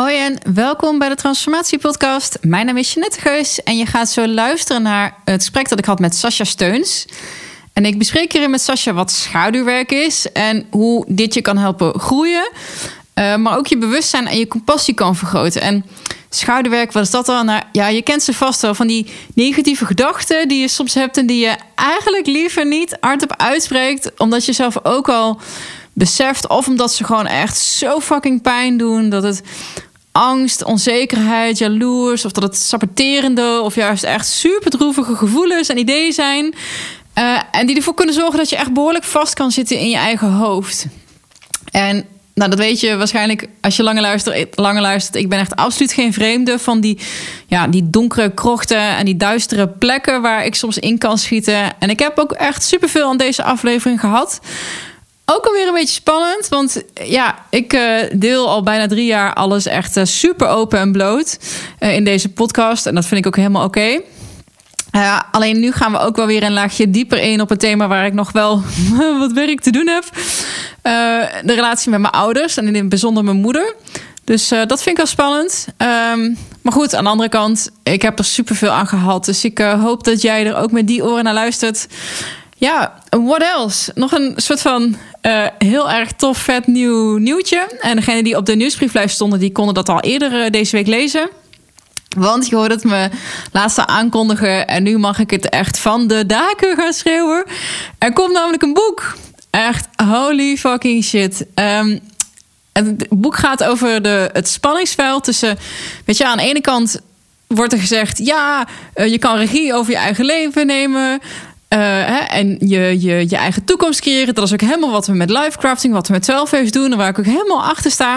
Hoi en welkom bij de Transformatie Podcast. Mijn naam is Jeanette Geus en je gaat zo luisteren naar het gesprek dat ik had met Sascha Steuns. En ik bespreek hierin met Sascha wat schaduwwerk is en hoe dit je kan helpen groeien. Uh, maar ook je bewustzijn en je compassie kan vergroten. En schaduwwerk, wat is dat dan? Nou, ja, je kent ze vast wel van die negatieve gedachten die je soms hebt en die je eigenlijk liever niet hardop uitspreekt, omdat je zelf ook al beseft. Of omdat ze gewoon echt zo fucking pijn doen. Dat het angst, onzekerheid, jaloers. Of dat het saboterende of juist echt super droevige gevoelens en ideeën zijn. Uh, en die ervoor kunnen zorgen dat je echt behoorlijk vast kan zitten in je eigen hoofd. En nou, dat weet je waarschijnlijk als je langer luistert. Langer luistert. Ik ben echt absoluut geen vreemde van die, ja, die donkere krochten en die duistere plekken waar ik soms in kan schieten. En ik heb ook echt superveel aan deze aflevering gehad. Ook alweer een beetje spannend, want ja, ik uh, deel al bijna drie jaar alles echt uh, super open en bloot in deze podcast. En dat vind ik ook helemaal oké. Alleen nu gaan we ook wel weer een laagje dieper in op een thema waar ik nog wel wat werk te doen heb. de relatie met mijn ouders en in het bijzonder mijn moeder. Dus dat vind ik wel spannend. Um, maar goed, aan de andere kant, ik heb er superveel aan gehad. Dus ik hoop dat jij er ook met die oren naar luistert. Ja, what else? Nog een soort van uh, heel erg tof, vet nieuw nieuwtje. En degene die op de nieuwsbrieflijst stonden, die konden dat al eerder uh, deze week lezen. Want je hoorde het me laatst aankondigen. En nu mag ik het echt van de daken gaan schreeuwen. Er komt namelijk een boek. Echt holy fucking shit. Um, het boek gaat over de, het spanningsveld tussen... Weet je, aan de ene kant wordt er gezegd... ja, uh, je kan regie over je eigen leven nemen... Hè, en je, je, je eigen toekomst creëren. Dat is ook helemaal wat we met livecrafting, wat we met 12 doen. En waar ik ook helemaal achter sta.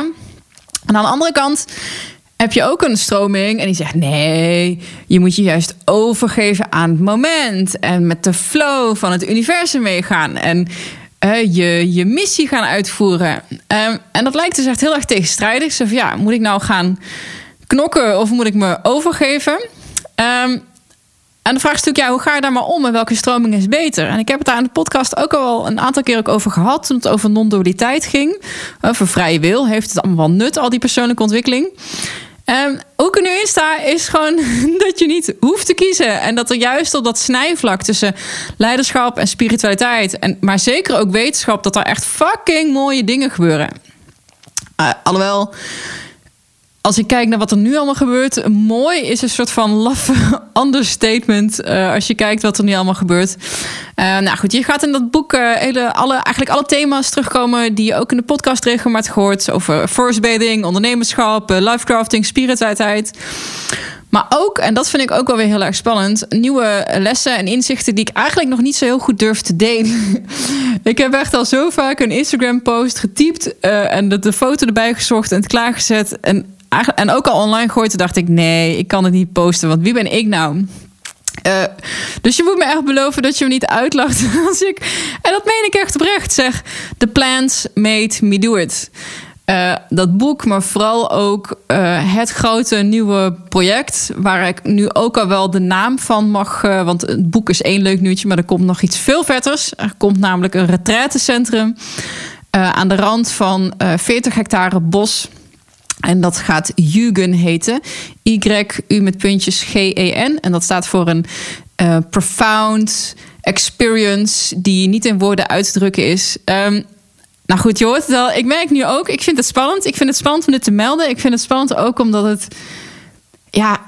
En aan de andere kant heb je ook een stroming en die zegt: nee, je moet je juist overgeven aan het moment. En met de flow van het universum meegaan. En je, je missie gaan uitvoeren. Um, en dat lijkt dus echt heel erg tegenstrijdig. Zo van, ja, moet ik nou gaan knokken of moet ik me overgeven? Um, en de vraag is natuurlijk, ja, hoe ga je daar maar om en welke stroming is beter? En ik heb het daar in de podcast ook al een aantal keer ook over gehad toen het over non-dualiteit ging. Over vrije wil. Heeft het allemaal wel nut, al die persoonlijke ontwikkeling? Um, hoe ik er nu in sta, is gewoon dat je niet hoeft te kiezen. En dat er juist op dat snijvlak tussen leiderschap en spiritualiteit, en, maar zeker ook wetenschap, dat er echt fucking mooie dingen gebeuren. Uh, alhoewel als ik kijk naar wat er nu allemaal gebeurt, mooi is een soort van laffe understatement. Uh, als je kijkt wat er nu allemaal gebeurt. Uh, nou goed, je gaat in dat boek uh, hele, alle, eigenlijk alle thema's terugkomen die je ook in de podcast regelmatig gehoord. Over forest bathing, ondernemerschap, lifecrafting, spiritualiteit. Maar ook, en dat vind ik ook wel weer heel erg spannend, nieuwe lessen en inzichten die ik eigenlijk nog niet zo heel goed durf te delen. ik heb echt al zo vaak een Instagram-post getypt en de, de foto erbij gezocht en het klaargezet. En en ook al online gooide, dacht ik: nee, ik kan het niet posten, want wie ben ik nou? Uh, dus je moet me echt beloven dat je me niet uitlacht als ik. En dat meen ik echt oprecht. Zeg: The plants made me do it. Uh, dat boek, maar vooral ook uh, het grote nieuwe project. Waar ik nu ook al wel de naam van mag. want het boek is één leuk nieuwtje, maar er komt nog iets veel vetters. Er komt namelijk een retraitecentrum aan de rand van 40 hectare bos en dat gaat Yugen heten. Y-U met puntjes G-E-N. En dat staat voor een uh, profound experience die niet in woorden uit te drukken is. Um, nou goed, je hoort het. Ik merk nu ook, ik vind het spannend. Ik vind het spannend om dit te melden. Ik vind het spannend ook omdat het, ja,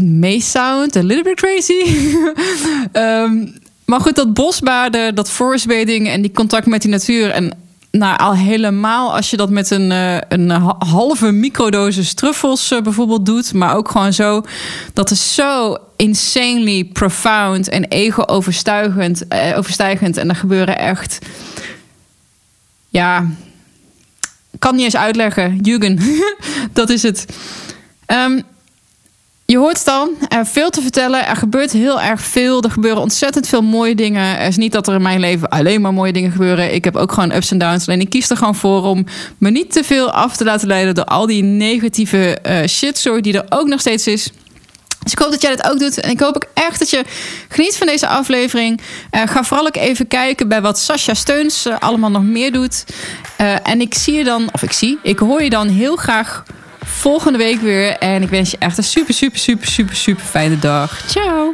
may sound a little bit crazy. um, maar goed, dat bosbaden, dat forest bathing en die contact met die natuur. En nou, al helemaal als je dat met een, uh, een halve microdosis truffels uh, bijvoorbeeld doet. Maar ook gewoon zo. Dat is zo insanely profound en ego-overstijgend. Uh, overstijgend. En er gebeuren echt. Ja. Kan niet eens uitleggen. Jugend. dat is het. Um, je hoort het dan, er veel te vertellen. Er gebeurt heel erg veel. Er gebeuren ontzettend veel mooie dingen. Er is niet dat er in mijn leven alleen maar mooie dingen gebeuren. Ik heb ook gewoon ups en downs. Alleen ik kies er gewoon voor om me niet te veel af te laten leiden door al die negatieve uh, die er ook nog steeds is. Dus ik hoop dat jij dat ook doet. En ik hoop ook echt dat je geniet van deze aflevering. Uh, ga vooral ook even kijken bij wat Sascha Steuns uh, allemaal nog meer doet. En ik zie je dan, of ik zie, ik hoor je dan heel graag volgende week weer. En ik wens je echt een super, super, super, super, super fijne dag. Ciao.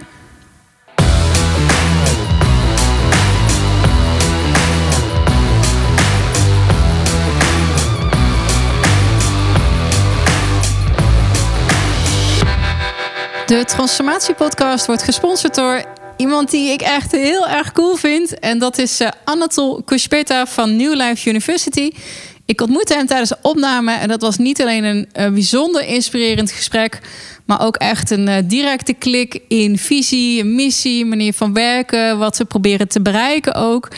De Transformatiepodcast wordt gesponsord door iemand die ik echt heel erg cool vind. En dat is uh, Anatol Kushpeta van New Life University. Ik ontmoette hem tijdens de opname en dat was niet alleen een, bijzonder inspirerend gesprek, maar ook echt een uh, directe klik in visie, missie, manier van werken, wat ze proberen te bereiken ook.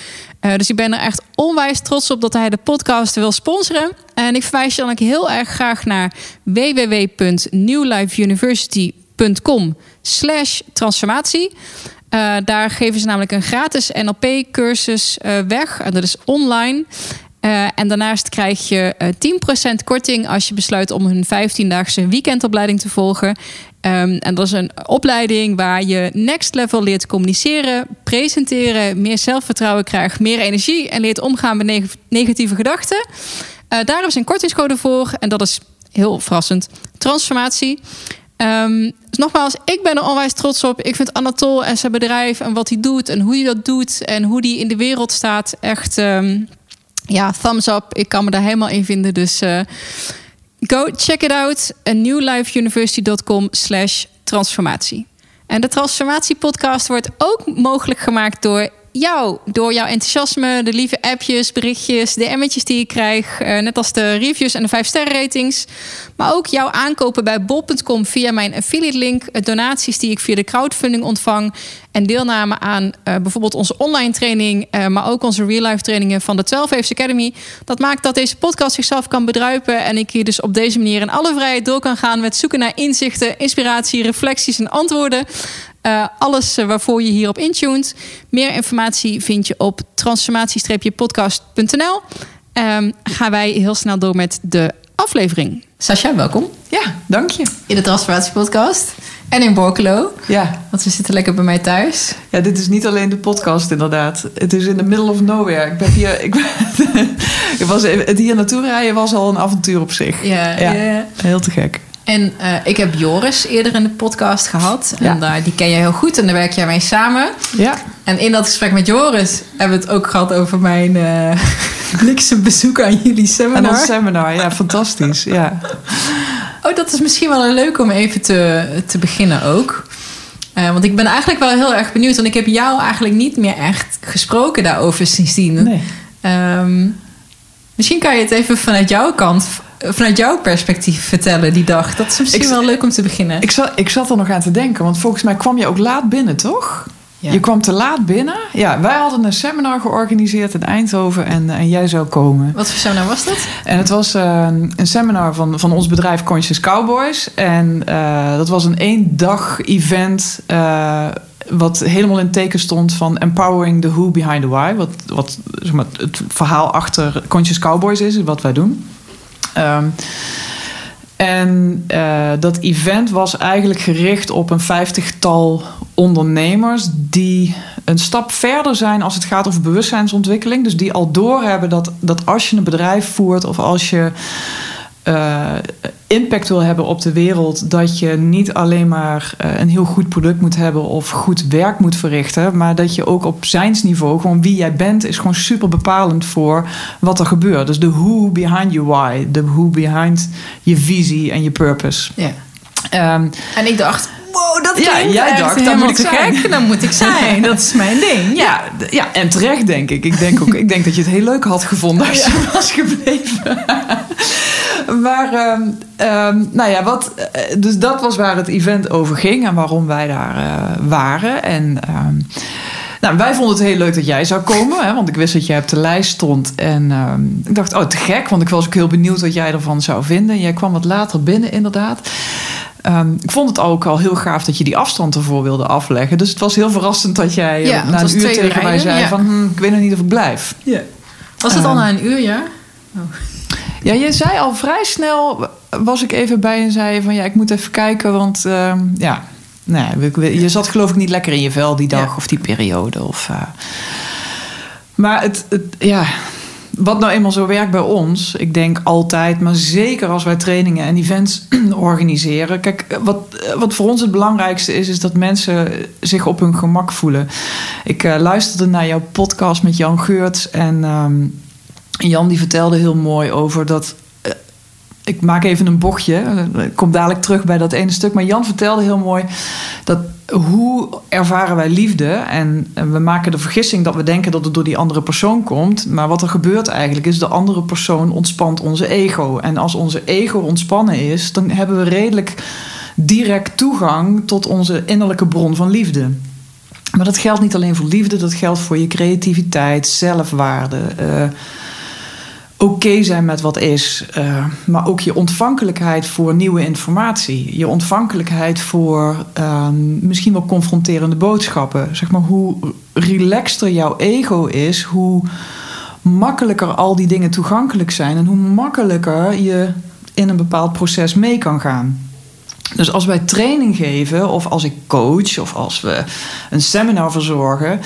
Uh, dus ik ben er echt onwijs trots op dat hij de podcast wil sponsoren. En ik verwijs je dan ook heel erg graag naar www.newlifeuniversity.com slash transformatie. Daar geven ze namelijk een gratis NLP-cursus weg. En dat is online. Uh, en daarnaast krijg je 10% korting als je besluit om hun 15-daagse weekendopleiding te volgen. Um, en dat is een opleiding waar je next level leert communiceren, presenteren, meer zelfvertrouwen krijgt, meer energie en leert omgaan met negatieve gedachten. Uh, daar is een kortingscode voor en dat is heel verrassend. Transformatie. Dus nogmaals, ik ben er onwijs trots op. Ik vind Anatol en zijn bedrijf en wat hij doet en hoe hij dat doet en hoe hij in de wereld staat echt. Um, ja, thumbs up. Ik kan me daar helemaal in vinden. Dus uh, go check it out. newlifeuniversity.com slash transformatie. En de transformatiepodcast wordt ook mogelijk gemaakt door jou, door jouw enthousiasme, de lieve appjes, berichtjes, de emmetjes die ik krijg, uh, net als de reviews en de 5 sterren ratings. Maar ook jouw aankopen bij bol.com via mijn affiliate link, eh, donaties die ik via de crowdfunding ontvang en deelname aan uh, bijvoorbeeld onze online training, maar ook onze real life trainingen van de 12 Waves Academy. Dat maakt dat deze podcast zichzelf kan bedruipen en ik hier dus op deze manier in alle vrijheid door kan gaan met zoeken naar inzichten, inspiratie, reflecties en antwoorden. Uh, alles waarvoor je hierop intuned. Meer informatie vind je op transformatie-podcast.nl. Um, gaan wij heel snel door met de aflevering. Sascha, welkom. Ja, dank je. In de Transformatiepodcast. En in Borkelo. Ja. Want we zitten lekker bij mij thuis. Ja, dit is niet alleen de podcast inderdaad. Het is in the middle of nowhere. Ik ben hier... Ik, ik was, het hier naartoe rijden was al een avontuur op zich. Ja, ja. ja. heel te gek. En uh, ik heb Joris eerder in de podcast gehad. Ja. En uh, die ken je heel goed en daar werk jij mee samen. Ja. En in dat gesprek met Joris hebben we het ook gehad over mijn uh, bezoek aan jullie seminar. Aan ons seminar, ja, fantastisch. Ja. Oh, dat is misschien wel leuk om even te, te beginnen ook. Uh, want ik ben eigenlijk wel heel erg benieuwd. Want ik heb jou eigenlijk niet meer echt gesproken daarover sindsdien. Nee. Um, misschien kan je het even vanuit jouw kant vanuit jouw perspectief vertellen die dag? Dat is misschien ik, wel leuk om te beginnen. Ik zat, ik zat er nog aan te denken, want volgens mij kwam je ook laat binnen, toch? Ja. Je kwam te laat binnen. Ja, wij hadden een seminar georganiseerd in Eindhoven en, en jij zou komen. Wat voor seminar was dat? En het was uh, een seminar van, van ons bedrijf Conscious Cowboys. En uh, dat was een één dag event. Uh, wat helemaal in teken stond van empowering the who behind the why. Wat, wat zeg maar, het verhaal achter Conscious Cowboys is, wat wij doen. Um, en uh, dat event was eigenlijk gericht op een vijftigtal ondernemers die een stap verder zijn als het gaat over bewustzijnsontwikkeling. Dus die al doorhebben dat, dat als je een bedrijf voert of als je uh, impact wil hebben op de wereld, dat je niet alleen maar uh, een heel goed product moet hebben of goed werk moet verrichten, maar dat je ook op zijnsniveau, gewoon wie jij bent, is gewoon super bepalend voor wat er gebeurt. Dus de who behind your why, de who behind je visie en je purpose. Ja. Um, en ik dacht, wow, dat ja, jij dacht, dan moet ik zijn. Gek, dan moet ik zijn. dat is mijn ding. Ja, ja, ja, en terecht denk ik. Ik denk, ook, ik denk dat je het heel leuk had gevonden als je was gebleven. Maar, um, um, nou ja, wat, dus dat was waar het event over ging en waarom wij daar uh, waren. En um, nou, wij vonden het heel leuk dat jij zou komen, hè, want ik wist dat jij op de lijst stond. En ik dacht, oh, te gek, want ik was ook heel benieuwd wat jij ervan zou vinden. Jij kwam wat later binnen, inderdaad. Um, ik vond het ook al heel gaaf dat je die afstand ervoor wilde afleggen. Dus het was heel verrassend dat jij ja, na een uur tegen mij zei: ja. van hm, ik weet nog niet of ik blijf. Ja. Was het um, al na een uur, ja? Oh. Ja, je zei al vrij snel, was ik even bij en zei van ja, ik moet even kijken, want um, ja, nee, je zat geloof ik niet lekker in je vel die dag ja. of die periode. Of, uh, maar het, het, ja, wat nou eenmaal zo werkt bij ons, ik denk altijd, maar zeker als wij trainingen en events organiseren. Kijk, wat, wat voor ons het belangrijkste is, is dat mensen zich op hun gemak voelen. Ik uh, luisterde naar jouw podcast met Jan Geurts en um, Jan die vertelde heel mooi over dat ik maak even een bochtje. Ik kom dadelijk terug bij dat ene stuk. Maar Jan vertelde heel mooi dat hoe ervaren wij liefde? En we maken de vergissing dat we denken dat het door die andere persoon komt. Maar wat er gebeurt eigenlijk is de andere persoon ontspant onze ego. En als onze ego ontspannen is, dan hebben we redelijk direct toegang tot onze innerlijke bron van liefde. Maar dat geldt niet alleen voor liefde, dat geldt voor je creativiteit, zelfwaarde. Uh, oké zijn met wat is, uh, maar ook je ontvankelijkheid voor nieuwe informatie. Je ontvankelijkheid voor uh, misschien wel confronterende boodschappen. Zeg maar hoe relaxter jouw ego is, hoe makkelijker al die dingen toegankelijk zijn en hoe makkelijker je in een bepaald proces mee kan gaan. Dus als wij training geven, of als ik coach, of als we een seminar verzorgen,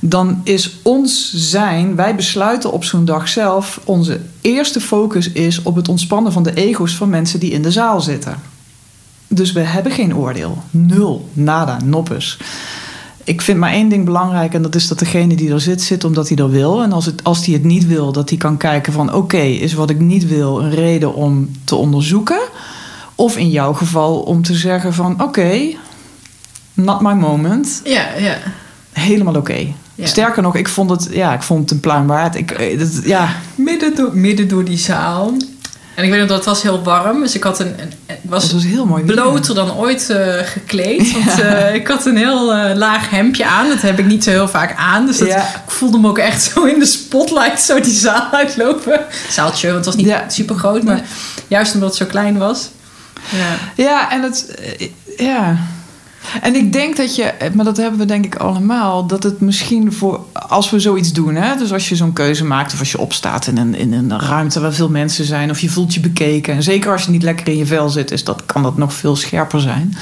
dan is ons zijn, wij besluiten op zo'n dag zelf, onze eerste focus is op het ontspannen van de ego's van mensen die in de zaal zitten. Dus we hebben geen oordeel. Nul, nada, noppes. Ik vind maar één ding belangrijk en dat is dat degene die er zit, zit omdat hij er wil. En als, het, als hij het niet wil, dat hij kan kijken van oké, is wat ik niet wil een reden om te onderzoeken? Of in jouw geval om te zeggen van oké, okay, not my moment. Ja, ja. Helemaal oké. Ja. Sterker nog, ik vond het, ja, ik vond het een pluim waard. Ik, eh, dat, ja. midden, door, midden door die zaal. En ik weet nog dat het was heel warm. Dus ik had een, een was, het was heel mooi bloter dan ooit uh, gekleed. Want uh, ik had een heel uh, laag hemdje aan. Dat heb ik niet zo heel vaak aan. Dus dat, ja. ik voelde me ook echt zo in de spotlight zo die zaal uitlopen. Zaaltje, want het was niet ja. super groot. Maar juist omdat het zo klein was. Ja, ja en het... Ja... En ik denk dat je, maar dat hebben we denk ik allemaal, dat het misschien voor, als we zoiets doen, hè, dus als je zo'n keuze maakt of als je opstaat in een, in een ruimte waar veel mensen zijn of je voelt je bekeken, en zeker als je niet lekker in je vel zit, is dat, kan dat nog veel scherper zijn.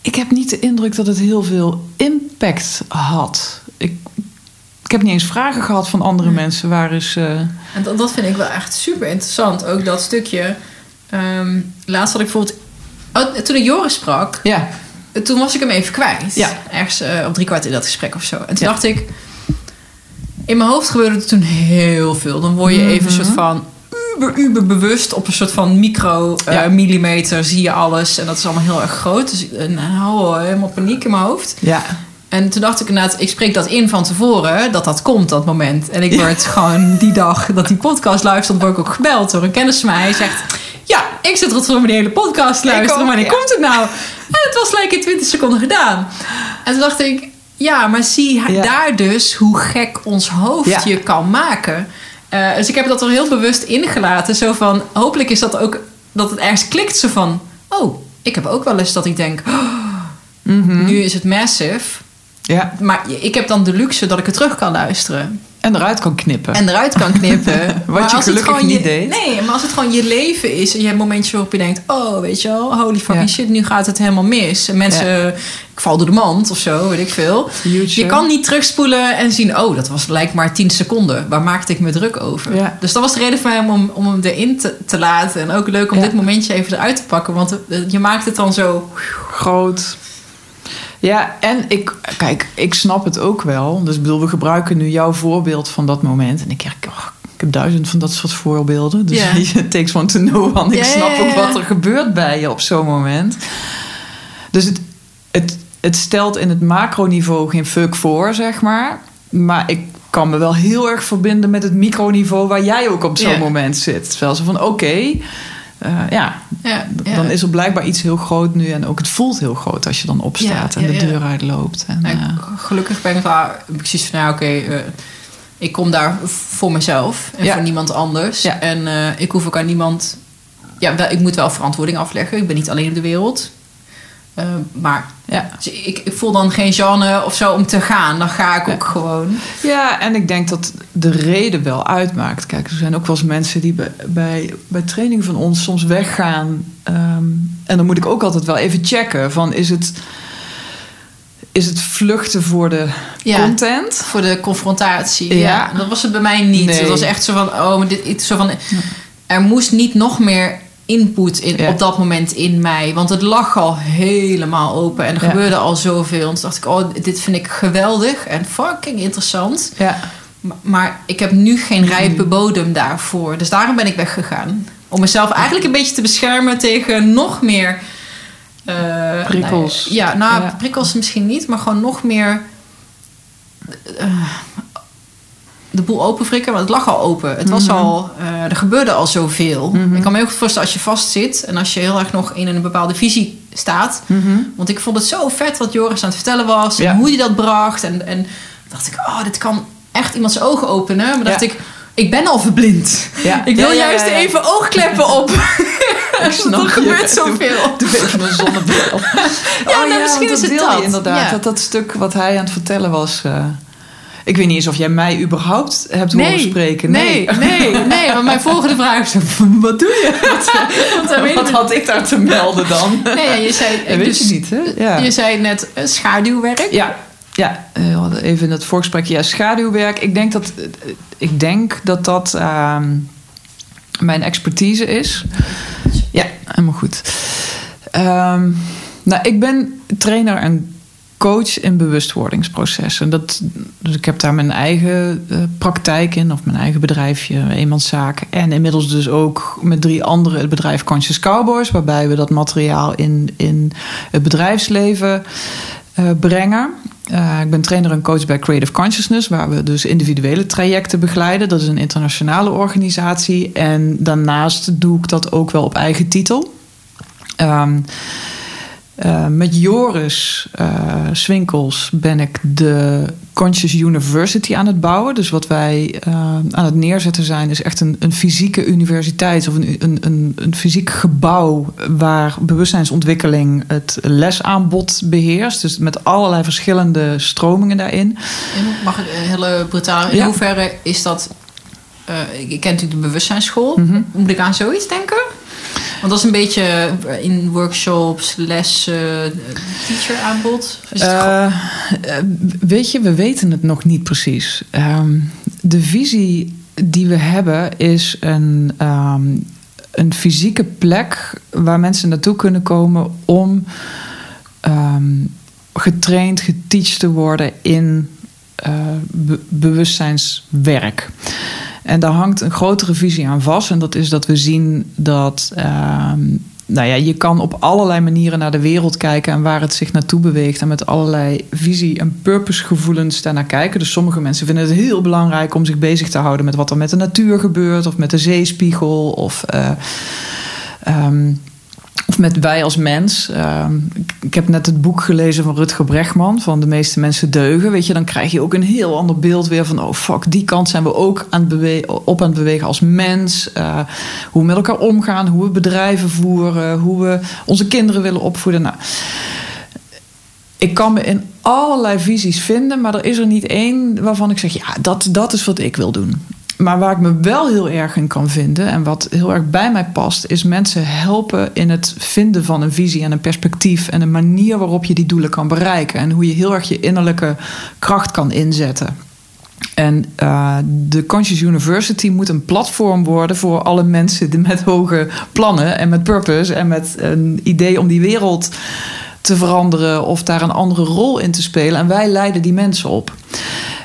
Ik heb niet de indruk dat het heel veel impact had. Ik, ik heb niet eens vragen gehad van andere mensen. Waar is. Uh... En dat, dat, vind ik wel echt super interessant. Ook dat stukje. Um, laatst had ik bijvoorbeeld. Oh, toen ik Joris sprak. Ja toen was ik hem even kwijt. Ja. Ergens uh, op drie kwart in dat gesprek of zo. En toen dacht ik... In mijn hoofd gebeurde er toen heel veel. Dan word je even een soort mhm. van... Uber, uber bewust op een soort van micro uh, millimeter zie je alles. En dat is allemaal heel erg groot. Dus ik uh, helemaal paniek in mijn hoofd. Ja. En toen dacht ik inderdaad, ik spreek dat in van tevoren, dat dat komt, dat moment. En ik word gewoon die dag dat die podcast luistert, word ik ook gebeld door een kennis van mij. Hij zegt, ja, ik zit er voor mijn hele podcast luisteren. Wanneer komt het nou? En het was gelijk in 20 seconden gedaan. En toen dacht ik, ja, maar zie daar dus hoe gek ons hoofd je kan maken. Uh, dus ik heb dat er heel bewust ingelaten. Zo van, hopelijk is dat ook dat het ergens klikt. Zo van, oh, ik heb ook wel eens dat ik denk, oh, mm nu is het massive. Ja. Maar ik heb dan de luxe dat ik het terug kan luisteren. En eruit kan knippen. En eruit kan knippen. Wat je gelukkig niet je, deed. Nee, maar als het gewoon je leven is... en je hebt momentjes waarop je denkt... oh, weet je wel, holy fucking shit, nu gaat het helemaal mis. En mensen... ik val door de mand of zo, weet ik veel. Je kan niet terugspoelen en zien... oh, dat was lijkt maar 10 seconden. Waar maakte ik me druk over? Dus dat was de reden voor hem om, om hem erin te, te laten. En ook leuk om dit momentje even eruit te pakken. Want je maakt het dan zo... Groot ja, en ik, kijk, ik snap het ook wel. Dus ik bedoel, we gebruiken nu jouw voorbeeld van dat moment. En ik, oh, ik heb duizend van dat soort voorbeelden. Dus yeah. it takes one to know one. Ik snap ook wat er gebeurt bij je op zo'n moment. Dus het, het, het stelt in het macroniveau geen fuck voor, zeg maar. Maar ik kan me wel heel erg verbinden met het microniveau waar jij ook op zo'n moment zit. Terwijl ze van oké, uh, ja, ja, dan is er blijkbaar iets heel groot nu. En ook het voelt heel groot als je dan opstaat en de deur uitloopt. En, uh, gelukkig ben ik daar precies van, nou oké, okay, uh, ik kom daar voor mezelf en voor niemand anders. En ik hoef ook aan niemand... Ja, ik moet wel verantwoording afleggen. Ik ben niet alleen op de wereld. Uh, maar ja. Dus ik, ik, voel dan geen genre of zo om te gaan. Dan ga ik ook gewoon. Ja, en ik denk dat de reden wel uitmaakt. Kijk, er zijn ook wel eens mensen die bij, bij, bij training van ons soms weggaan. Um, en dan moet ik ook altijd wel even checken: van is het. is het vluchten voor de Ja. content. Voor de confrontatie. Ja. Ja. dat was het bij mij niet. Nee. Het was echt zo van, oh, dit, zo van, er moest niet nog meer input in, Ja. op dat moment in mij. Want het lag al helemaal open en er Ja. gebeurde al zoveel. En toen dacht ik, oh, dit vind ik geweldig en fucking interessant. Ja. Maar, maar ik heb nu geen rijpe bodem daarvoor. Dus daarom ben ik weggegaan. Om mezelf eigenlijk een beetje te beschermen tegen nog meer... eh, Prikkels. nou ja, nou, prikkels misschien niet, maar gewoon nog meer... eh, de boel openfrikken, want het lag al open. Het was Mhm. al, eh, er gebeurde al zoveel. Mhm. Ik kan me heel goed voorstellen als je vastzit en als je heel erg nog in een bepaalde visie staat. Mhm. Want ik vond het zo vet wat Joris aan het vertellen was. Ja. En hoe hij dat bracht. En, en dacht ik, oh, dit kan echt iemand zijn ogen openen. Maar dacht ik, ik ben al verblind. Ja. Ik wil Ja, juist even oogkleppen op. Ik snap er gebeurt zoveel. Doe even een zonnebril. Ja, nou, misschien is het dat. inderdaad. Dat, dat stuk wat hij aan het vertellen was... eh, ik weet niet eens of jij mij überhaupt hebt horen spreken. nee, nee, nee. Want mijn volgende vraag is, wat doe je? Wat had ik daar te melden dan? Nee, je zei, Dat weet dus- je niet, hè? Ja. Je zei net eh, schaduwwerk. Ja, ja eh, even in het voorgesprek. Ja, schaduwwerk. Ik denk dat eh, ik denk dat, dat ehm, mijn expertise is. Ja, helemaal goed. Ehm, nou, ik ben trainer en coach in bewustwordingsprocessen. Dat, dus ik heb daar mijn eigen eh, praktijk in, of mijn eigen bedrijfje, eenmanszaak. En inmiddels dus ook met drie anderen het bedrijf Conscious Cowboys, waarbij we dat materiaal in, in het bedrijfsleven eh, brengen. Eh, ik ben trainer en coach bij Creative Consciousness, waar we dus individuele trajecten begeleiden. Dat is een internationale organisatie. En daarnaast doe ik dat ook wel op eigen titel. Ehm, eh, met Joris eh, Swinkels ben ik de Conscious University aan het bouwen. Dus wat wij eh, aan het neerzetten zijn, is echt een, een fysieke universiteit of een, een, een, een fysiek gebouw waar bewustzijnsontwikkeling het lesaanbod beheerst. Dus met allerlei verschillende stromingen daarin. Mag ik een hele brutale... In Ja. hoeverre is dat... ik ik ken natuurlijk de bewustzijnsschool. Mhm. Moet ik aan zoiets denken? Want dat is een beetje eh, in workshops, lessen, eh, teacher aanbod. Eh, weet je, we weten het nog niet precies. Ehm, de visie die we hebben is een, ehm, een fysieke plek waar mensen naartoe kunnen komen om ehm, getraind, geteacht te worden in be- bewustzijnswerk. En daar hangt een grotere visie aan vast. En dat is dat we zien dat. ehm, nou ja, je kan op allerlei manieren naar de wereld kijken en waar het zich naartoe beweegt. En met allerlei visie- en purpose-gevoelens daarnaar kijken. Dus sommige mensen vinden het heel belangrijk om zich bezig te houden met wat er met de natuur gebeurt, of met de zeespiegel, of. eh, ehm, of met wij als mens. Ehm, ik, heb net het boek gelezen van Rutger Bregman, van De meeste mensen deugen. Weet je, dan krijg je ook een heel ander beeld weer van, oh fuck, die kant zijn we ook aan het op aan het bewegen als mens. Eh, hoe we met elkaar omgaan, hoe we bedrijven voeren, hoe we onze kinderen willen opvoeden. Nou, ik kan me in allerlei visies vinden, maar er is er niet één waarvan ik zeg, ja, dat, dat is wat ik wil doen. Maar waar ik me wel heel erg in kan vinden en wat heel erg bij mij past, is mensen helpen in het vinden van een visie en een perspectief en een manier waarop je die doelen kan bereiken en hoe je heel erg je innerlijke kracht kan inzetten. En eh, de Conscious University moet een platform worden voor alle mensen met hoge plannen en met purpose en met een idee om die wereld te veranderen of daar een andere rol in te spelen. En wij leiden die mensen op.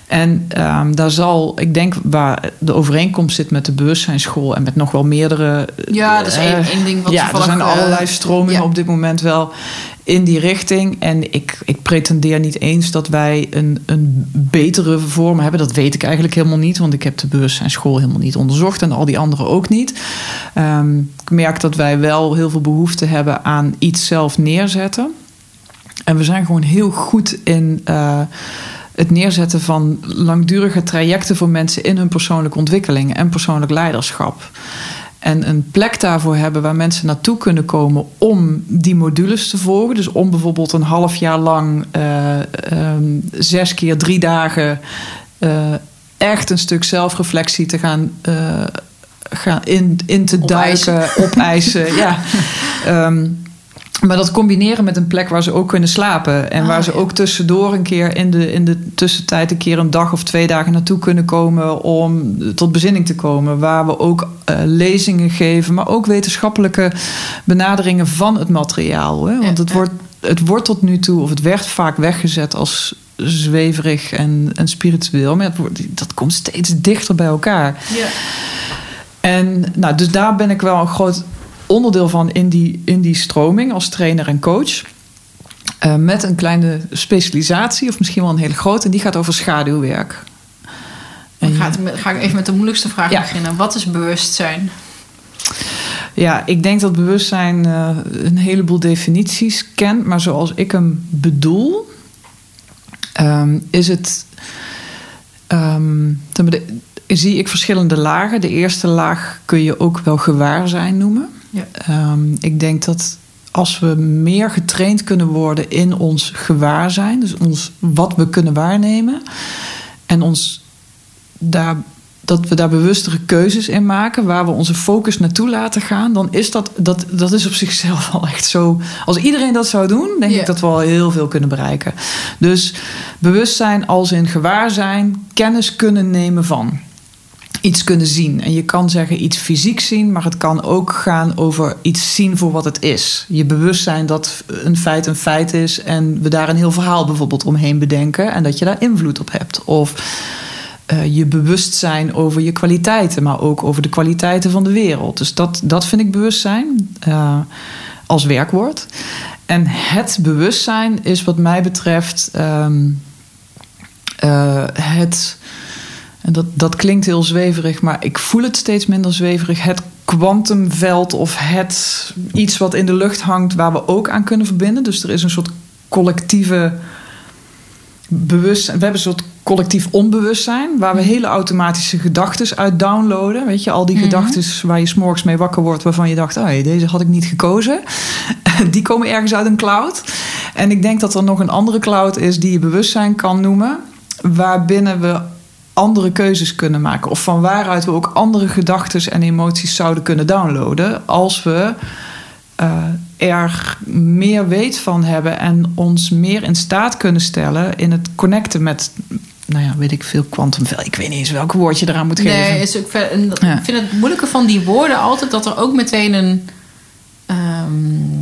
En ehm, daar zal, ik denk, waar de overeenkomst zit met de bewustzijnsschool en met nog wel meerdere. ja, dat is één, eh, één ding wat ja, er zijn eh, allerlei stromingen ja. op dit moment wel in die richting. En ik, ik pretendeer niet eens dat wij een, een betere vorm hebben. Dat weet ik eigenlijk helemaal niet, want ik heb de bewustzijnsschool helemaal niet onderzocht en al die anderen ook niet. Ehm, ik merk dat wij wel heel veel behoefte hebben aan iets zelf neerzetten. En we zijn gewoon heel goed in eh, het neerzetten van langdurige trajecten voor mensen in hun persoonlijke ontwikkeling en persoonlijk leiderschap. En een plek daarvoor hebben waar mensen naartoe kunnen komen om die modules te volgen. Dus om bijvoorbeeld een half jaar lang, eh, ehm, zes keer drie dagen, eh, echt een stuk zelfreflectie te gaan. eh, gaan in, in te Opeisen. duiken, opeisen. ja. Ehm, Maar dat combineren met een plek waar ze ook kunnen slapen. En Ah, waar ze ja. ook tussendoor een keer in de, in de tussentijd een keer een dag of twee dagen naartoe kunnen komen om tot bezinning te komen. Waar we ook eh, lezingen geven, maar ook wetenschappelijke benaderingen van het materiaal. Hè? Want het, wordt, het wordt tot nu toe, of het werd vaak weggezet als zweverig en, en spiritueel. Maar het wordt, dat komt steeds dichter bij elkaar. Ja. En nou, dus daar ben ik wel een groot onderdeel van in die, in die stroming als trainer en coach. Eh, met een kleine specialisatie, of misschien wel een hele grote, en die gaat over schaduwwerk. En ga, het met- ga ik even met de moeilijkste vraag Ja. beginnen. Wat is bewustzijn? ja, ik denk dat bewustzijn eh, een heleboel definities kent, maar zoals ik hem bedoel, ehm, is het. ehm, zie ik verschillende lagen. De eerste laag kun je ook wel gewaarzijn noemen. Ja. Ehm, ik denk dat als we meer getraind kunnen worden in ons gewaarzijn, dus ons, wat we kunnen waarnemen, en ons daar, dat we daar bewustere keuzes in maken, waar we onze focus naartoe laten gaan, dan is dat, dat, dat is op zichzelf al echt zo. Als iedereen dat zou doen, denk ik dat we al heel veel kunnen bereiken. Dus bewustzijn als in gewaarzijn, kennis kunnen nemen van iets kunnen zien. En je kan zeggen iets fysiek zien, maar het kan ook gaan over iets zien voor wat het is. Je bewustzijn dat een feit een feit is en we daar een heel verhaal bijvoorbeeld omheen bedenken en dat je daar invloed op hebt. Of eh, je bewustzijn over je kwaliteiten, maar ook over de kwaliteiten van de wereld. Dus dat, dat vind ik bewustzijn eh, als werkwoord. En het bewustzijn is wat mij betreft ehm, eh, het. En dat, dat klinkt heel zweverig, maar ik voel het steeds minder zweverig. Het kwantumveld of het iets wat in de lucht hangt waar we ook aan kunnen verbinden. Dus er is een soort collectieve bewustzijn. We hebben een soort collectief onbewustzijn waar we hele automatische gedachten uit downloaden. Weet je, al die Mhm. gedachten waar je s'morgens mee wakker wordt waarvan je dacht, oh, hey, deze had ik niet gekozen. Die komen ergens uit een cloud. En ik denk dat er nog een andere cloud is die je bewustzijn kan noemen, waarbinnen we andere keuzes kunnen maken. Of van waaruit we ook andere gedachten en emoties zouden kunnen downloaden. Als we eh, er meer weet van hebben en ons meer in staat kunnen stellen in het connecten met, nou ja, weet ik veel, kwantumveld. Ik weet niet eens welk woord je eraan moet geven. Nee, is ook ik vind het moeilijke van die woorden altijd dat er ook meteen een. ehm,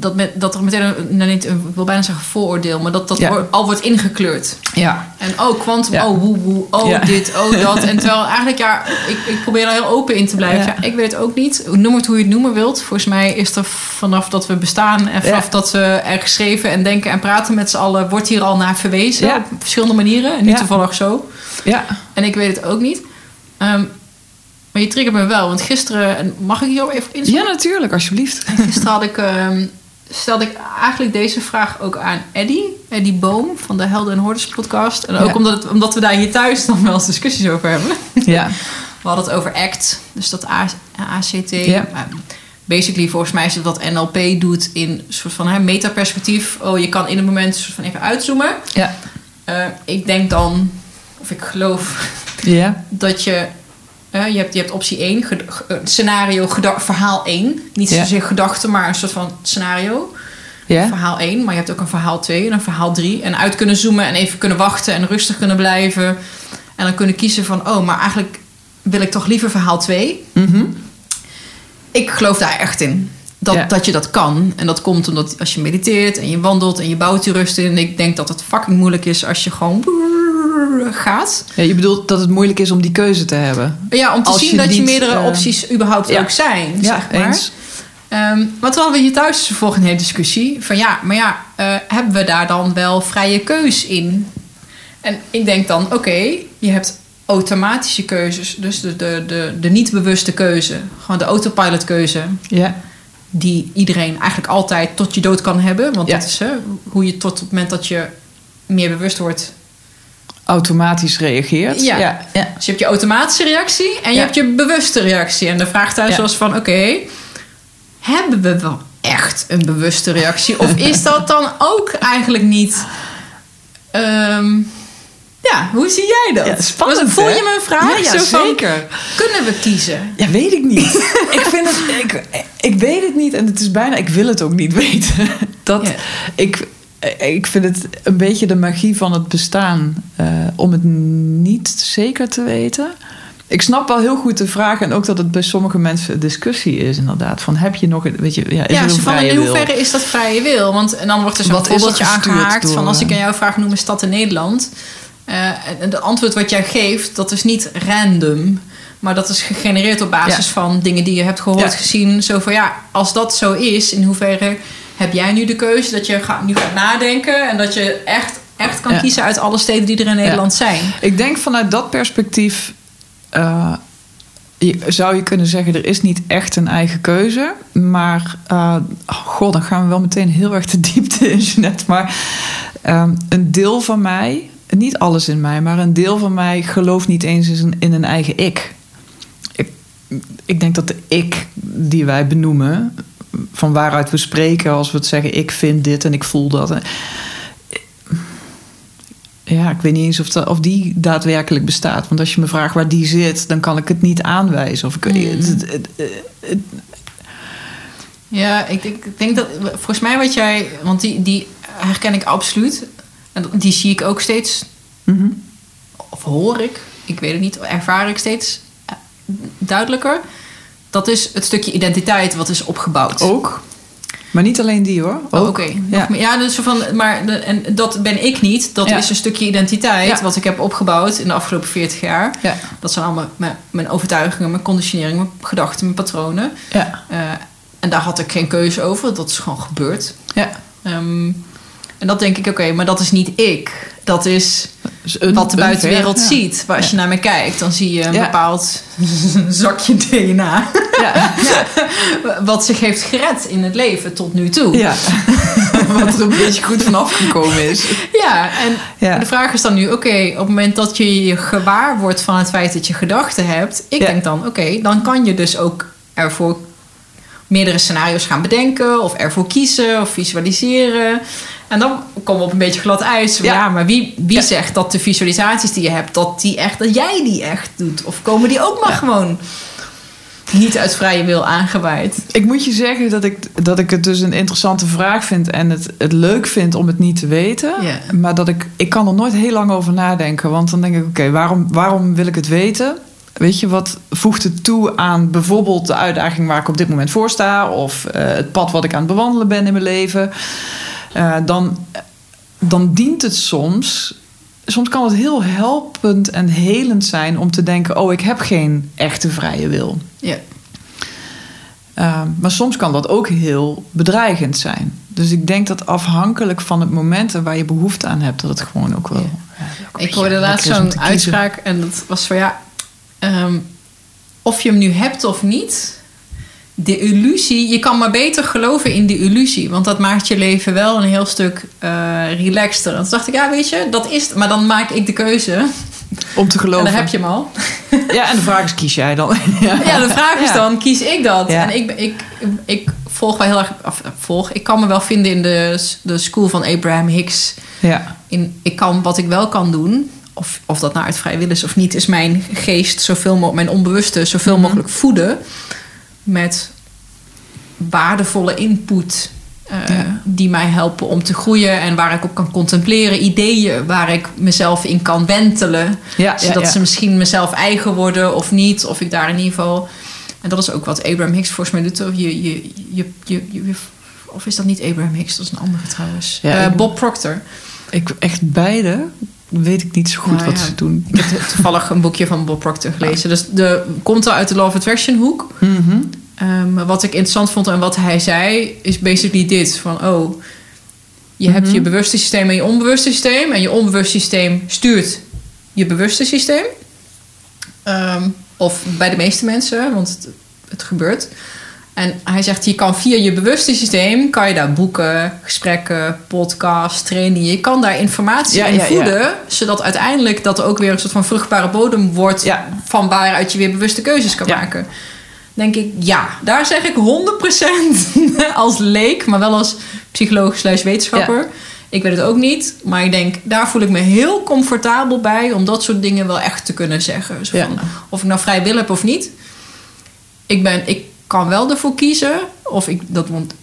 dat, met, dat er meteen een, nou niet, een- ik wil bijna zeggen vooroordeel, maar dat dat Ja. woord al wordt ingekleurd. Ja, En oh, kwantum, Ja. oh, woe, woe, oh, Ja. dit, oh, dat. En terwijl eigenlijk, ja, ik, ik probeer er heel open in te blijven. Ja. Ik weet het ook niet. Noem het hoe je het noemen wilt. Volgens mij is er vanaf dat we bestaan en vanaf dat we er geschreven en denken en praten met z'n allen, wordt hier al naar verwezen Ja. op verschillende manieren. En niet toevallig zo. ja, En ik weet het ook niet. Ehm, maar je triggert me wel, want gisteren, en mag ik hier ook even in? ja, natuurlijk, alsjeblieft. Gisteren had ik, ehm, stelde ik eigenlijk deze vraag ook aan Eddie. Eddie Boom van de Helden en Hordes podcast. En ook Ja. omdat, het- omdat we daar hier thuis dan wel eens discussies over hebben. Ja, We hadden het over ACT, dus dat A- ACT. Ja. Basically, volgens mij is het wat NLP doet in een soort van hè, metaperspectief. Oh, je kan in een moment soort van even uitzoomen. ja, Eh, ik denk dan, of ik geloof ja, dat je. Eh, je, hebt, je hebt optie 1, ged- ge- eh, scenario, verhaal 1. Niet zozeer gedachte, maar een soort van scenario. Verhaal 1, maar je hebt ook een verhaal 2 en een verhaal 3. En uit kunnen zoomen en even kunnen wachten en rustig kunnen blijven. En dan kunnen kiezen van, oh, maar eigenlijk wil ik toch liever verhaal 2. Mhm. Ik geloof daar echt in. Dat, dat je dat kan. En dat komt omdat als je mediteert en je wandelt en je bouwt die rust in. Ik denk dat het fucking moeilijk is als je gewoon gaat. ja. Je bedoelt dat het moeilijk is om die keuze te hebben. Ja, om te Als zien je dat je niet, meerdere eh, opties überhaupt ja. ook zijn. Ja, zeg maar. eens. Maar toen hadden we hier thuis een hele discussie. Van ja, maar ja, eh, hebben we daar dan wel vrije keus in? En ik denk dan, oké, je hebt automatische keuzes. Dus de, de, de, de niet-bewuste keuze. Gewoon de autopilot keuze. Ja, Die iedereen eigenlijk altijd tot je dood kan hebben. Want Ja. dat is hè, hoe je tot het moment dat je meer bewust wordt. Automatisch reageert. Ja. Dus je hebt je automatische reactie en je Ja. hebt je bewuste reactie. En de vraag thuis Ja. was van, oké, hebben we wel echt een bewuste reactie? Of is dat dan ook eigenlijk niet... ehm, Ja, hoe zie jij dat? Ja, spannend, Was- Voel hè? je een vraag? Ja, ja, Zo van, zeker. kunnen we kiezen? Ja, weet ik niet. ik vind het. Ik, ik weet het niet en het is bijna. Ik wil het ook niet weten. Dat ik. Ik vind het een beetje de magie van het bestaan eh, om het niet zeker te weten. Ik snap wel heel goed de vraag en ook dat het bij sommige mensen discussie is, inderdaad. Van heb je nog, een- weet je, ja, is Ja, er een van in wil? hoeverre is dat vrije wil? Want en dan wordt er zo'n voorbeeldje aangehaakt door, van als ik eh, aan jou vraag noem een stad in Nederland. Eh, en het antwoord wat jij geeft, dat is niet random. Maar dat is gegenereerd op basis Ja. van dingen die je hebt gehoord, Ja. gezien. Zo van ja, als dat zo is, in hoeverre heb jij nu de keuze dat je gaat, nu gaat nadenken en dat je echt, echt kan Ja. kiezen uit alle steden die er in Nederland zijn? Ik denk vanuit dat perspectief eh, je- zou je kunnen zeggen: er is niet echt een eigen keuze. Maar, eh oh god, dan gaan we wel meteen heel erg de diepte in, Jeanette. Maar eh, een deel van mij, niet alles in mij, maar een deel van mij gelooft niet eens in een, in een eigen ik. Ik denk dat de ik die wij benoemen, van waaruit we spreken als we het zeggen: ik vind dit en ik voel dat. Ja, ik weet niet eens of, dat, of die daadwerkelijk bestaat. Want als je me vraagt waar die zit, dan kan ik het niet aanwijzen. Of ik, Hmm. Ja, ik denk, ik denk dat volgens mij wat jij, want die, die herken ik absoluut. En die zie ik ook steeds, mhm. of hoor ik, ik weet het niet, ervaar ik steeds eh, duidelijker. Dat is het stukje identiteit wat is opgebouwd. Ook. Maar niet alleen die hoor. Oh. Oké, Ja. dus van, maar de, en dat ben ik niet. Dat Ja. is een stukje identiteit Ja. wat ik heb opgebouwd in de afgelopen 40 jaar. Ja. Dat zijn allemaal mijn, mijn overtuigingen, mijn conditionering, mijn gedachten, mijn patronen. Ja. Eh, en daar had ik geen keuze over. Dat is gewoon gebeurd. Ja. Ehm, en dat denk ik, oké, maar dat is niet ik. Dat is Dus een- wat de buitenwereld ver- ja. ziet. Maar als Ja. je naar me kijkt, dan zie je een Ja. bepaald zakje DNA. Ja. Wat zich heeft gered in het leven tot nu toe. Wat er een beetje goed vanaf gekomen is. Ja, en de vraag is dan nu, oké, op het moment dat je je gewaar wordt van het feit dat je gedachten hebt, ik denk dan, oké, dan kan je dus ook ervoor meerdere scenario's gaan bedenken, of ervoor kiezen, of visualiseren. En dan komen we op een beetje glad ijs. Ja, Ja. maar wie, wie Ja. zegt dat de visualisaties die je hebt, dat, die echt, dat jij die echt doet? Of komen die ook maar Ja. gewoon niet uit vrije wil aangewaaid? Ik moet je zeggen dat ik, dat ik het dus een interessante vraag vind en het, het leuk vind om het niet te weten. Maar dat ik, ik kan er nooit heel lang over nadenken. Want dan denk ik, oké, waarom, waarom wil ik het weten? Weet je, wat voegt het toe aan bijvoorbeeld de uitdaging waar ik op dit moment voor sta? Of eh, het pad wat ik aan het bewandelen ben in mijn leven? Eh, dan, dan dient het soms... Soms kan het heel helpend en helend zijn om te denken... oh, ik heb geen echte vrije wil. Ja. Uh, maar soms kan dat ook heel bedreigend zijn. Dus ik denk dat afhankelijk van het moment en waar je behoefte aan hebt, dat het gewoon ook wel. Ja, Ik hoorde laatst zo'n uitspraak en dat was van ja, ehm, of je hem nu hebt of niet, de illusie, je kan maar beter geloven in de illusie, want dat maakt je leven wel een heel stuk eh relaxter. En toen dacht ik, ja, weet je, dat is, het. maar dan maak ik de keuze Om te en geloven. dan heb je hem al. Ja, en de vraag is: kies jij dan? ja. Ja, de vraag is dan, kies ik dat? Ja. En ik, ik, ik volg wel heel erg, of, volg, ik kan me wel vinden in de, de school van Abraham Hicks. Ja. in, ik kan, wat ik wel kan doen, of, of dat nou uit vrij wil is of niet, is mijn geest zoveel mogelijk, mijn onbewuste zoveel Mhm. mogelijk voeden met waardevolle input. eh, Ja. Die mij helpen om te groeien en waar ik op kan contempleren. Ideeën waar ik mezelf in kan wentelen. Ja, zodat ja, ze misschien mezelf eigen worden of niet. Of ik daar in ieder geval. En dat is ook wat Abraham Hicks volgens mij doet. toch? Je, je, je, je, je- of is dat niet Abraham Hicks? Dat is een andere trouwens. Eh, Bob Proctor. Ik, echt beide weet ik niet zo goed Nou wat ja, ze doen. Ik heb toevallig een boekje van Bob Proctor gelezen. Dus de, komt er uit de Law of Attraction hoek. Mhm. Ehm, wat ik interessant vond en wat hij zei, is basically dit: van oh, je hebt Mhm. je bewuste systeem en je onbewuste systeem. En je onbewuste systeem stuurt je bewuste systeem. Ehm, of bij de meeste mensen, want het, het gebeurt. En hij zegt, je kan via je bewuste systeem... kan je daar boeken, gesprekken, podcasts, trainingen... je kan daar informatie Ja, in ja, ja. voeden... zodat uiteindelijk dat ook weer een soort van vruchtbare bodem wordt... Van waaruit je weer bewuste keuzes kan maken. Denk ik, ja, daar zeg ik 100% als leek... maar wel als psycholoog slash wetenschapper... Ik weet het ook niet, maar ik denk, daar voel ik me heel comfortabel bij om dat soort dingen wel echt te kunnen zeggen. Zo van, of ik nou vrij wil heb of niet. Ik, ben, ik kan wel ervoor kiezen of ik dat want,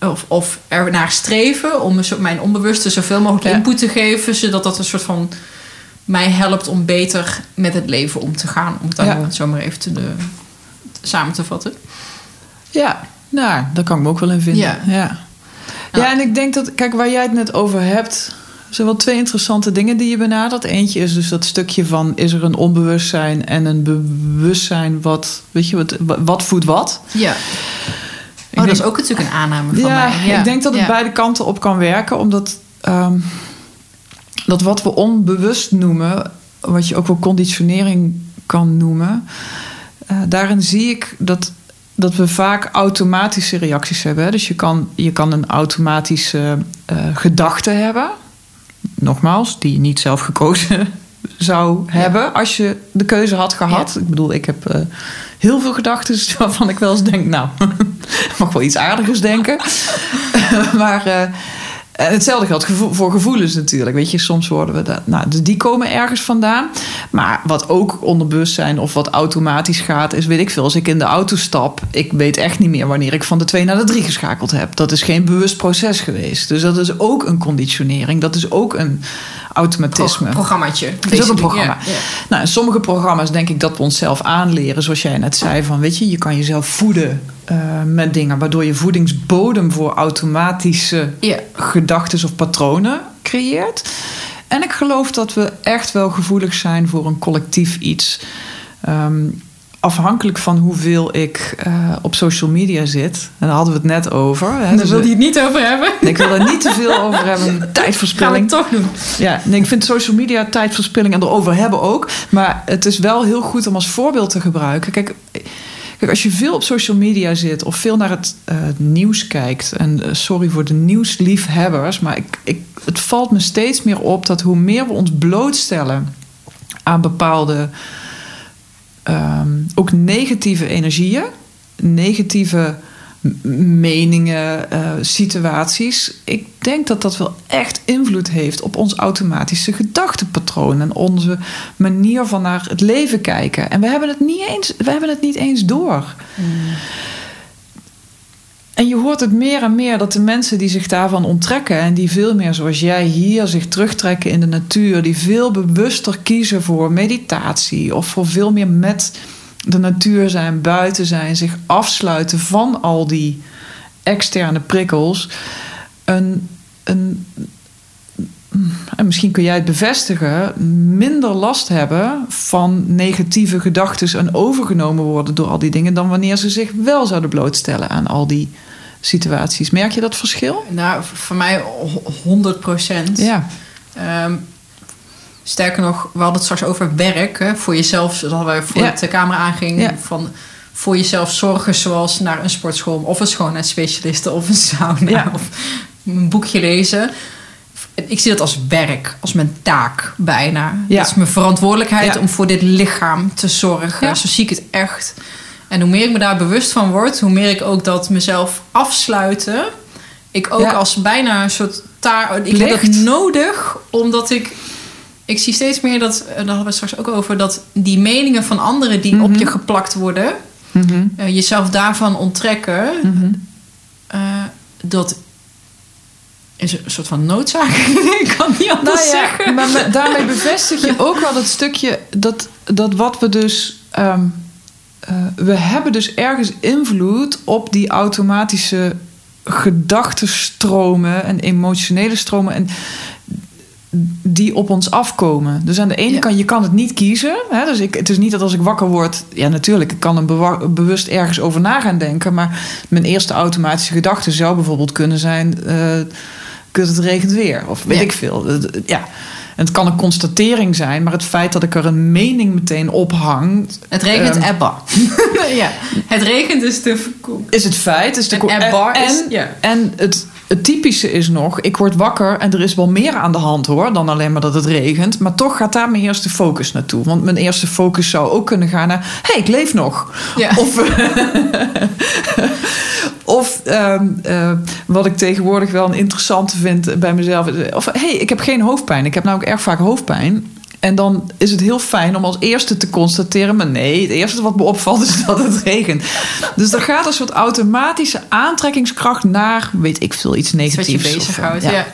of, of er naar streven om mijn onbewuste zoveel mogelijk Ja. input te geven, zodat dat een soort van mij helpt om beter met het leven om te gaan. Om het dan Ja. gewoon zo maar even te, de, samen te vatten. Ja, nou, daar kan ik me ook wel in vinden. Ja. Ja. Ja. en ik denk dat, kijk, waar jij het net over hebt, zijn wel twee interessante dingen die je benadert. Eentje is dus dat stukje van, is er een onbewustzijn en een bewustzijn wat, weet je, wat, wat voedt wat? Ja. Ik Oh, dat denk- is ook natuurlijk een aanname van ja, mij. ik denk dat het Ja. beide kanten op kan werken, omdat ehm, dat wat we onbewust noemen, wat je ook wel conditionering kan noemen, eh, daarin zie ik dat, dat we vaak automatische reacties hebben. Dus je kan, je kan een automatische eh, gedachte hebben, nogmaals, die je niet zelf gekozen zou hebben als je de keuze had gehad. Ik bedoel, ik heb eh, heel veel gedachten waarvan ik wel eens denk, nou, mag wel iets aardigers denken. maar eh, en hetzelfde geldt voor gevoelens natuurlijk. Weet je, soms worden we dat. Nou, dus die komen ergens vandaan. Maar wat ook onderbewustzijn of wat automatisch gaat, is weet ik veel. Als ik in de auto stap, ik weet echt niet meer wanneer ik van de twee naar de drie geschakeld heb. Dat is geen bewust proces geweest. Dus dat is ook een conditionering. Dat is ook een automatisme. Pro- programmaatje. Het is ook een programma. Nou, sommige programma's denk ik dat we onszelf aanleren, zoals jij net zei, van weet je, je kan jezelf voeden eh, met dingen, waardoor je voedingsbodem voor automatische Ja. gedachten of patronen creëert. En ik geloof dat we echt wel gevoelig zijn voor een collectief iets. Ehm, afhankelijk van hoeveel ik eh, op social media zit. En daar hadden we het net over. Hè, Daar dus, wil je het niet over hebben. ik wil er niet te veel over hebben. Tijdverspilling. het toch doen. Ja, nee, ik vind social media tijdverspilling en erover hebben ook. Maar het is wel heel goed om als voorbeeld te gebruiken. Kijk, kijk als je veel op social media zit of veel naar het eh, nieuws kijkt. En eh, sorry voor de nieuwsliefhebbers, maar ik, ik, het valt me steeds meer op dat hoe meer we ons blootstellen aan bepaalde ehm, ook negatieve energieën, negatieve meningen, eh, situaties. Ik denk dat dat wel echt invloed heeft op ons automatische gedachtenpatroon en onze manier van naar het leven kijken. En we hebben het niet eens, we hebben het niet eens door. En je hoort het meer en meer dat de mensen die zich daarvan onttrekken en die veel meer zoals jij hier zich terugtrekken in de natuur, die veel bewuster kiezen voor meditatie of voor veel meer met de natuur zijn, buiten zijn, zich afsluiten van al die externe prikkels. Een, een, en misschien kun jij het bevestigen, minder last hebben van negatieve gedachten en overgenomen worden door al die dingen dan wanneer ze zich wel zouden blootstellen aan al die situaties. Merk je dat verschil? Nou, voor mij ho- 100 procent. Ja, Ehm, sterker nog, we hadden het straks over werk. Hè, voor jezelf, zodat we voor Ja. de camera aanging. Ja. Van voor jezelf zorgen, zoals naar een sportschool of een schoonheidsspecialiste of een sauna Ja. of een boekje lezen. Ik zie dat als werk, als mijn taak bijna. Dat is mijn verantwoordelijkheid om voor dit lichaam te zorgen. Zo zie ik het echt. En hoe meer ik me daar bewust van word, hoe meer ik ook dat mezelf afsluiten. Ik ook als bijna een soort taar. Ik heb dat nodig, omdat ik. Ik zie steeds meer dat, eh, daar hadden we het straks ook over, dat die meningen van anderen die op Mhm. je geplakt worden, Mhm. eh, jezelf daarvan onttrekken, Mhm. eh, dat is een soort van noodzaak. ik kan niet anders Nou ja, zeggen. maar met- daarmee bevestig je ook wel dat stukje dat, dat wat we dus. ehm, eh, we hebben dus ergens invloed op die automatische gedachtenstromen en emotionele stromen. En die op ons afkomen. Dus aan de ene Ja. kant, je kan het niet kiezen. Hè? Dus ik, het is niet dat als ik wakker word... Ja, natuurlijk, ik kan er bewa- bewust ergens over na gaan denken. Maar mijn eerste automatische gedachte zou bijvoorbeeld kunnen zijn... eh kut, het regent weer. Of weet Ja. ik veel. Het- Ja. En het kan een constatering zijn. Maar het feit dat ik er een mening meteen op hang... Het regent Ehm. Ebba. ja, het regent is te is het feit. Is de en, is- ja. en het het typische is nog, ik word wakker en er is wel meer aan de hand hoor, dan alleen maar dat het regent. Maar toch gaat daar mijn eerste focus naartoe. Want mijn eerste focus zou ook kunnen gaan naar, hé, hey, ik leef nog. Ja. Of, of ehm, eh, wat ik tegenwoordig wel een interessante vind bij mezelf. Of hé, hey, ik heb geen hoofdpijn. Ik heb namelijk erg vaak hoofdpijn. En dan is het heel fijn om als eerste te constateren... maar nee, het eerste wat me opvalt is dat het regent. Dus er gaat een soort automatische aantrekkingskracht naar... weet ik veel, iets negatiefs. Wat je bezighoudt, ja. ja.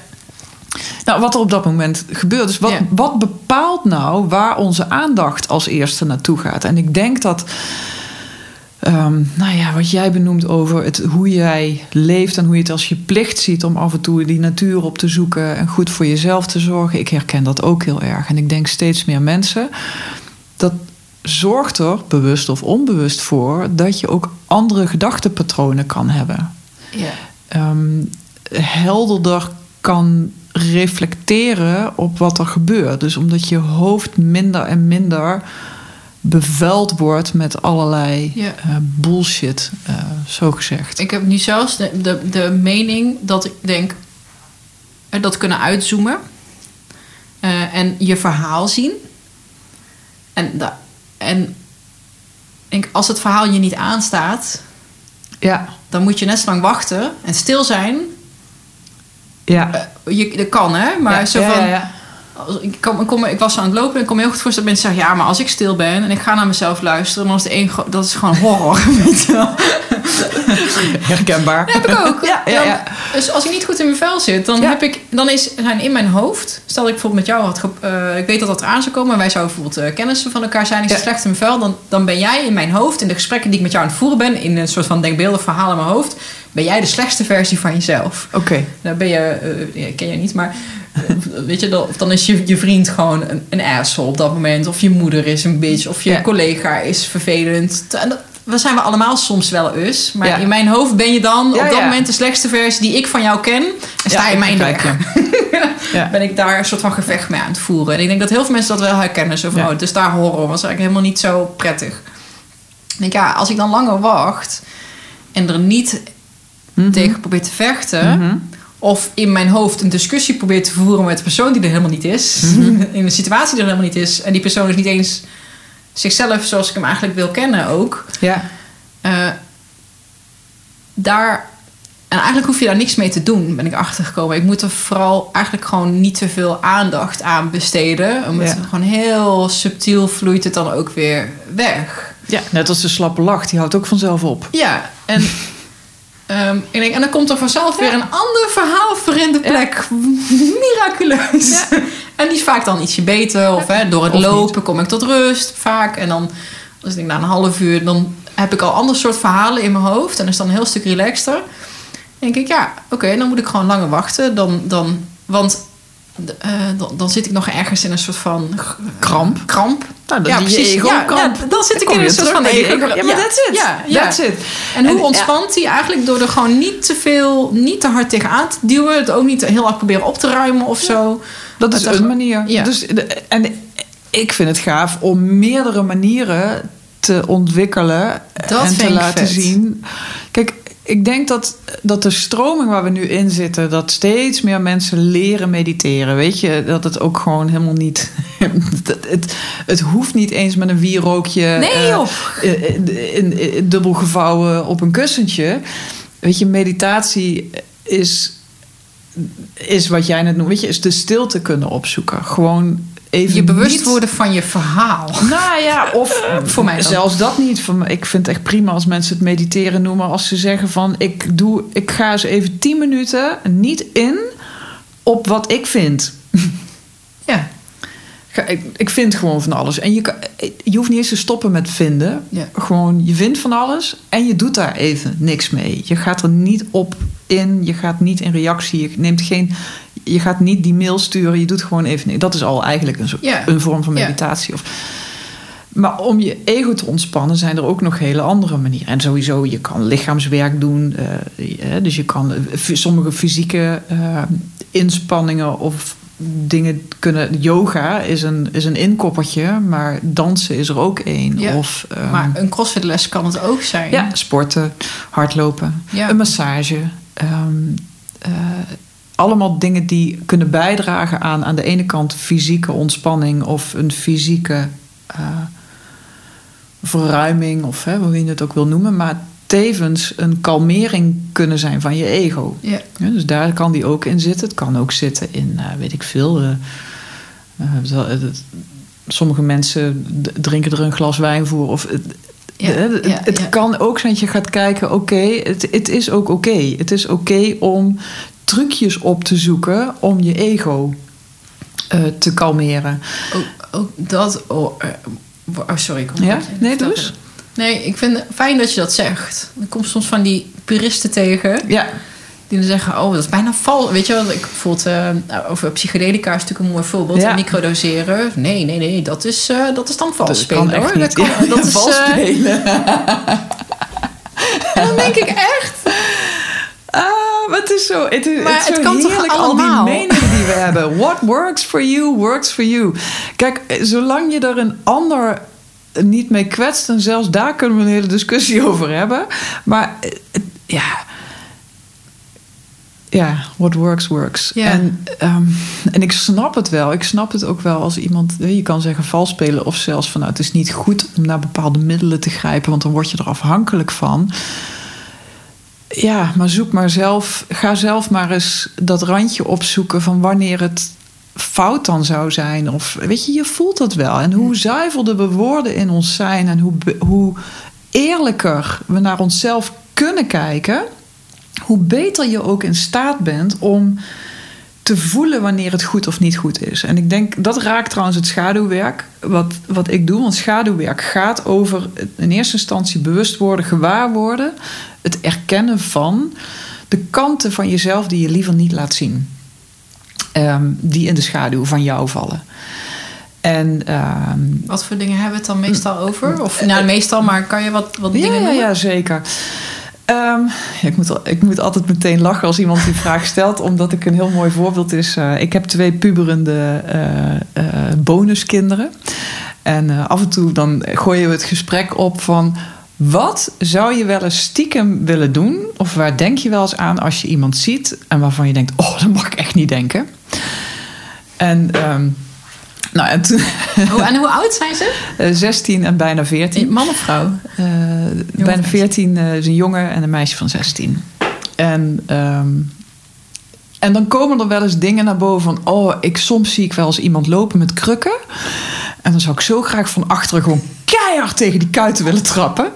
Nou, wat er op dat moment gebeurt. Dus wat, Ja. wat bepaalt nou waar onze aandacht als eerste naartoe gaat? En ik denk dat... ehm, nou ja, wat jij benoemt over het, hoe jij leeft en hoe je het als je plicht ziet om af en toe die natuur op te zoeken en goed voor jezelf te zorgen. Ik herken dat ook heel erg. En ik denk steeds meer mensen. Dat zorgt er, bewust of onbewust, voor dat je ook andere gedachtenpatronen kan hebben. Ja. Ehm, helderder kan reflecteren op wat er gebeurt. Dus omdat je hoofd minder en minder bevuild wordt met allerlei Ja. eh, bullshit, eh, zo gezegd. Ik heb nu zelfs de, de, de mening dat ik denk eh, dat kunnen uitzoomen en je verhaal zien. En, da, en ik denk, als het verhaal je niet aanstaat, Ja, dan moet je net zo lang wachten en stil zijn. ja. Je, dat kan, hè? Maar ja, zo van. ja, ik, kom, ik, kom, ik was aan het lopen en ik kom heel goed voorstellen dat mensen zeggen: Ja, maar als ik stil ben en ik ga naar mezelf luisteren, dan is het één. gro- Dat is gewoon horror. Herkenbaar. Dat heb ik ook. Ja, ja, ja. Dan- dus als ik niet goed in mijn vel zit, dan, heb ik, dan is, zijn in mijn hoofd... Stel dat ik bijvoorbeeld met jou had... eh, ik weet dat dat eraan zou komen... en wij zouden bijvoorbeeld eh, kennissen van elkaar zijn... ik zit slecht in mijn vel... Dan, dan ben jij in mijn hoofd... in de gesprekken die ik met jou aan het voeren ben... in een soort van denkbeeldig verhaal in mijn hoofd... ben jij de slechtste versie van jezelf. Oké. Dan ben je... eh, ken je niet, maar... weet je, dan, of dan is je, je vriend gewoon een, een asshole op dat moment... of je moeder is een bitch... of je Ja. collega is vervelend... En dat- we zijn we allemaal soms wel eens. Maar Ja. in mijn hoofd ben je dan Ja, op dat moment de slechtste versie die ik van jou ken. En sta je in mijn weg. Ben ik daar een soort van gevecht mee aan het voeren. En ik denk dat heel veel mensen dat wel herkennen. Zo van, oh, dus daar horror was eigenlijk helemaal niet zo prettig. Ik denk, ja, als ik dan langer wacht... en er niet Mhm. tegen probeer te vechten... Mhm. Of in mijn hoofd een discussie probeer te voeren... met een persoon die er helemaal niet is... Mhm. in een situatie die er helemaal niet is... en die persoon is niet eens zichzelf zoals ik hem eigenlijk wil kennen ook... Ja. Eh, daar. En eigenlijk hoef je daar niks mee te doen, ben ik achtergekomen. Ik moet er vooral eigenlijk gewoon niet te veel aandacht aan besteden. Omdat Ja. het gewoon heel subtiel vloeit het dan ook weer weg. ja, net als de slappe lach, die houdt ook vanzelf op. Ja, en, ehm, ik denk, en dan komt er vanzelf weer een ander verhaal voor in de plek. Miraculeus. En die is vaak dan ietsje beter. Of hè, door het Of lopen kom ik tot rust vaak. En dan, als ik denk, na een half uur, dan heb ik al ander soort verhalen in mijn hoofd. En is dan een heel stuk relaxter. Dan denk ik, ja, oké, dan moet ik gewoon langer wachten. Dan, dan, want eh, dan, dan zit ik nog ergens in een soort van... eh, Kramp. Kramp. Nou, dat ja, precies. Ja, ego-kramp. ja, dan zit ik in een soort van ego. ego- Ja, maar that's it. Ja, ja. That's it. En hoe En- ontspant hij eigenlijk door er gewoon niet te veel, niet te hard tegenaan te duwen, het ook niet heel hard proberen op te ruimen of zo. Dat is Dat- een manier. Dus, en ik vind het gaaf om meerdere manieren te ontwikkelen Dat en te laten vet. zien. Kijk, ik denk dat, dat de stroming waar we nu in zitten, dat steeds meer mensen leren mediteren. Weet je, dat het ook gewoon helemaal niet. het, het hoeft niet eens met een wierookje. Nee, eh, joh. in, in- in- dubbel gevouwen op een kussentje. Weet je, meditatie is, is wat jij net noemt. Weet je, is de stilte kunnen opzoeken. Gewoon even. Je bewust niet- worden van je verhaal. Nou ja, of Voor mij zelfs dat niet. Ik vind het echt prima als mensen het mediteren noemen. Als ze zeggen van ik, doe, ik ga eens even 10 minuten niet in op wat ik vind. Ja. Ik, ik vind gewoon van alles. En je, kan, je hoeft niet eens te stoppen met vinden. Ja. Gewoon, je vindt van alles en je doet daar even niks mee. Je gaat er niet op in, je gaat niet in reactie. Je neemt geen. Je gaat niet die mail sturen, je doet gewoon even. Dat is al eigenlijk een, soort, Ja. een vorm van meditatie. Of, maar om je ego te ontspannen zijn er ook nog hele andere manieren. En sowieso, je kan lichaamswerk doen. eh, eh, dus je kan eh, sommige fysieke inspanningen of dingen kunnen. Yoga is een, is een inkoppertje, maar dansen is er ook één. Ja. Of ehm, Maar een crossfitles kan het ook zijn. ja, sporten, hardlopen, Ja. een massage. ehm, eh, allemaal dingen die kunnen bijdragen aan aan de ene kant fysieke ontspanning of een fysieke eh, verruiming, of hè, hoe je het ook wil noemen, maar tevens een kalmering kunnen zijn van je ego. Ja. Ja, dus daar kan die ook in zitten. Het kan ook zitten in, eh, weet ik veel. eh, sommige mensen drinken er een glas wijn voor. Of, het- Ja, het ja, het ja. kan ook zijn dat je gaat kijken: oké, het, het is ook oké. Het is oké om trucjes op te zoeken om je ego eh, te kalmeren. Ook, ook dat. Oh, eh, oh, sorry. Ik kom Ja? Nee, dus? Nee, ik vind het fijn dat je dat zegt. Er komt soms van die puristen tegen. Ja, Die dan zeggen, oh, dat is bijna val. Weet je wel, ik bijvoorbeeld eh, over psychedelica is natuurlijk een mooi voorbeeld. Ja. Microdoseren. Nee, nee, nee, dat is, dat is dan vals dat spelen kan hoor. Dat, kan, Ja, dat is vals spelen. En dan denk ik echt. Maar het is zo. Het, is, Maar het, is het zo kan heerlijk, al die meningen die we hebben. What works for you, works for you. Kijk, eh, zolang je er een ander niet mee kwetst... en zelfs daar kunnen we een hele discussie over hebben. Maar eh, ja... Ja, what works, works. En, ehm, en ik snap het wel. Ik snap het ook wel als iemand... Je kan zeggen vals spelen of zelfs van... Nou, het is niet goed om naar bepaalde middelen te grijpen... want dan word je er afhankelijk van... Ja, maar zoek maar zelf. Ga zelf maar eens dat randje opzoeken van wanneer het fout dan zou zijn. Of weet je, je voelt het wel. En hoe zuiverder we woorden in ons zijn en hoe, hoe eerlijker we naar onszelf kunnen kijken, hoe beter je ook in staat bent om te voelen wanneer het goed of niet goed is. En ik denk, dat raakt trouwens het schaduwwerk, wat, wat ik doe. Want schaduwwerk gaat over in eerste instantie bewust worden, gewaar worden, het erkennen van de kanten van jezelf die je liever niet laat zien. Ehm, die in de schaduw van jou vallen. En ehm, Wat voor dingen hebben we het dan meestal over? Of nou, meestal, maar kan je wat, wat ja, dingen ja, noemen? ja, zeker. Ehm, ja, ik, moet, ik moet altijd meteen lachen als iemand die vraag stelt, omdat ik een heel mooi voorbeeld is. eh, ik heb twee puberende eh, eh, bonuskinderen. En af en toe dan gooien we het gesprek op van. Wat zou je wel eens stiekem willen doen? Of waar denk je wel eens aan als je iemand ziet en waarvan je denkt: Oh, dat mag ik echt niet denken. En, ehm, nou, en toen, en hoe oud zijn ze? eh, 16 en bijna 14. Man of vrouw? Eh, bijna 14 eh, is een jongen en een meisje van 16. En, ehm, en dan komen er wel eens dingen naar boven van... oh, ik, soms zie ik wel eens iemand lopen met krukken. En dan zou ik zo graag van achteren gewoon keihard tegen die kuiten willen trappen.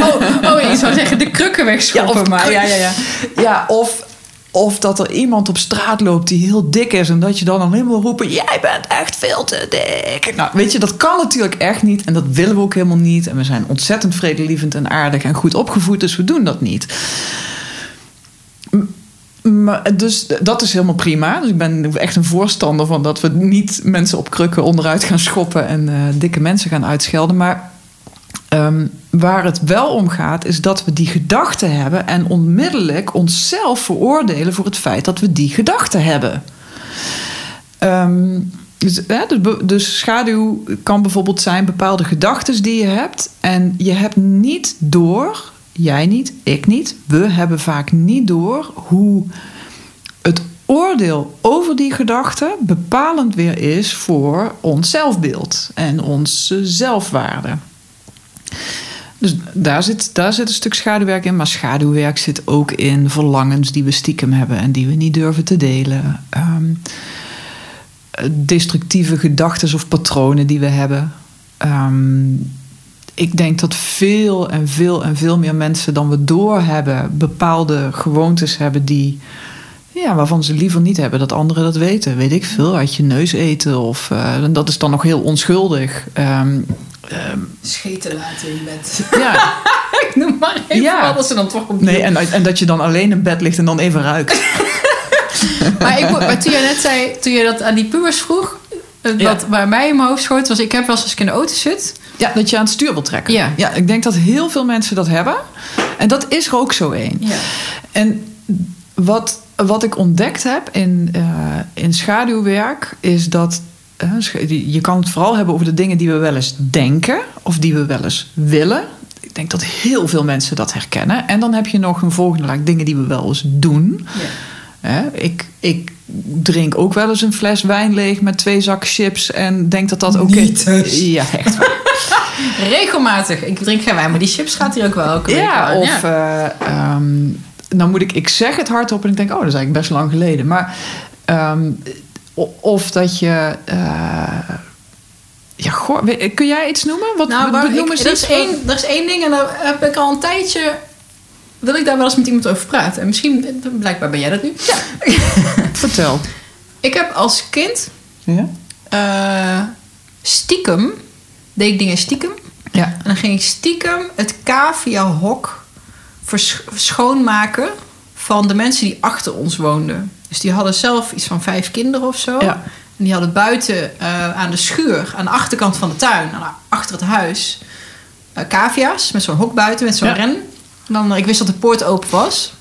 Oh, oh je zou zeggen de krukken wegschoppen. maar ja, ja, ja. ja of, of dat er iemand op straat loopt die heel dik is... en dat je dan alleen maar roepen... jij bent echt veel te dik. Nou, weet je, dat kan natuurlijk echt niet. En dat willen we ook helemaal niet. En we zijn ontzettend vredelievend en aardig en goed opgevoed... dus we doen dat niet. Dus dat is helemaal prima. Dus ik ben echt een voorstander van dat we niet mensen op krukken onderuit gaan schoppen en eh, dikke mensen gaan uitschelden. Maar ehm, waar het wel om gaat, is dat we die gedachten hebben en onmiddellijk onszelf veroordelen voor het feit dat we die gedachten hebben. Ehm, dus, hè, dus schaduw kan bijvoorbeeld zijn bepaalde gedachten die je hebt. En je hebt niet door, jij niet, ik niet, we hebben vaak niet door hoe het oordeel over die gedachten bepalend weer is voor ons zelfbeeld en onze zelfwaarde. Dus daar zit, daar zit een stuk schaduwwerk in. Maar schaduwwerk zit ook in verlangens die we stiekem hebben en die we niet durven te delen. Ehm, destructieve gedachten of patronen die we hebben. Ehm, ik denk dat veel en veel en veel meer mensen dan we doorhebben bepaalde gewoontes hebben die. Ja, waarvan ze liever niet hebben dat anderen dat weten. Weet ik veel, uit je neus eten of eh, dat is dan nog heel onschuldig. Ehm, ehm, Scheten laten in bed. ja, Ik noem maar even Ja. wat ze dan toch op nee, en, en dat je dan alleen in bed ligt en dan even ruikt. Maar, ik, maar toen je net zei, toen je dat aan die pubers vroeg, eh, Ja. wat bij mij in mijn hoofd schoot, was ik heb wel eens als ik in de auto zit. Ja, dat je aan het stuur wil trekken. Ja. ja, ik denk dat heel veel mensen dat hebben. En dat is er ook zo één. Ja. En wat, wat ik ontdekt heb in, eh, in schaduwwerk is dat. Je kan het vooral hebben over de dingen die we wel eens denken of die we wel eens willen. Ik denk dat heel veel mensen dat herkennen. En dan heb je nog een volgende laag dingen die we wel eens doen. Ja. Ik, ik drink ook wel eens een fles wijn leeg met twee zakken chips en denk dat dat oké Niet dus. Ja, echt. waar. Regelmatig. Ik drink geen wijn, maar die chips gaat hier ook wel elke ja, of ehm, dan moet ik, ik zeg het hardop en ik denk, oh, dat is eigenlijk best lang geleden. Maar ehm, of dat je. eh, ja, goh, kun jij iets noemen? Wat, Nou, wat noemen ze er, is één, er is één ding en daar heb ik al een tijdje... Wil ik daar wel eens met iemand over praten. En misschien, blijkbaar ben jij dat nu. Ja. Vertel. Ik heb als kind Ja? eh, stiekem... Deed ik dingen stiekem. Ja. En dan ging ik stiekem het cavia-hok schoonmaken... van de mensen die achter ons woonden. Dus die hadden zelf iets van vijf kinderen of zo. Ja. En die hadden buiten eh, aan de schuur, aan de achterkant van de tuin, aan- achter het huis, eh cavia's met zo'n hok buiten, met zo'n Ja. ren. En dan, ik wist dat de poort open was.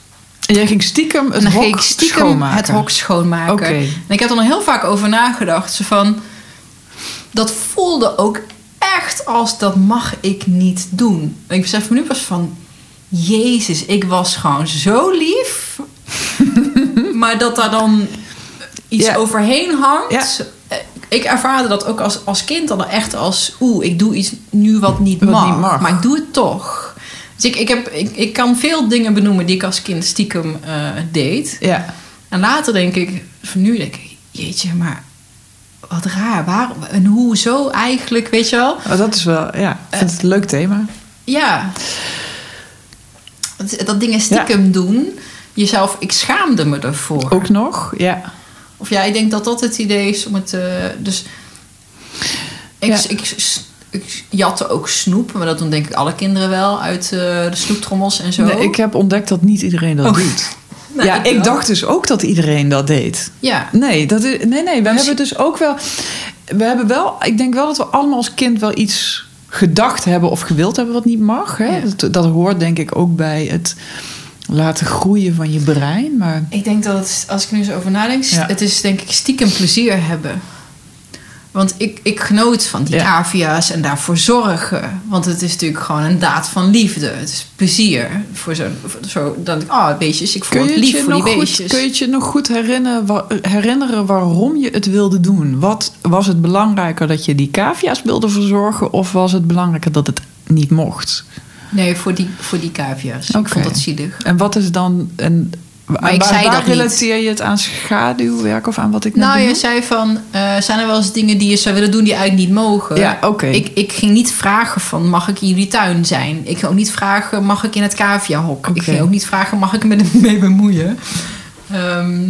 En jij ging stiekem het en hok ging ik stiekem schoonmaken. het hok schoonmaken. Oké. En ik heb er nog heel vaak over nagedacht. Zo van, dat voelde ook echt als dat mag ik niet doen. En ik besef me nu pas van... Jezus, ik was gewoon zo lief. maar dat daar dan iets Ja. overheen hangt. Ja. Eh, Ik ervaarde dat ook als, als kind dan echt als... Oeh, ik doe iets nu wat niet, Wat mag, niet mag. Maar ik doe het toch. Dus ik, ik, heb, ik, ik kan veel dingen benoemen die ik als kind stiekem eh, deed. Ja. En later denk ik, van nu denk ik, jeetje, maar wat raar. Waarom en hoezo eigenlijk, weet je wel? Oh, dat is wel, ja, ik vind het een leuk thema. Ja. Dat, dat dingen stiekem doen. Jezelf, ik schaamde me ervoor. Ook nog, ja. Of ja, ik denk dat dat het idee is om het. eh, dus. Ik, Ja. ik, ik, jatte ook snoep, maar dat doen denk ik alle kinderen wel uit eh, de snoeptrommels en zo. Nee, ik heb ontdekt dat niet iedereen dat Oh. doet. Nou, ja, ik, dacht dus ook dat iedereen dat deed. Ja, Nee, dat is, nee, nee. We Dus- hebben dus ook wel. We hebben wel. Ik denk wel dat we allemaal als kind wel iets gedacht hebben of gewild hebben wat niet mag. Hè? Ja. Dat, dat hoort denk ik ook bij het laten groeien van je brein. Maar Ik denk dat het, als ik nu zo over nadenk, Ja. het is denk ik stiekem plezier hebben. Want ik, ik genoot van die Ja. cavia's en daarvoor zorgen. Want het is natuurlijk gewoon een daad van liefde. Het is plezier. Voor zo, voor zo dan oh, beestjes, ik voel het lief je voor die nog goed, beestjes. kun je je nog goed herinneren, herinneren waarom je het wilde doen? Wat was het belangrijker dat je die cavia's wilde verzorgen, of was het belangrijker dat het niet mocht? Nee, voor die, voor die cavia's. Ik Oké. vond dat zielig. En wat is dan. En, Maar ik waar, zei waar dat niet. relateer je het aan schaduwwerk of aan wat ik net Nou, je zei van, eh, zijn er wel eens dingen die je zou willen doen die eigenlijk niet mogen? Ja, oké. Ik, ik ging niet vragen van, mag ik in jullie tuin zijn? Ik ging ook niet vragen, mag ik in het caviahok? Ik Oké. ging ook niet vragen, mag ik me ermee bemoeien? Ehm,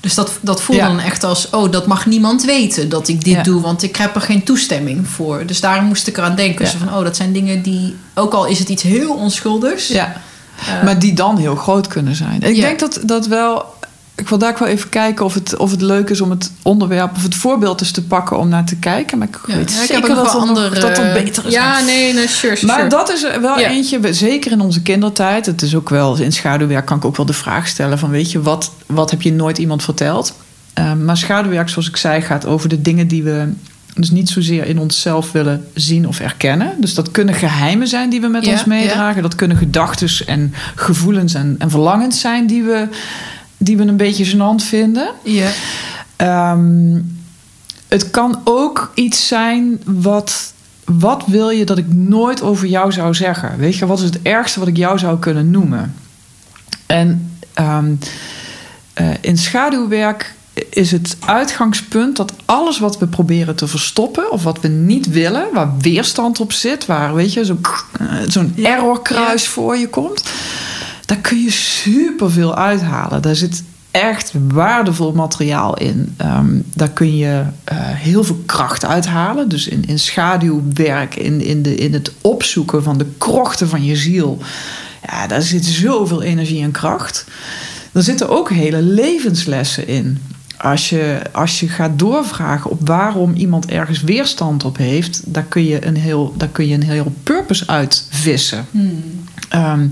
dus dat, dat voelde Ja. dan echt als, oh, dat mag niemand weten dat ik dit Ja. doe, want ik heb er geen toestemming voor. Dus daarom moest ik eraan denken. Ja. Zo van, oh, dat zijn dingen die, ook al is het iets heel onschuldigs. Ja, eh, maar die dan heel groot kunnen zijn. Ik denk dat dat wel. Ik wil daar ook wel even kijken of het, of het leuk is om het onderwerp of het voorbeeld eens te pakken om naar te kijken. Maar ik ja, weet ja, ik zeker heb dat wel er andere... dat er beter is. Ja, nee, nee, sure, sure. Maar dat is wel Ja. eentje, zeker in onze kindertijd. Het is ook wel, in schaduwwerk kan ik ook wel de vraag stellen van... weet je, wat, wat heb je nooit iemand verteld? Eh, maar schaduwwerk, zoals ik zei, gaat over de dingen die we... dus niet zozeer in onszelf willen zien of erkennen. Dus dat kunnen geheimen zijn die we met Ja, ons meedragen. Dat kunnen gedachten en gevoelens en, en verlangens zijn... die we, die we een beetje gênant vinden. Ja. Ehm, het kan ook iets zijn wat. Wat wil je dat ik nooit over jou zou zeggen? Weet je, wat is het ergste wat ik jou zou kunnen noemen? En ehm, eh, in schaduwwerk is het uitgangspunt dat alles wat we proberen te verstoppen of wat we niet willen, waar weerstand op zit, waar weet je, zo'n eh, zo'n Ja, errorkruis voor je komt, daar kun je superveel uithalen. Daar zit echt waardevol materiaal in. Ehm, daar kun je eh, heel veel kracht uithalen. Dus in, in schaduwwerk, in, in, de, in het opzoeken van de krochten van je ziel. Ja, daar zit zoveel energie en kracht. Er zitten ook hele levenslessen in. Als je, als je gaat doorvragen op waarom iemand ergens weerstand op heeft, daar kun je een heel, daar kun je een heel purpose uit vissen. Hmm. Ehm,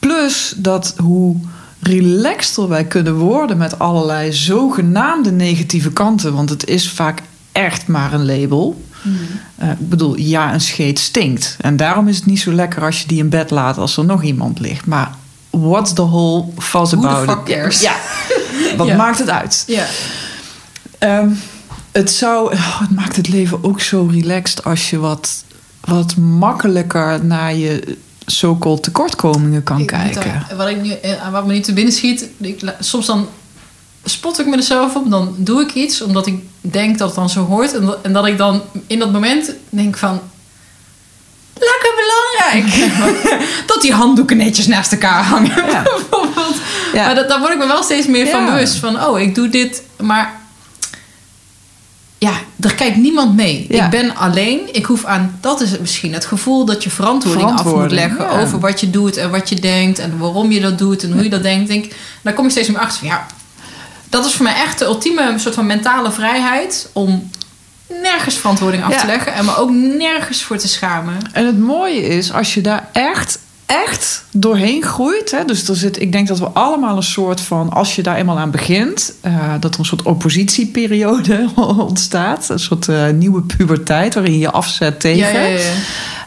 plus dat hoe relaxter wij kunnen worden met allerlei zogenaamde negatieve kanten, want het is vaak echt maar een label. Hmm. Eh, ik bedoel, ja, een scheet stinkt. En daarom is het niet zo lekker als je die in bed laat als er nog iemand ligt. Maar what's the whole fuss Who the about fuck it? cares? Ja. wat Ja. maakt het uit? Ja. Ehm, het, zou, oh, het maakt het leven ook zo relaxed als je wat, wat makkelijker naar je so-called tekortkomingen kan Ik kijken. dan- wat, ik nu, eh, wat me nu te binnen schiet, ik, soms dan spot ik mezelf op, dan doe ik iets omdat ik denk dat het dan zo hoort. En dat, en dat ik dan in dat moment denk van. Lekker belangrijk! dat die handdoeken netjes naast elkaar hangen. Ja. bijvoorbeeld. Ja. Maar dat, daar word ik me wel steeds meer van bewust. Van, oh, ik doe dit, maar... Ja, er kijkt niemand mee. Ja. Ik ben alleen. Ik hoef aan... Dat is het misschien. Het gevoel dat je verantwoording, af moet leggen... ja. over wat je doet en wat je denkt... en waarom je dat doet en hoe je dat denkt. Denk, daar kom ik steeds meer achter van... Ja, dat is voor mij echt de ultieme soort van mentale vrijheid... om nergens verantwoording af Ja. te leggen... en me ook nergens voor te schamen. En het mooie is, als je daar echt, echt doorheen groeit. Hè, dus er zit, ik denk dat we allemaal een soort van, als je daar eenmaal aan begint, eh, dat er een soort oppositieperiode ontstaat. Een soort eh, nieuwe puberteit waarin je je afzet tegen. Ja, ja, ja.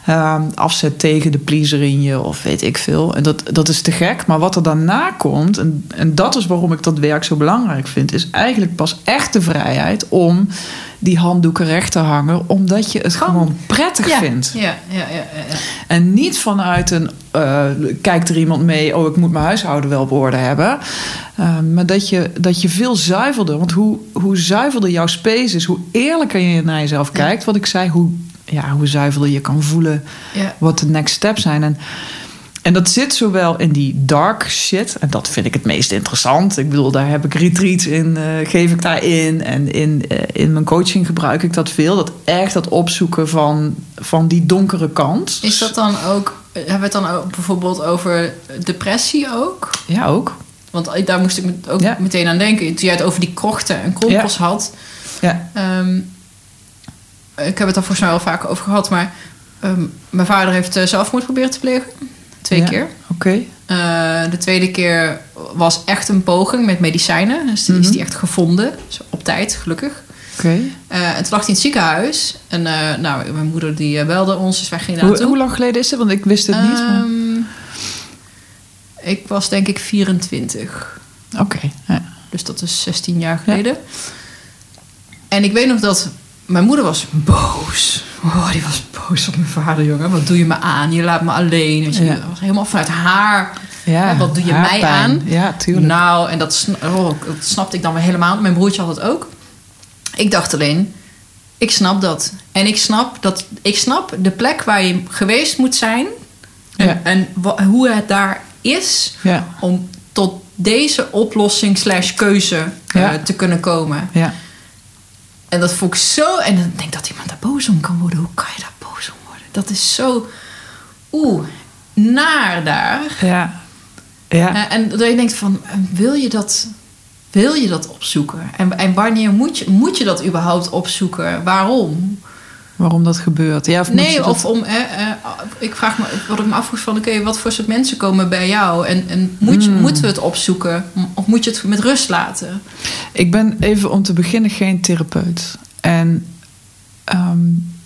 Ehm, afzet tegen de pleaser in je of weet ik veel. En dat, dat is te gek. Maar wat er daarna komt, en, en dat is waarom ik dat werk zo belangrijk vind, is eigenlijk pas echt de vrijheid om die handdoeken recht te hangen, omdat je het Gewoon- prettig ja. vindt. Ja, ja. En niet vanuit een, eh, kijkt er iemand mee, oh ik moet mijn huishouden wel op orde hebben. Eh, maar dat je, dat je veel zuiverder, want hoe, hoe zuiverder jouw space is, hoe eerlijker je naar jezelf kijkt. Wat ik zei, hoe, ja, hoe zuiverder je kan voelen ja. wat de next steps zijn. En, en dat zit zowel in die dark shit, en dat vind ik het meest interessant. Ik bedoel, daar heb ik retreats in, eh, geef ik daarin. En in, eh, in mijn coaching gebruik ik dat veel. Dat echt dat opzoeken van, van die donkere kant. Is dat dan ook, hebben we het dan ook bijvoorbeeld over depressie ook? Ja, ook. Want daar moest ik ook Ja. meteen aan denken. Toen jij het over die krochten en kronkels had. Ja. Ehm, ik heb het daar volgens mij wel vaker over gehad. Maar ehm, mijn vader heeft eh, zelfmoord proberen te plegen. Twee Ja. keer. Oké. Eh, de tweede keer was echt een poging met medicijnen. Dus die is Mhm. die echt gevonden. Dus op tijd, gelukkig. Oké. Eh, en toen lag hij in het ziekenhuis. En eh, nou, mijn moeder die eh, belde ons, dus wij gingen Hoe, naartoe. hoe lang geleden is het? Want ik wist het niet. maar- Ehm, ik was denk ik 24. Oké. Ja. Dus dat is 16 jaar geleden. En ik weet nog dat mijn moeder was boos. Oh, die was boos op mijn vader, jongen. Wat doe je me aan? Je laat me alleen. Weet je, Ja. Dat was helemaal vanuit haar. Ja, wat doe je mij aan? Ja, tuurlijk. Nou, en dat, oh, dat snapte ik dan weer helemaal. Mijn broertje had het ook. Ik dacht alleen, ik snap dat. En ik snap, dat, ik snap de plek waar je geweest moet zijn. En, Ja. en hoe het daar is om tot deze oplossing slash keuze eh, te kunnen komen. ja. En dat vond ik zo... En dan denk ik dat iemand daar boos om kan worden. Hoe kan je daar boos om worden? Dat is zo... Oeh, naar daar. Ja. Ja. Eh, en dat je denkt van, eh, wil je dat, wil je dat opzoeken? En, en wanneer moet je, moet je dat überhaupt opzoeken? Waarom? Waarom dat gebeurt. Ja, of Nee, dat- of om, eh, eh, ik vraag me, wat ik me afvroeg van, oké, wat voor soort mensen komen bij jou? En, en moet Hmm. moeten we het opzoeken? Of moet je het met rust laten? Ik ben even om te beginnen geen therapeut. En ehm,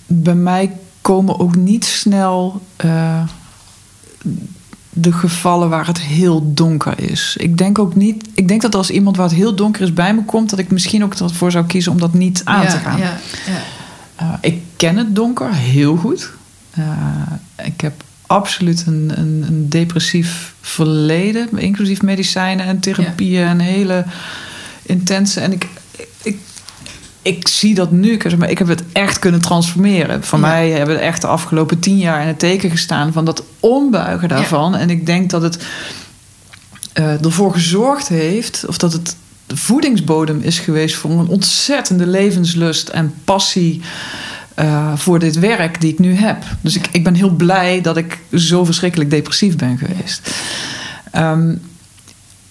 bij mij komen ook niet snel eh, de gevallen waar het heel donker is. Ik denk ook niet. Ik denk dat als iemand waar het heel donker is bij me komt, dat ik misschien ook ervoor zou kiezen om dat niet aan ja, te gaan. Ja, ja. Uh, ik ken het donker heel goed. Uh, ik heb absoluut een, een, een, depressief verleden, inclusief medicijnen en therapieën en hele intense. En ik, ik, ik zie dat nu, maar, ik heb het echt kunnen transformeren. Voor ja. mij hebben we echt de afgelopen tien jaar in het teken gestaan van dat ombuigen daarvan. Ja. En ik denk dat het uh, ervoor gezorgd heeft, of dat het de voedingsbodem is geweest voor een ontzettende levenslust en passie uh, voor dit werk die ik nu heb. Dus ik, ik ben heel blij dat ik zo verschrikkelijk depressief ben geweest. Um,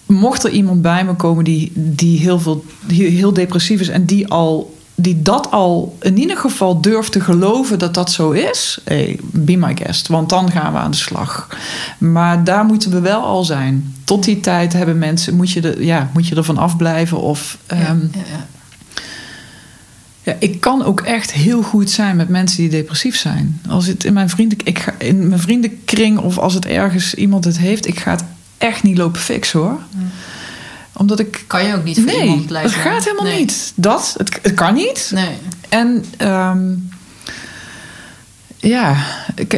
mocht er iemand bij me komen die, die, heel, veel, heel depressief is en die, al, die dat al in ieder geval durft te geloven dat dat zo is, hey, be my guest, want dan gaan we aan de slag. Maar daar moeten we wel al zijn. Tot die tijd hebben mensen, moet je, de, ja, moet je ervan afblijven of. Um, ja, ja, ja. Ja, ik kan ook echt heel goed zijn met mensen die depressief zijn. Als het in mijn, vrienden, ik ga, in mijn vriendenkring of als het ergens iemand het heeft, ik ga het echt niet lopen fixen hoor. Mm. Omdat ik... Kan je ook niet voor Nee, iemand dat blijven. gaat helemaal Nee. niet. Dat, het, het kan niet. Nee. En ehm, ja,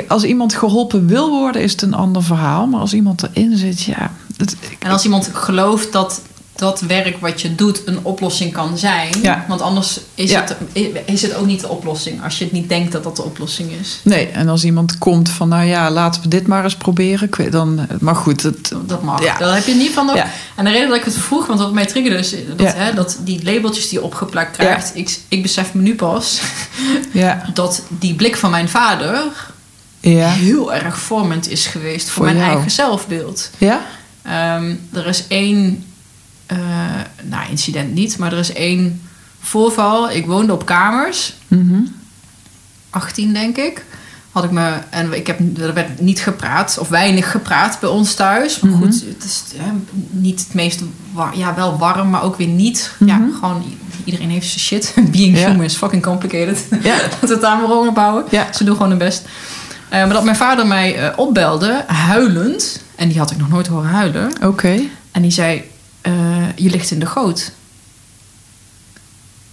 als iemand geholpen wil worden, is het een ander verhaal. Maar als iemand erin zit, ja. Het, En als iemand gelooft dat dat werk wat je doet een oplossing kan zijn. Ja. Want anders is, Ja. het, is het ook niet de oplossing. Als je het niet denkt dat dat de oplossing is. nee, en als iemand komt van, nou ja, laten we dit maar eens proberen. Dan, maar goed, het, Dat mag. Ja. Daar heb je niet van. Ja. En de reden dat ik het vroeg, want wat mij triggerde is dat, hè, dat die labeltjes die je opgeplakt krijgt. Ik, ik besef me nu pas ja, dat die blik van mijn vader ja, heel erg vormend is geweest voor, Voor mijn jou. eigen zelfbeeld. ja, Ehm, er is één, nou incident niet, maar er is één voorval. Ik woonde op kamers, mhm, 18 denk ik. Had ik me, en ik heb, er werd niet gepraat, of weinig gepraat bij ons thuis. Maar Mhm. goed, het is hè, niet het meest, war, ja wel warm, maar ook weer niet. Ja, Mhm. gewoon iedereen heeft zijn shit. Being Ja. human is fucking complicated. ja, Laten we het daar maar. Ja. Ze doen gewoon hun best. Eh, maar dat mijn vader mij eh, opbelde, huilend. En die had ik nog nooit horen huilen. oké. En die zei, eh, je ligt in de goot.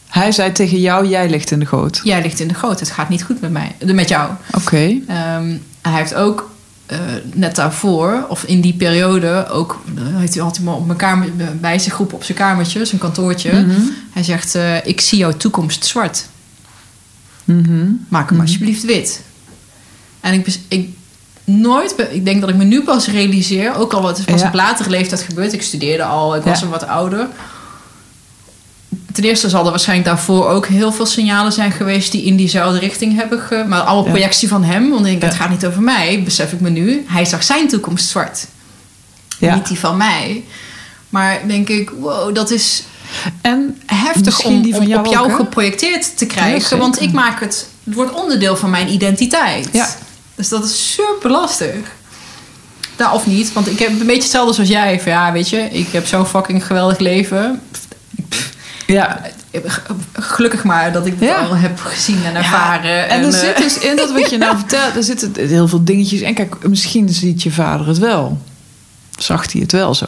Hij zei tegen jou, jij ligt in de goot. Jij ligt in de goot. Het gaat niet goed met, mij, eh, met jou. Oké, Ehm, hij heeft ook eh, net daarvoor, of in die periode, ook heeft hij altijd maar op mijn kamer, bij zich groep op zijn kamertje, zijn kantoortje. Mhm. Hij zegt: Ik zie jouw toekomst zwart. Mhm. Maak hem Mhm. alsjeblieft wit. En ik, ik nooit, ik denk dat ik me nu pas realiseer, ook al wat pas Ja. op latere leeftijd gebeurd. Ik studeerde al, ik was Ja. al wat ouder. Ten eerste zal er waarschijnlijk daarvoor ook heel veel signalen zijn geweest die in diezelfde richting hebben ge... Maar allemaal Ja. projectie van hem. Want ik denk, het gaat niet over mij, besef ik me nu. Hij zag zijn toekomst zwart. Ja. Niet die van mij. Maar denk ik, wow, dat is En heftig om die van op- jou op jou ook, geprojecteerd te krijgen. want ik maak het, het wordt onderdeel van mijn identiteit. Ja. Dus dat is super lastig. Nou, of niet, want ik heb een beetje hetzelfde zoals jij. Van, ja, weet je, ik heb zo'n fucking geweldig leven. ja, Gelukkig maar dat ik dat Ja. al heb gezien en ervaren. En er eh, zit dus in dat wat je nou vertelt, er zitten heel veel dingetjes. En kijk, misschien ziet je vader het wel. Zag hij het wel zo?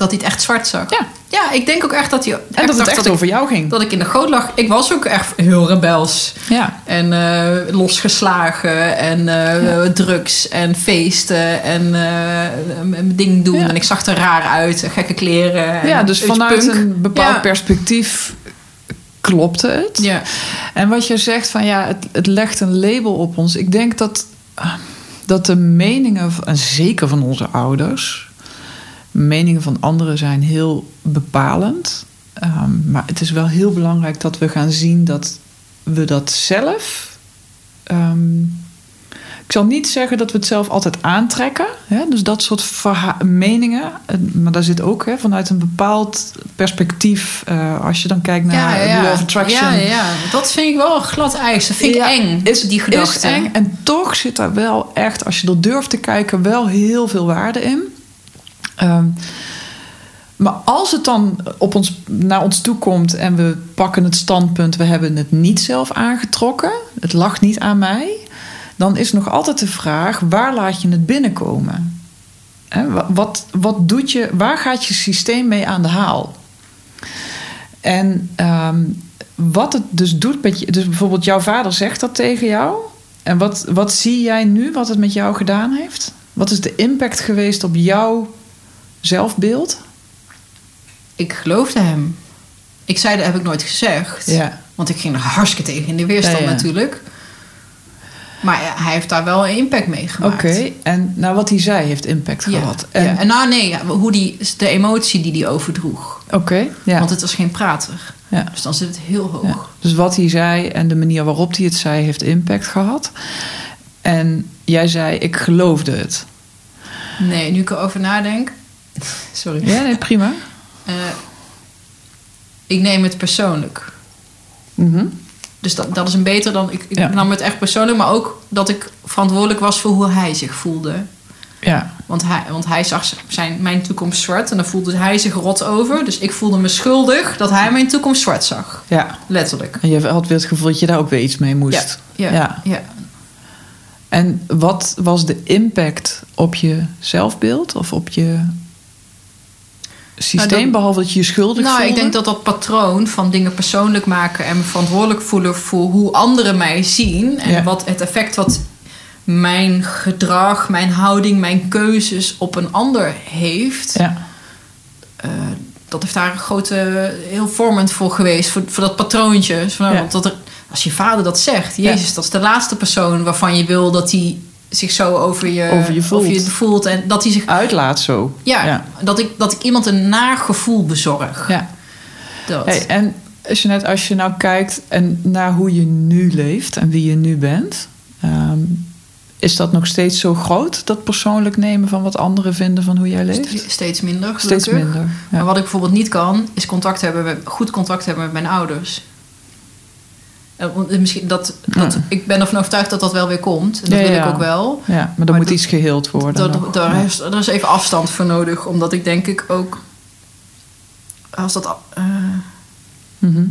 Dat hij het echt zwart zag. Ja. Ja, ik denk ook echt dat hij En dat het echt dat ik, over jou ging. dat ik in de goot lag. Ik was ook echt heel rebels. Ja. En eh, losgeslagen en eh, drugs en feesten en eh, mijn ding doen. Ja. En ik zag er raar uit, gekke kleren. En ja, dus vanuit punk. een bepaald Ja. perspectief klopte het. Ja. En wat je zegt van ja, het, het legt een label op ons. Ik denk dat, dat de meningen, en zeker van onze ouders, meningen van anderen zijn heel bepalend. Ehm, maar het is wel heel belangrijk dat we gaan zien dat we dat zelf. ehm, ik zal niet zeggen dat we het zelf altijd aantrekken. Hè? Dus dat soort meningen. Maar daar zit ook hè, vanuit een bepaald perspectief. eh, als je dan kijkt naar Ja, ja, of Attraction. Ja, ja. Dat vind ik wel glad ijs. Dat vind ik eng, is, die gedachte. Is eng. En toch zit daar wel echt, als je er durft te kijken, wel heel veel waarde in. Ehm, maar als het dan op ons, naar ons toe komt en we pakken het standpunt, we hebben het niet zelf aangetrokken, het lag niet aan mij, dan is nog altijd de vraag: waar laat je het binnenkomen? Wat, wat doet je, waar gaat je systeem mee aan de haal? En ehm, wat het dus doet met je, dus bijvoorbeeld jouw vader zegt dat tegen jou. En wat, wat zie jij nu wat het met jou gedaan heeft? Wat is de impact geweest op jouw zelfbeeld? Ik geloofde hem. Ik zei, dat heb ik nooit gezegd. Ja. Want ik ging er hartstikke tegen in de weerstand Ja, ja. natuurlijk. Maar ja, hij heeft daar wel een impact mee Oké, gemaakt. en nou wat hij zei heeft impact Ja, gehad. En, En, en nou nee, hoe die, de emotie die hij overdroeg. Oké, ja. Want het was geen prater. ja. Dus dan zit het heel hoog. Ja. Dus wat hij zei en de manier waarop hij het zei heeft impact gehad. En jij zei, ik geloofde het. Nee, nu ik erover nadenk. Sorry. Ja, nee, prima. Eh, ik neem het persoonlijk. Mhm. Dus dat, dat is een beter dan. Ik, ik Ja. nam het echt persoonlijk, maar ook dat ik verantwoordelijk was voor hoe hij zich voelde. Ja, Want hij, want hij zag zijn, mijn toekomst zwart en daar voelde hij zich rot over. Dus ik voelde me schuldig dat hij mijn toekomst zwart zag. ja. Letterlijk. En je had weer het gevoel dat je daar ook weer iets mee moest. Ja, Ja. ja. En wat was de impact op je zelfbeeld of op je systeem, Nou, dat- behalve dat je je schuldig Nou, ik denk dat dat patroon van dingen persoonlijk maken en me verantwoordelijk voelen voor hoe anderen mij zien en Ja. wat het effect wat mijn gedrag, mijn houding, mijn keuzes op een ander heeft, Ja, eh, dat heeft daar een grote, heel vormend voor geweest, voor, voor dat patroontje. Nou, Ja. want dat er, als je vader dat zegt, Jezus, dat is de laatste persoon waarvan je wil dat hij zich zo over je, Over je voelt. voelt en dat hij zich uitlaat zo. ja, Ja. Dat, ik, dat ik iemand een naar gevoel bezorg. Ja. Dat. Hey, en Jeanette, als je nou kijkt en naar hoe je nu leeft en wie je nu bent, ehm, is dat nog steeds zo groot, dat persoonlijk nemen van wat anderen vinden van hoe jij leeft? Ste- Steeds minder, Steeds gelukkig. minder. Maar wat ik bijvoorbeeld niet kan, is contact hebben met, goed contact hebben met mijn ouders. Eh, want Misschien dat, dat, Ja. Ik ben ervan overtuigd dat dat wel weer komt. En dat Ja, wil ik ook wel. ja, maar dan Maar moet dat- iets geheeld worden. Daar, nog. daar is, er is even afstand voor nodig. Omdat ik denk ik ook... Als dat... eh, Mhm.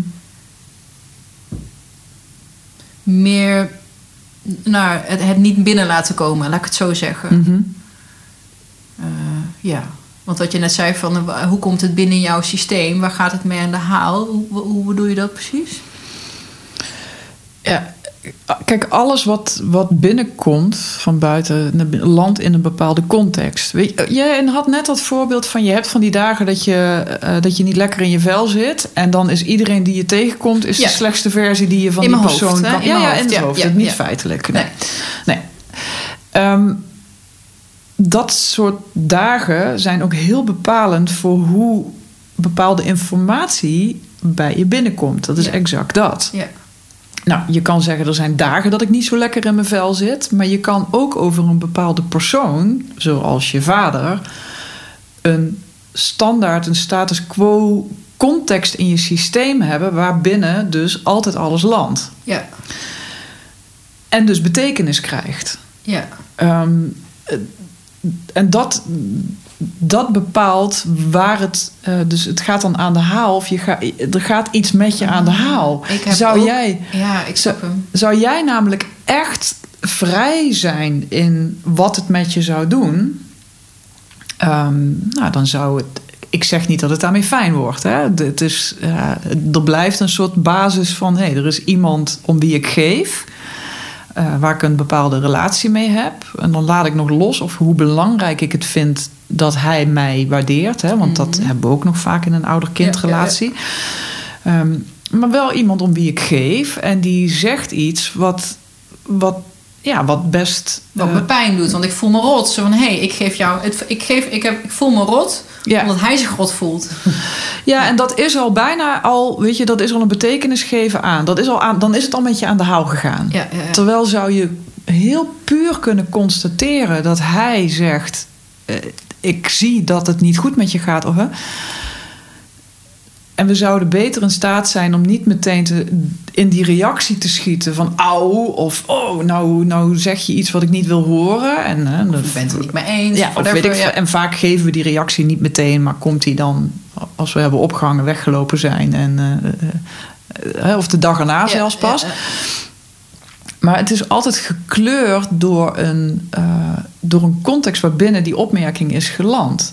meer... Nou, het, het niet binnen laten komen, laat ik het zo zeggen. Mhm. Eh, ja, want wat je net zei van hoe komt het binnen jouw systeem? Waar gaat het mee aan de haal? Hoe, hoe bedoel je dat precies? Ja, kijk, alles wat, wat binnenkomt van buiten land in een bepaalde context. Weet je, jij had net dat voorbeeld van je hebt van die dagen dat je, eh, dat je niet lekker in je vel zit. En dan is iedereen die je tegenkomt, is Ja. de slechtste versie die je van In die hoofd, persoon kan. In ja, in het ja, hoofd. ja, niet feitelijk. Nee. Nee. nee. Ehm, dat soort dagen zijn ook heel bepalend voor hoe bepaalde informatie bij je binnenkomt. Dat is exact dat. Ja, Nou, je kan zeggen er zijn dagen dat ik niet zo lekker in mijn vel zit, maar je kan ook over een bepaalde persoon, zoals je vader, een standaard, een status quo context in je systeem hebben waarbinnen dus altijd alles landt ja, en dus betekenis krijgt. ja. Ehm, eh, en dat, dat bepaalt waar het. eh, dus het gaat dan aan de haal. Of je ga, er gaat iets met je aan de haal. Ik heb Zou ook- jij. Ja, ik hem. Zou jij namelijk echt vrij zijn in wat het met je zou doen? Ehm, nou, dan zou het. Ik zeg niet dat het daarmee fijn wordt. Hè? Het is, eh, er blijft een soort basis van: hé, er is iemand om wie ik geef. eh, waar ik een bepaalde relatie mee heb. En dan laat ik nog los of hoe belangrijk ik het vind dat hij mij waardeert. Hè? Want dat Mhm. hebben we ook nog vaak in een ouder-kindrelatie. Ehm, maar wel iemand om wie ik geef. En die zegt iets wat, wat, ja, wat best. Wat eh, me pijn doet, want ik voel me rot. Zo van, hé, hey, ik geef jou... Het, ik, geef, ik, heb, ik voel me rot, ja. omdat hij zich rot voelt. ja, en dat is al bijna al, weet je, dat is al een betekenis geven aan. Dat is al aan dan is het al met je aan de haal gegaan. Ja, ja, ja. Terwijl zou je heel puur kunnen constateren dat hij zegt: eh, Ik zie dat het niet goed met je gaat. Of, hè? En we zouden beter in staat zijn om niet meteen te, in die reactie te schieten van auw of oh, nou, nou zeg je iets wat ik niet wil horen. En, hè, Of je bent het niet mee eens. ja, of weet ik ja. En vaak geven we die reactie niet meteen, maar komt die dan als we hebben opgehangen, weggelopen zijn en eh, eh, eh, of de dag erna Ja, zelfs pas. ja. Maar het is altijd gekleurd door een, eh, door een context waarbinnen die opmerking is geland.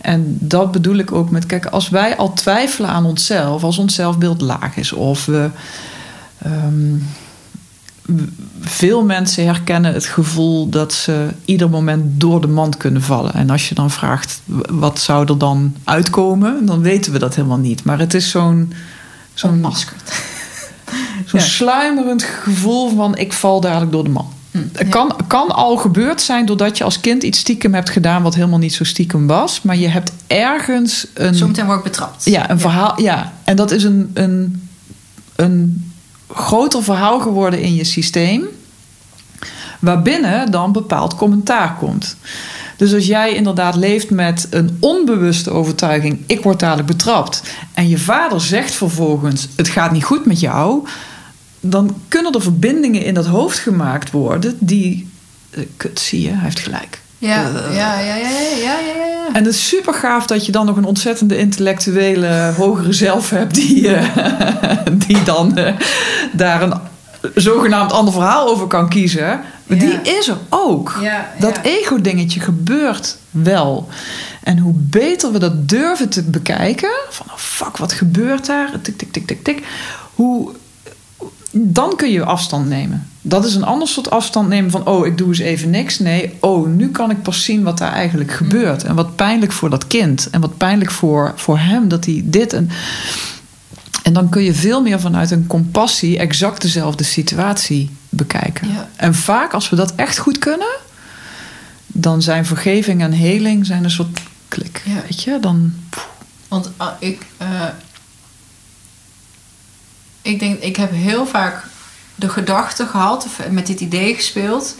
En dat bedoel ik ook met, kijk, als wij al twijfelen aan onszelf, als ons zelfbeeld laag is, of we. ehm, veel mensen herkennen het gevoel dat ze ieder moment door de mand kunnen vallen. En als je dan vraagt wat zou er dan uitkomen, dan weten we dat helemaal niet. Maar het is zo'n. Zo'n Ontmaskerd. Zo'n Ja. sluimerend gevoel van ik val dadelijk door de man. Hm, Het ja. kan, kan al gebeurd zijn doordat je als kind iets stiekem hebt gedaan wat helemaal niet zo stiekem was. Maar je hebt ergens een, Zometeen word ik betrapt. ja, een verhaal. Ja, en dat is een, een, een groter verhaal geworden in je systeem. Waarbinnen dan bepaald commentaar komt. Dus als jij inderdaad leeft met een onbewuste overtuiging: ik word dadelijk betrapt. En je vader zegt vervolgens: het gaat niet goed met jou. Dan kunnen er verbindingen in dat hoofd gemaakt worden die. eh, Kut, zie je, hij heeft gelijk. Ja, Eh, ja, ja, ja, ja, ja, ja, en het is super gaaf dat je dan nog een ontzettende intellectuele hogere zelf hebt die, eh, die dan daar een zogenaamd ander verhaal over kan kiezen. Ja. die is er ook. Ja, Dat ego-dingetje gebeurt wel. En hoe beter we dat durven te bekijken, van oh fuck, wat gebeurt daar? Tik, tik, tik, tik, tik. Hoe, dan kun je afstand nemen. Dat is een ander soort afstand nemen van, oh, ik doe eens even niks. Nee, oh, nu kan ik pas zien wat daar eigenlijk gebeurt. En wat pijnlijk voor dat kind. En wat pijnlijk voor, voor hem dat hij dit. En, en dan kun je veel meer vanuit een compassie exact dezelfde situatie bekijken. Ja. En vaak, als we dat echt goed kunnen, dan zijn vergeving en heling zijn een soort klik. Ja. Weet je, dan. Want ah, ik, eh, ik denk, ik heb heel vaak de gedachte gehad, of met dit idee gespeeld,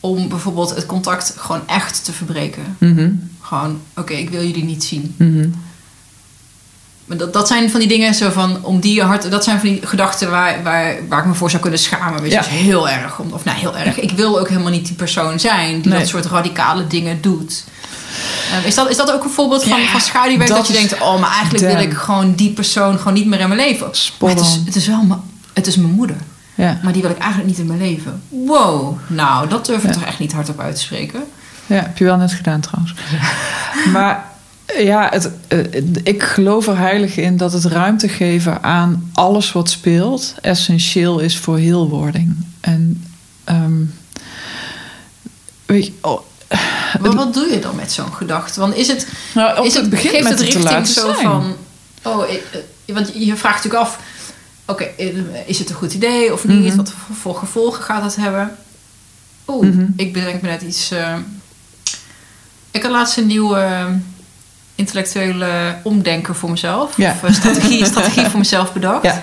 om bijvoorbeeld het contact gewoon echt te verbreken. Mhm, Gewoon, oké, ik wil jullie niet zien. mhm. Maar dat, dat zijn van die dingen zo van, om die hart, dat zijn van die gedachten waar, waar, waar ik me voor zou kunnen schamen. Weet je, Ja. heel erg. Om- Of nou, heel erg. Ik wil ook helemaal niet die persoon zijn die Nee. dat soort radicale dingen doet. Eh, is, dat, is dat ook een voorbeeld van, Ja, van schaduwwerk? Dat, dat je denkt, oh, maar eigenlijk wil ik gewoon die persoon gewoon niet meer in mijn leven. Het is, het is wel mijn, het is mijn moeder. Ja. Maar die wil ik eigenlijk niet in mijn leven. Wow, nou, dat durf ik Ja. toch echt niet hardop uit te spreken. Ja, heb je wel net gedaan trouwens. Maar ja, het, eh, ik geloof er heilig in dat het ruimte geven aan alles wat speelt essentieel is voor heelwording. En ehm, weet je, oh, Maar wat doe je dan met zo'n gedachte? Want is het, nou, is het, beginnen geeft met het richting zo zijn. van... Oh, ik- eh, want je vraagt natuurlijk af... Oké, eh, is het een goed idee of niet? Mhm. Wat voor- gevolgen gaat dat hebben? Oeh, Mhm. ik bedenk me net iets... eh, ik had laatst een nieuwe eh, intellectuele omdenken voor mezelf. Ja. Of eh, strategie, strategie voor mezelf bedacht. Ja,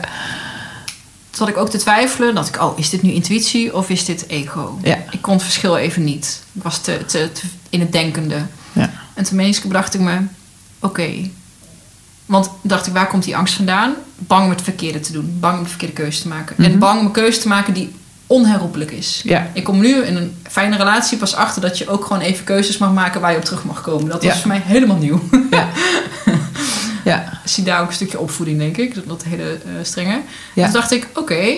Toen had ik ook te twijfelen. Dat ik, oh, is dit nu intuïtie of is dit ego? Ja. Ik kon het verschil even niet. Ik was te, te, te in het denkende. ja, En toen ineens bedacht ik me, oké. Want dacht ik, waar komt die angst vandaan? Bang om het verkeerde te doen. Bang om de verkeerde keuze te maken. En Mhm. bang om een keuze te maken die onherroepelijk is. ja, Ik kom nu in een fijne relatie pas achter dat je ook gewoon even keuzes mag maken waar je op terug mag komen. Dat was Ja. voor mij helemaal nieuw. ja. ja, Zie daar ook een stukje opvoeding, denk ik. Dat, dat hele eh, strenge. Ja. Dus dacht ik, oké,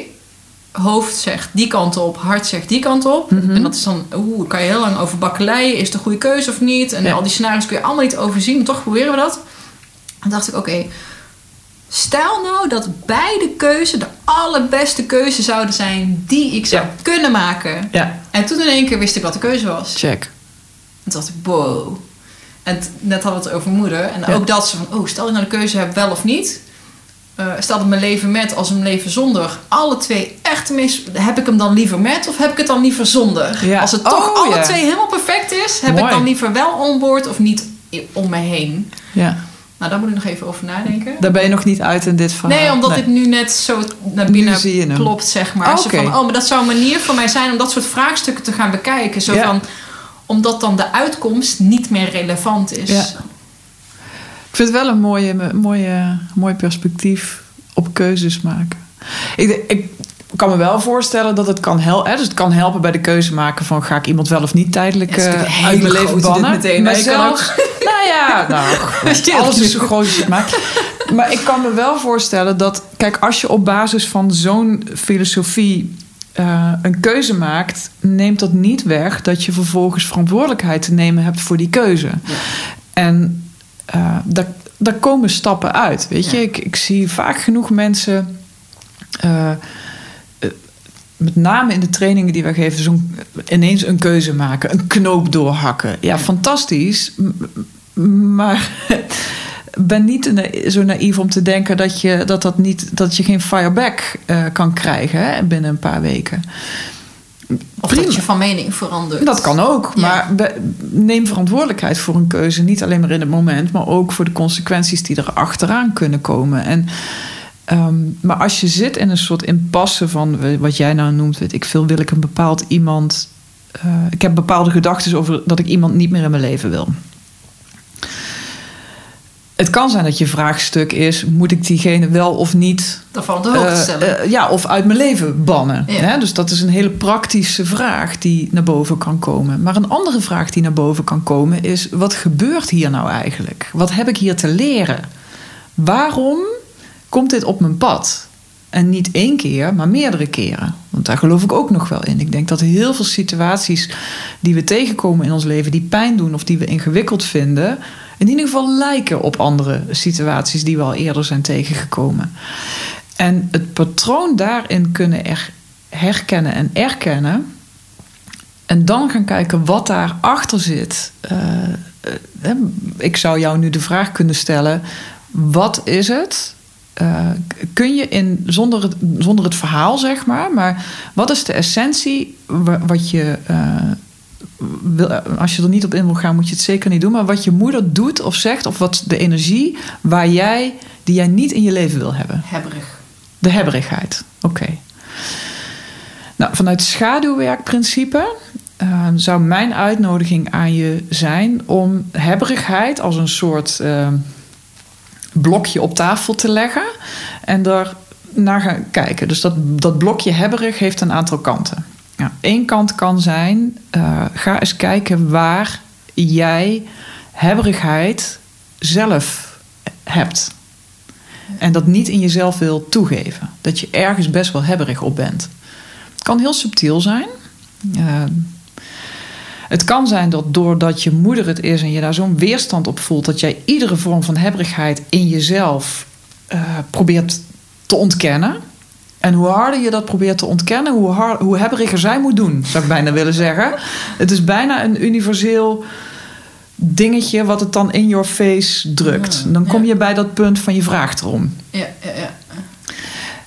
hoofd zegt die kant op, hart zegt die kant op. Mhm. En dat is dan, oeh, kan je heel lang over bakkeleien. Is het een goede keuze of niet? En Ja. al die scenario's kun je allemaal niet overzien. Maar toch proberen we dat. En dacht ik, oké, stel nou dat beide keuzes de allerbeste keuze zouden zijn die ik zou Ja. kunnen maken. ja, En toen in één keer wist ik wat de keuze was. check. En toen dacht ik, wow. En net hadden we het over moeder. En Ja. ook dat ze van, oh, stel je nou de keuze hebt wel of niet. Eh, stel dat mijn leven met als mijn leven zonder. Alle twee echt mis. Heb ik hem dan liever met of heb ik het dan liever zonder? Ja. Als het toch Oh, alle twee helemaal perfect is, heb Mooi. ik dan liever wel onboord of niet om me heen? Ja. Nou, daar moet ik nog even over nadenken. Daar ben je nog niet uit in dit verhaal. Nee, omdat Nee. dit nu net zo naar binnen klopt, zeg maar. Zo Oké. van, oh, maar dat zou een manier voor mij zijn om dat soort vraagstukken te gaan bekijken. Zo Ja. van, omdat dan de uitkomst niet meer relevant is. Ja. Ik vind het wel een mooie, mooie, mooi perspectief op keuzes maken. Ik, ik kan me wel voorstellen dat het kan helpen. Dus het kan helpen bij de keuze maken van ga ik iemand wel of niet tijdelijk Ja, eh, uit mijn leven bannen. meteen, maar zelfs, ja, nou, alles is zo groot het maakt. Maar ik kan me wel voorstellen dat, kijk, als je op basis van zo'n filosofie eh, een keuze maakt, neemt dat niet weg dat je vervolgens verantwoordelijkheid te nemen hebt voor die keuze. En eh, daar, daar komen stappen uit. Weet je, Ja. ik, ik zie vaak genoeg mensen. eh, met name in de trainingen die wij geven, zo'n, ineens een keuze maken, een knoop doorhakken. Ja, fantastisch. Maar ben niet zo naïef om te denken dat je, dat dat niet, dat je geen fireback eh, kan krijgen hè, binnen een paar weken. Of Prima. dat je van mening verandert. Dat kan ook, Ja. maar be- neem verantwoordelijkheid voor een keuze. Niet alleen maar in het moment, maar ook voor de consequenties die er achteraan kunnen komen. En, ehm, maar als je zit in een soort impasse van wat jij nou noemt, weet ik veel, wil ik een bepaald iemand. eh, ik heb bepaalde gedachten over dat ik iemand niet meer in mijn leven wil. Het kan zijn dat je vraagstuk is: moet ik diegene wel of niet Daarvan op de hoogte eh, stellen. eh, ja, of uit mijn leven bannen. Ja. Hè? Dus dat is een hele praktische vraag die naar boven kan komen. Maar een andere vraag die naar boven kan komen is: wat gebeurt hier nou eigenlijk? Wat heb ik hier te leren? Waarom komt dit op mijn pad? En niet één keer, maar meerdere keren. Want daar geloof ik ook nog wel in. Ik denk dat heel veel situaties die we tegenkomen in ons leven, die pijn doen of die we ingewikkeld vinden, in ieder geval lijken op andere situaties die we al eerder zijn tegengekomen. En het patroon daarin kunnen er herkennen en erkennen. En dan gaan kijken wat daarachter zit. Uh, ik zou jou nu de vraag kunnen stellen: wat is het? Kun je in, zonder, het, zonder het verhaal, zeg maar, maar wat is de essentie wat je. Als je er niet op in wil gaan, moet je het zeker niet doen. Maar wat je moeder doet of zegt, of wat de energie waar jij, die jij niet in je leven wil hebben. Hebberig. De hebberigheid, oké. Nou, vanuit schaduwwerkprincipe uh, zou mijn uitnodiging aan je zijn om hebberigheid als een soort uh, blokje op tafel te leggen en daar naar gaan kijken. Dus dat, dat blokje hebberig heeft een aantal kanten. Eén kant kan zijn: uh, ga eens kijken waar jij hebberigheid zelf hebt. En dat niet in jezelf wil toegeven. Dat je ergens best wel hebberig op bent. Het kan heel subtiel zijn. Uh, het kan zijn dat doordat je moeder het is en je daar zo'n weerstand op voelt, dat jij iedere vorm van hebberigheid in jezelf uh, probeert te ontkennen. En hoe harder je dat probeert te ontkennen, hoe, hard, hoe hebberiger zij moet doen, zou ik bijna willen zeggen. Het is bijna een universeel dingetje wat het dan in your face drukt. Dan kom je bij dat punt van je vraagt erom. Ja, ja, ja.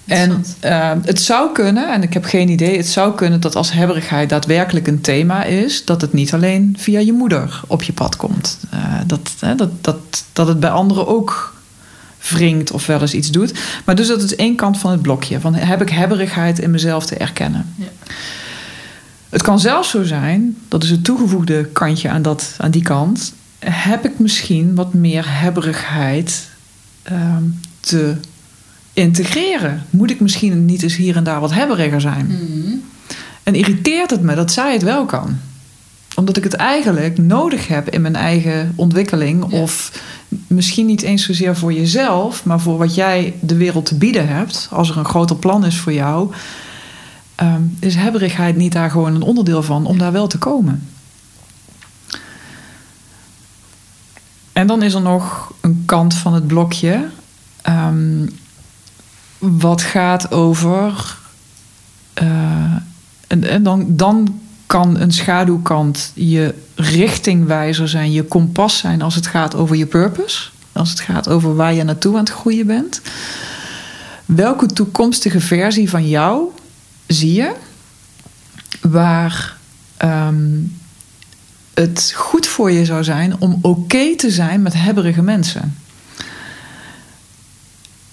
En uh, het zou kunnen, en ik heb geen idee, het zou kunnen dat als hebberigheid daadwerkelijk een thema is, dat het niet alleen via je moeder op je pad komt. Uh, dat, uh, dat, dat, dat het bij anderen ook wringt of wel eens iets doet. Maar dus dat is één kant van het blokje. Van heb ik hebberigheid in mezelf te erkennen? Ja. Het kan zelfs zo zijn, dat is het toegevoegde kantje aan, dat, aan die kant, heb ik misschien wat meer hebberigheid ehm, te integreren. Moet ik misschien niet eens hier en daar wat hebberiger zijn? Mm. En irriteert het me dat zij het wel kan? Omdat ik het eigenlijk nodig heb in mijn eigen ontwikkeling. Ja. Of misschien niet eens zozeer voor jezelf, maar voor wat jij de wereld te bieden hebt. Als er een groter plan is voor jou. ehm, is hebberigheid niet daar gewoon een onderdeel van om daar wel te komen? En dan is er nog een kant van het blokje. ehm, wat gaat over. eh, en, en dan, dan kan een schaduwkant je richtingwijzer zijn, je kompas zijn als het gaat over je purpose. Als het gaat over waar je naartoe aan het groeien bent. Welke toekomstige versie van jou zie je waar ehm, het goed voor je zou zijn om oké te zijn met hebberige mensen?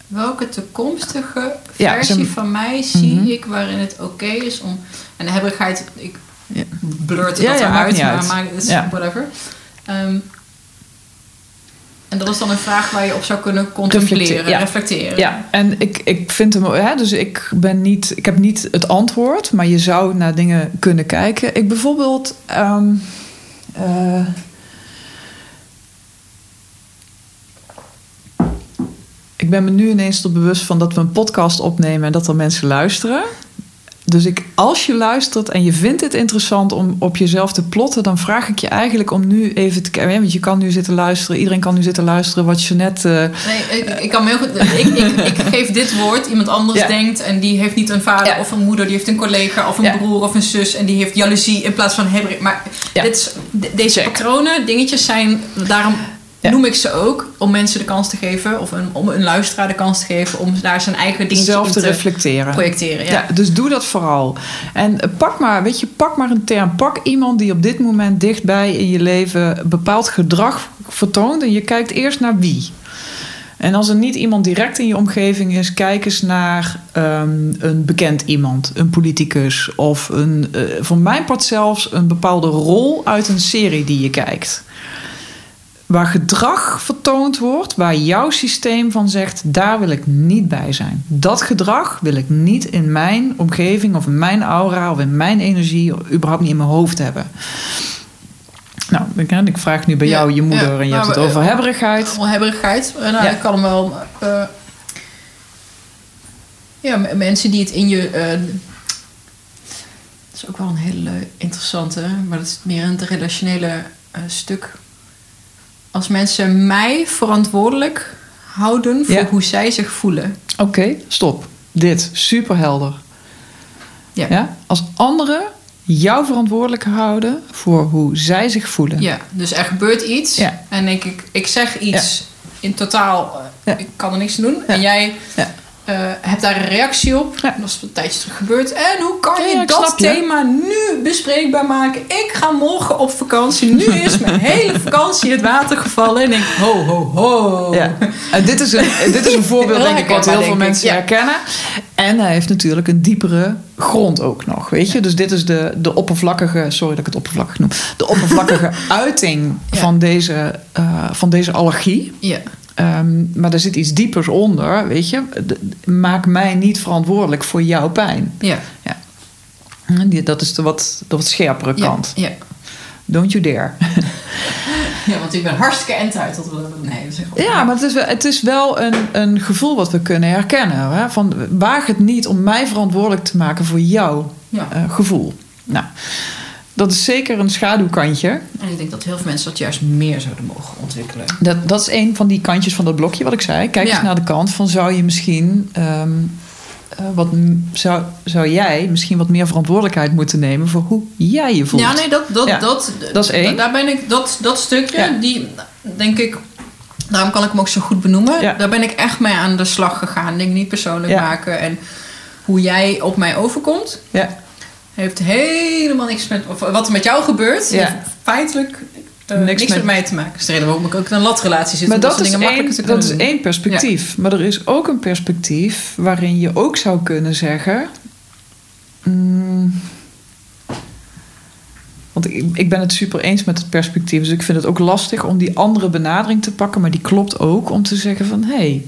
Welke toekomstige Ja, versie van mij zie Mhm. ik waarin het oké is om. En hebberigheid, ik Ja. blurt het Ja, dat ja, eruit, maar, uit. maar het is whatever. Ehm, en dat is dan een vraag waar je op zou kunnen contempleren, Reflecteren, ja. reflecteren. Ja, en ik, ik vind hem, hè, dus ik ben niet, ik heb niet het antwoord, maar je zou naar dingen kunnen kijken. Ik bijvoorbeeld, ehm, eh, ik ben me nu ineens tot bewust van dat we een podcast opnemen en dat er mensen luisteren. Dus ik, als je luistert en je vindt het interessant om op jezelf te plotten, dan vraag ik je eigenlijk om nu even te kijken. Want je kan nu zitten luisteren, iedereen kan nu zitten luisteren wat je net. eh, Nee, ik, ik kan me heel goed. Ik, ik, ik geef dit woord, iemand anders Ja. denkt en die heeft niet een vader Ja. of een moeder, die heeft een collega of een Ja. broer of een zus en die heeft jaloezie in plaats van hebberig. Maar dit deze Check. patronen, dingetjes zijn, daarom Ja. noem ik ze ook, om mensen de kans te geven of een, om een luisteraar de kans te geven om daar zijn eigen dingetje zelf te te reflecteren. projecteren. Ja. Ja, dus doe dat vooral. En pak maar, weet je, pak maar een term. Pak iemand die op dit moment dichtbij in je leven bepaald gedrag vertoont. En je kijkt eerst naar wie. En als er niet iemand direct in je omgeving is, kijk eens naar ehm, een bekend iemand, een politicus of een, eh, voor mijn part zelfs een bepaalde rol uit een serie die je kijkt. Waar gedrag vertoond wordt, waar jouw systeem van zegt: daar wil ik niet bij zijn. Dat gedrag wil ik niet in mijn omgeving of in mijn aura of in mijn energie, of überhaupt niet in mijn hoofd hebben. Nou, ik, vraag nu bij Ja, jou je moeder ja. en je hebt Nou, het maar, over hebberigheid. Allemaal hebberigheid. Eh, Nou, Ja. Ik kan hem wel. eh, ja, mensen die het in je. eh, is ook wel een hele interessante, maar dat is meer het relationele stuk. Als mensen mij verantwoordelijk houden voor Ja. hoe zij zich voelen. Oké, stop. Dit, superhelder. Ja. Ja? Als anderen jou verantwoordelijk houden voor hoe zij zich voelen. Ja, dus er gebeurt iets Ja. en ik, ik, ik zeg iets in totaal, eh, ik kan er niks aan doen. En jij Eh, hebt daar een reactie op. Ja. Dat is een tijdje terug gebeurd. En hoe kan je Ja, dat je. thema nu bespreekbaar maken? Ik ga morgen op vakantie. Nu is mijn hele vakantie het water gevallen. En ik, ho, ho, ho. Ja. En dit is een, dit is een voorbeeld, denk ik, wat heel veel mensen herkennen. En hij heeft natuurlijk een diepere grond ook nog, weet je. Dus dit is de, de oppervlakkige, sorry dat ik het oppervlakkig noem, de oppervlakkige uiting van, deze, eh, van deze allergie. Ja. Ehm, maar er zit iets diepers onder, weet je. Maak mij niet verantwoordelijk voor jouw pijn. Ja. En die- Dat is de wat, de wat scherpere Ja. kant. Ja. Don't you dare. ja, want ik ben hartstikke entitled. Nee, echt Ja, maar het is wel, het is wel een, een gevoel wat we kunnen herkennen. Hè? Van, waag het niet om mij verantwoordelijk te maken voor jouw Ja. eh, gevoel. Nou, dat is zeker een schaduwkantje. En ik denk dat heel veel mensen dat juist meer zouden mogen ontwikkelen. Dat, dat is een van die kantjes van dat blokje wat ik zei. Kijk Ja. eens naar de kant van zou je misschien... ehm, eh, wat, zou, zou jij misschien wat meer verantwoordelijkheid moeten nemen... voor hoe jij je voelt? Ja, nee, dat, dat, Ja, dat, dat is één. Daar ben ik, dat, dat stukje, Ja. die denk ik, daarom kan ik hem ook zo goed benoemen. Ja. Daar ben ik echt mee aan de slag gegaan. Denk niet persoonlijk maken. En hoe jij op mij overkomt, Ja, heeft helemaal niks met, of wat er met jou gebeurt, Ja. heeft feitelijk eh, Niks niks, met- mij te maken. Dat is de reden waarom ik ook in een latrelatie zit. maar dat soort is, dingen één, dat is één perspectief. Maar er is ook een perspectief waarin je ook zou kunnen zeggen... mm, want ik, ik ben het super eens met het perspectief. Dus ik vind het ook lastig om die andere benadering te pakken. Maar die klopt ook om te zeggen van... hé, hey,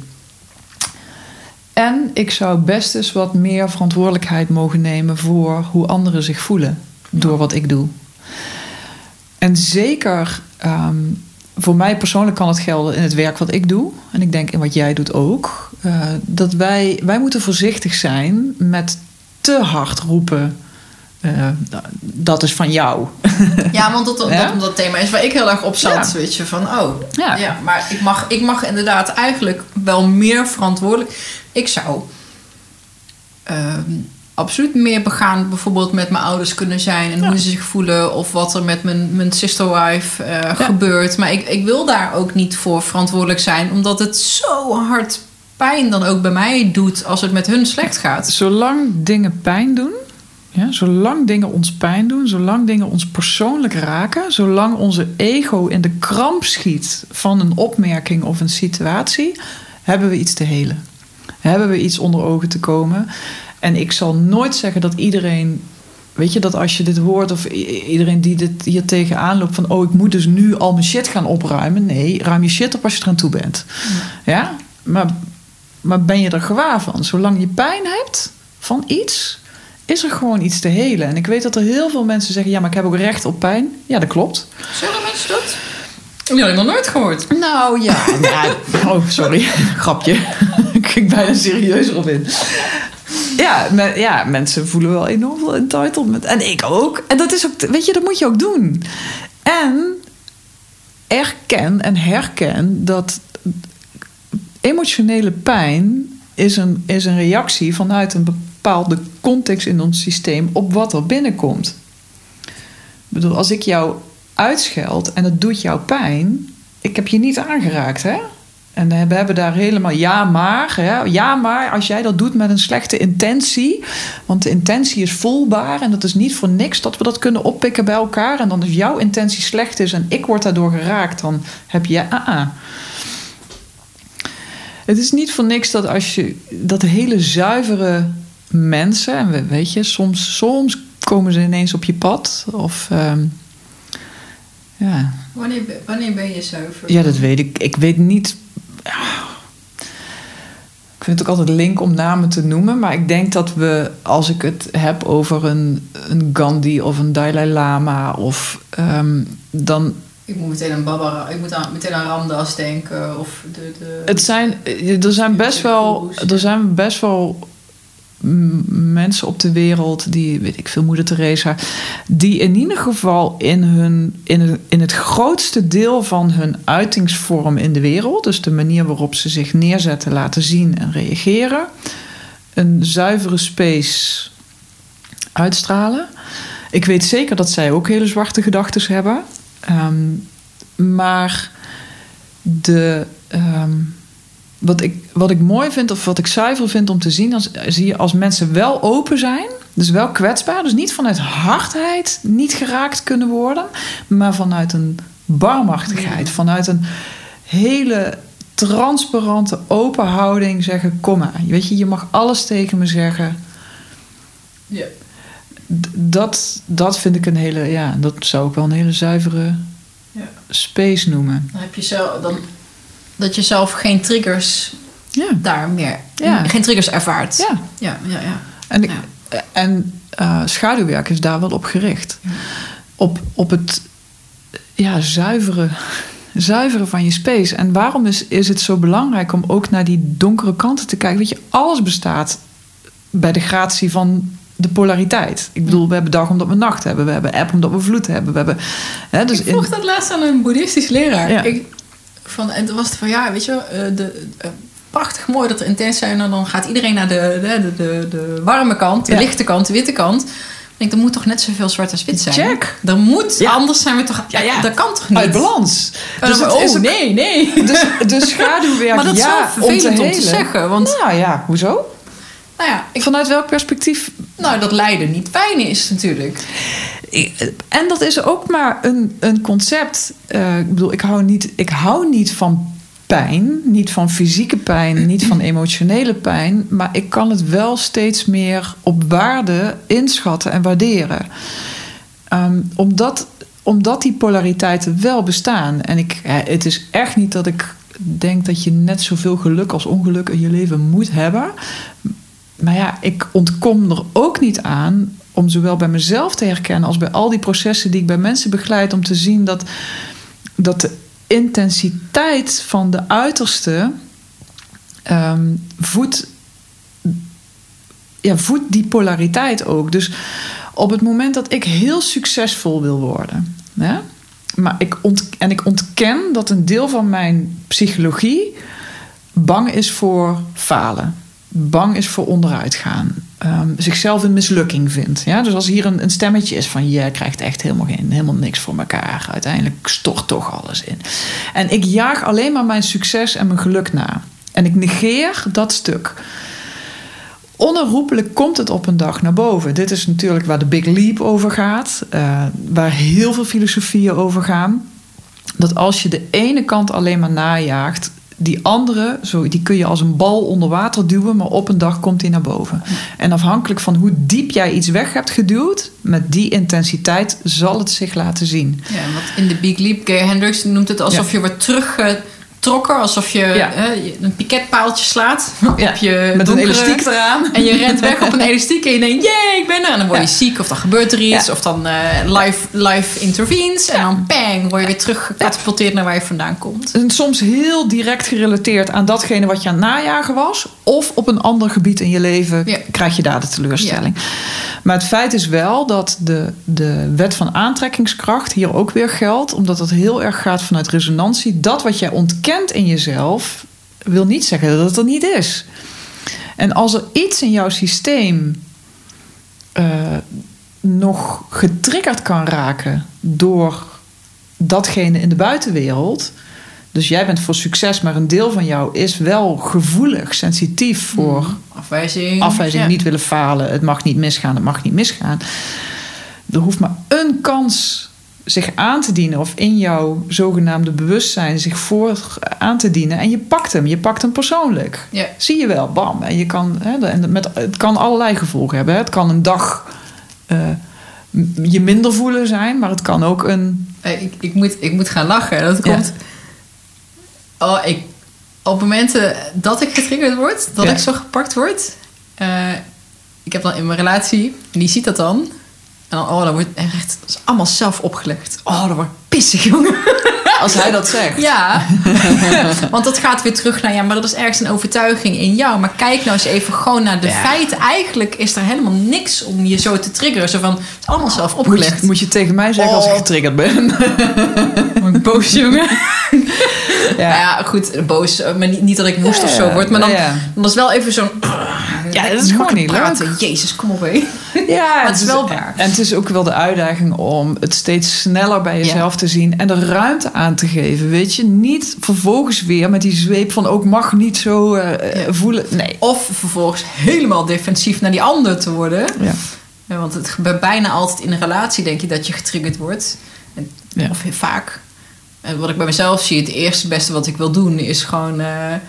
en ik zou best eens wat meer verantwoordelijkheid mogen nemen... voor hoe anderen zich voelen door wat ik doe. En zeker ehm, voor mij persoonlijk kan het gelden in het werk wat ik doe. En ik denk in wat jij doet ook. eh, dat wij, wij moeten voorzichtig zijn met te hard roepen. Eh, dat is van jou. Ja, want dat, dat, Ja? dat thema is waar ik heel erg op zat. Ja. Weet je, van oh, Ja. ja. maar ik mag, ik mag inderdaad eigenlijk wel meer verantwoordelijk. Ik zou ehm, absoluut meer begaan bijvoorbeeld met mijn ouders kunnen zijn. En hoe ze zich voelen. Of wat er met mijn, mijn sisterwife eh, gebeurt. Maar ik, ik wil daar ook niet voor verantwoordelijk zijn. Omdat het zo hard pijn dan ook bij mij doet als het met hun slecht gaat. Zolang dingen pijn doen. Ja, zolang dingen ons pijn doen, zolang dingen ons persoonlijk raken, zolang onze ego in de kramp schiet van een opmerking of een situatie, hebben we iets te helen. Hebben we iets onder ogen te komen. En ik zal nooit zeggen dat iedereen, weet je, dat als je dit hoort of iedereen die dit hier tegenaan loopt van, oh, ik moet dus nu al mijn shit gaan opruimen. Nee, ruim je shit op als je eraan toe bent. Ja, maar, maar ben je er gewaar van? Zolang je pijn hebt van iets, is er gewoon iets te helen. En ik weet dat er heel veel mensen zeggen: ja, maar ik heb ook recht op pijn. Ja, dat klopt. Zullen mensen dat? Had ik nog nooit gehoord. Nou ja. ja oh, sorry. Grapje. ik ging bijna serieuzer op in. Ja, me- ja, mensen voelen wel enorm veel entitlement. En ik ook. En dat is ook, weet je, dat moet je ook doen. En erken en herken dat emotionele pijn is een, is een reactie vanuit een bepaalde context in ons systeem op wat er binnenkomt. Ik bedoel, als ik jou uitscheld en het doet jou pijn, ik heb je niet aangeraakt, hè? En we hebben daar helemaal ja, maar. Hè? Ja, maar als jij dat doet met een slechte intentie. Want de intentie is voelbaar. En dat is niet voor niks dat we dat kunnen oppikken bij elkaar. En dan als jouw intentie slecht is en ik word daardoor geraakt, dan heb je. Ah, ah. Het is niet voor niks dat als je dat hele zuivere mensen, en we- weet je, soms, soms komen ze ineens op je pad. Of ehm, ja, Wanneer, wanneer ben je zuiver? ja, dat weet ik. Ik weet niet. Ik vind het ook altijd link om namen te noemen. Maar ik denk dat we, als ik het heb over een, een Gandhi of een Dalai Lama, of ehm, dan. Ik moet meteen aan Barbara, ik moet aan, meteen aan Ramdas denken. Of de, de, Het zijn, er zijn best wel. Er zijn best wel mensen op de wereld, die, weet ik veel, Moeder Teresa, die in ieder geval in, hun, in, in het grootste deel van hun uitingsvorm in de wereld, dus de manier waarop ze zich neerzetten, laten zien en reageren, een zuivere space uitstralen. Ik weet zeker dat zij ook hele zwarte gedachten hebben. Ehm, maar de, ehm, wat, ik, wat ik mooi vind of wat ik zuiver vind om te zien, als, zie je als mensen wel open zijn, dus wel kwetsbaar, dus niet vanuit hardheid niet geraakt kunnen worden, maar vanuit een barmachtigheid, vanuit een hele transparante, open houding zeggen: Kom maar, weet je, je mag alles tegen me zeggen. Ja. Dat, dat vind ik een hele, ja, dat zou ik wel een hele zuivere Ja. space noemen. Dan heb je zelf, dan, dat je zelf geen triggers Ja, daar meer, Ja. geen triggers ervaart. ja. ja, ja. ja. En, ik, en eh, schaduwwerk is daar wel op gericht. Op, op het ja, zuiveren, zuiveren van je space. En waarom is, is het zo belangrijk om ook naar die donkere kanten te kijken? Weet je, alles bestaat bij de gratie van de polariteit. Ik bedoel, we hebben dag omdat we nacht hebben. We hebben app omdat we vloed hebben. We hebben, hè, dus ik vroeg in- dat laatst aan een boeddhistisch leraar. Ja. Ik, van, en toen was het van, ja, weet je eh, de, eh, prachtig mooi dat er intens zijn. En dan gaat iedereen naar de, de, de, de warme kant, de Ja. lichte kant, de witte kant. Ik denk, er moet toch net zoveel zwart als wit zijn? Check. Er moet, Ja. anders zijn we toch... Ja, ja. Dat kan toch niet? uit balans. En Dus dan, oh, ook- nee, nee. Dus de schaduwwerk, Maar dat is ja, wel vervelend om te, zeggen. Want, Nou ja, hoezo? nou ja, ik, Vanuit welk perspectief nou, dat lijden niet fijn is natuurlijk. En dat is ook maar een, een concept. Eh, ik bedoel, ik hou, niet, ik hou niet van pijn. Niet van fysieke pijn, niet van emotionele pijn. Maar ik kan het wel steeds meer op waarde inschatten en waarderen. Ehm, omdat, omdat die polariteiten wel bestaan. En ik, het is echt niet dat ik denk dat je net zoveel geluk als ongeluk in je leven moet hebben. Maar ja, ik ontkom er ook niet aan om zowel bij mezelf te herkennen als bij al die processen die ik bij mensen begeleid, om te zien dat, dat de intensiteit van de uiterste ehm, voedt, ja, voedt die polariteit ook. Dus op het moment dat ik heel succesvol wil worden, hè, maar ik ont, en ik ontken dat een deel van mijn psychologie bang is voor falen bang is voor onderuitgaan. Ehm, zichzelf een mislukking vindt. Ja? Dus als hier een, een stemmetje is van... je krijgt echt helemaal, geen, helemaal niks voor elkaar. Uiteindelijk stort toch alles in. En ik jaag alleen maar mijn succes en mijn geluk na. En ik negeer dat stuk. Onherroepelijk komt het op een dag naar boven. Dit is natuurlijk waar de Big Leap over gaat. eh, waar heel veel filosofieën over gaan. Dat als je de ene kant alleen maar najaagt die andere, zo, die kun je als een bal onder water duwen, maar op een dag komt die naar boven. En afhankelijk van hoe diep jij iets weg hebt geduwd, met die intensiteit zal het zich laten zien. Ja, want in de Big Leap, Gay Hendricks noemt het alsof Ja. je wordt teruggetrokken. Alsof je Ja. hè, een piketpaaltje slaat Ja, op je met een elastiek eraan. En je rent weg op een elastiek en je denkt, jee, ik ben er. En dan word je Ja. ziek of dan gebeurt er iets. Of dan eh, life, life intervenes. En dan bang, word je weer teruggecatapulteerd naar waar je vandaan komt. En soms heel direct gerelateerd aan datgene wat je aan het najagen was. Of op een ander gebied in je leven krijg je daar de teleurstelling. Maar het feit is wel dat de, de wet van aantrekkingskracht hier ook weer geldt. Omdat het heel erg gaat vanuit resonantie. Dat wat jij ontkent in jezelf wil niet zeggen dat het er niet is. En als er iets in jouw systeem eh, nog getriggerd kan raken door datgene in de buitenwereld. Dus jij bent voor succes, maar een deel van jou is wel gevoelig, sensitief voor Afwijzing. afwijzing, Ja. niet willen falen. Het mag niet misgaan, het mag niet misgaan. Er hoeft maar een kans zich aan te dienen, of in jouw zogenaamde bewustzijn zich voor aan te dienen. En je pakt hem, je pakt hem persoonlijk. Zie je wel, bam. En je kan, hè, en met, het kan allerlei gevolgen hebben. hè. Het kan een dag eh, je minder voelen zijn, maar het kan ook een. Eh, Ik, ik, moet, ik moet gaan lachen. Dat Ja. komt. Oh, ik, op momenten dat ik getriggerd word, dat Ja. ik zo gepakt word. eh, ik heb dan in mijn relatie, en die ziet dat dan. En dan, oh, dat wordt echt, dat is allemaal zelf opgelegd. Oh, dat wordt pissig, jongen. Als hij dat zegt. Ja, want dat gaat weer terug naar ja, maar dat is ergens een overtuiging in jou. Maar kijk nou eens even gewoon naar de Ja. feiten. Eigenlijk is er helemaal niks om je zo te triggeren. Zo van, het is allemaal zelf Moet opgelegd. je, moet je tegen mij zeggen als ik Oh. getriggerd ben? Boos, jongen. Ja. Nou ja, goed, boos. Maar niet, niet dat ik woest of zo word. Maar dan, dan is het wel even zo'n... Ja, dat is gewoon niet praten. Jezus, kom op, hé. Ja, het is wel waar. En het is ook wel de uitdaging om het steeds sneller bij jezelf te zien en de ruimte aan te geven. Weet je, niet vervolgens weer met die zweep van ook mag niet zo eh, Ja. voelen. Nee. Of vervolgens helemaal defensief naar die ander te worden. Ja. Ja, want het gebeurt bijna altijd in een relatie, denk je, dat je getriggerd wordt. En, Ja. Of heel vaak. En wat ik bij mezelf zie, het eerste beste wat ik wil doen is gewoon. eh, eh,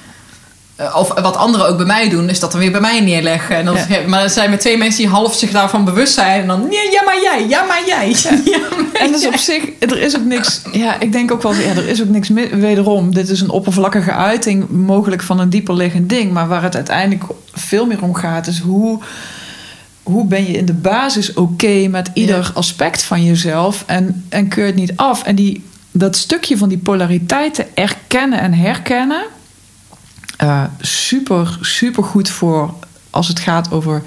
of wat anderen ook bij mij doen, is dat dan weer bij mij neerleggen. En dan, Ja. Maar zijn met twee mensen die half zich daarvan bewust zijn. En dan, nee, ja, maar jij, ja, maar jij. Ja, maar En dus jij. op zich, er is ook niks. Ja, ik denk ook wel, ja, er is ook niks wederom. Dit is een oppervlakkige uiting, mogelijk van een dieper liggend ding. Maar waar het uiteindelijk veel meer om gaat, is hoe. Hoe ben je in de basis oké met ieder aspect van jezelf en, en keur het niet af? En die, dat stukje van die polariteiten erkennen en herkennen, eh, super, super goed voor als het gaat over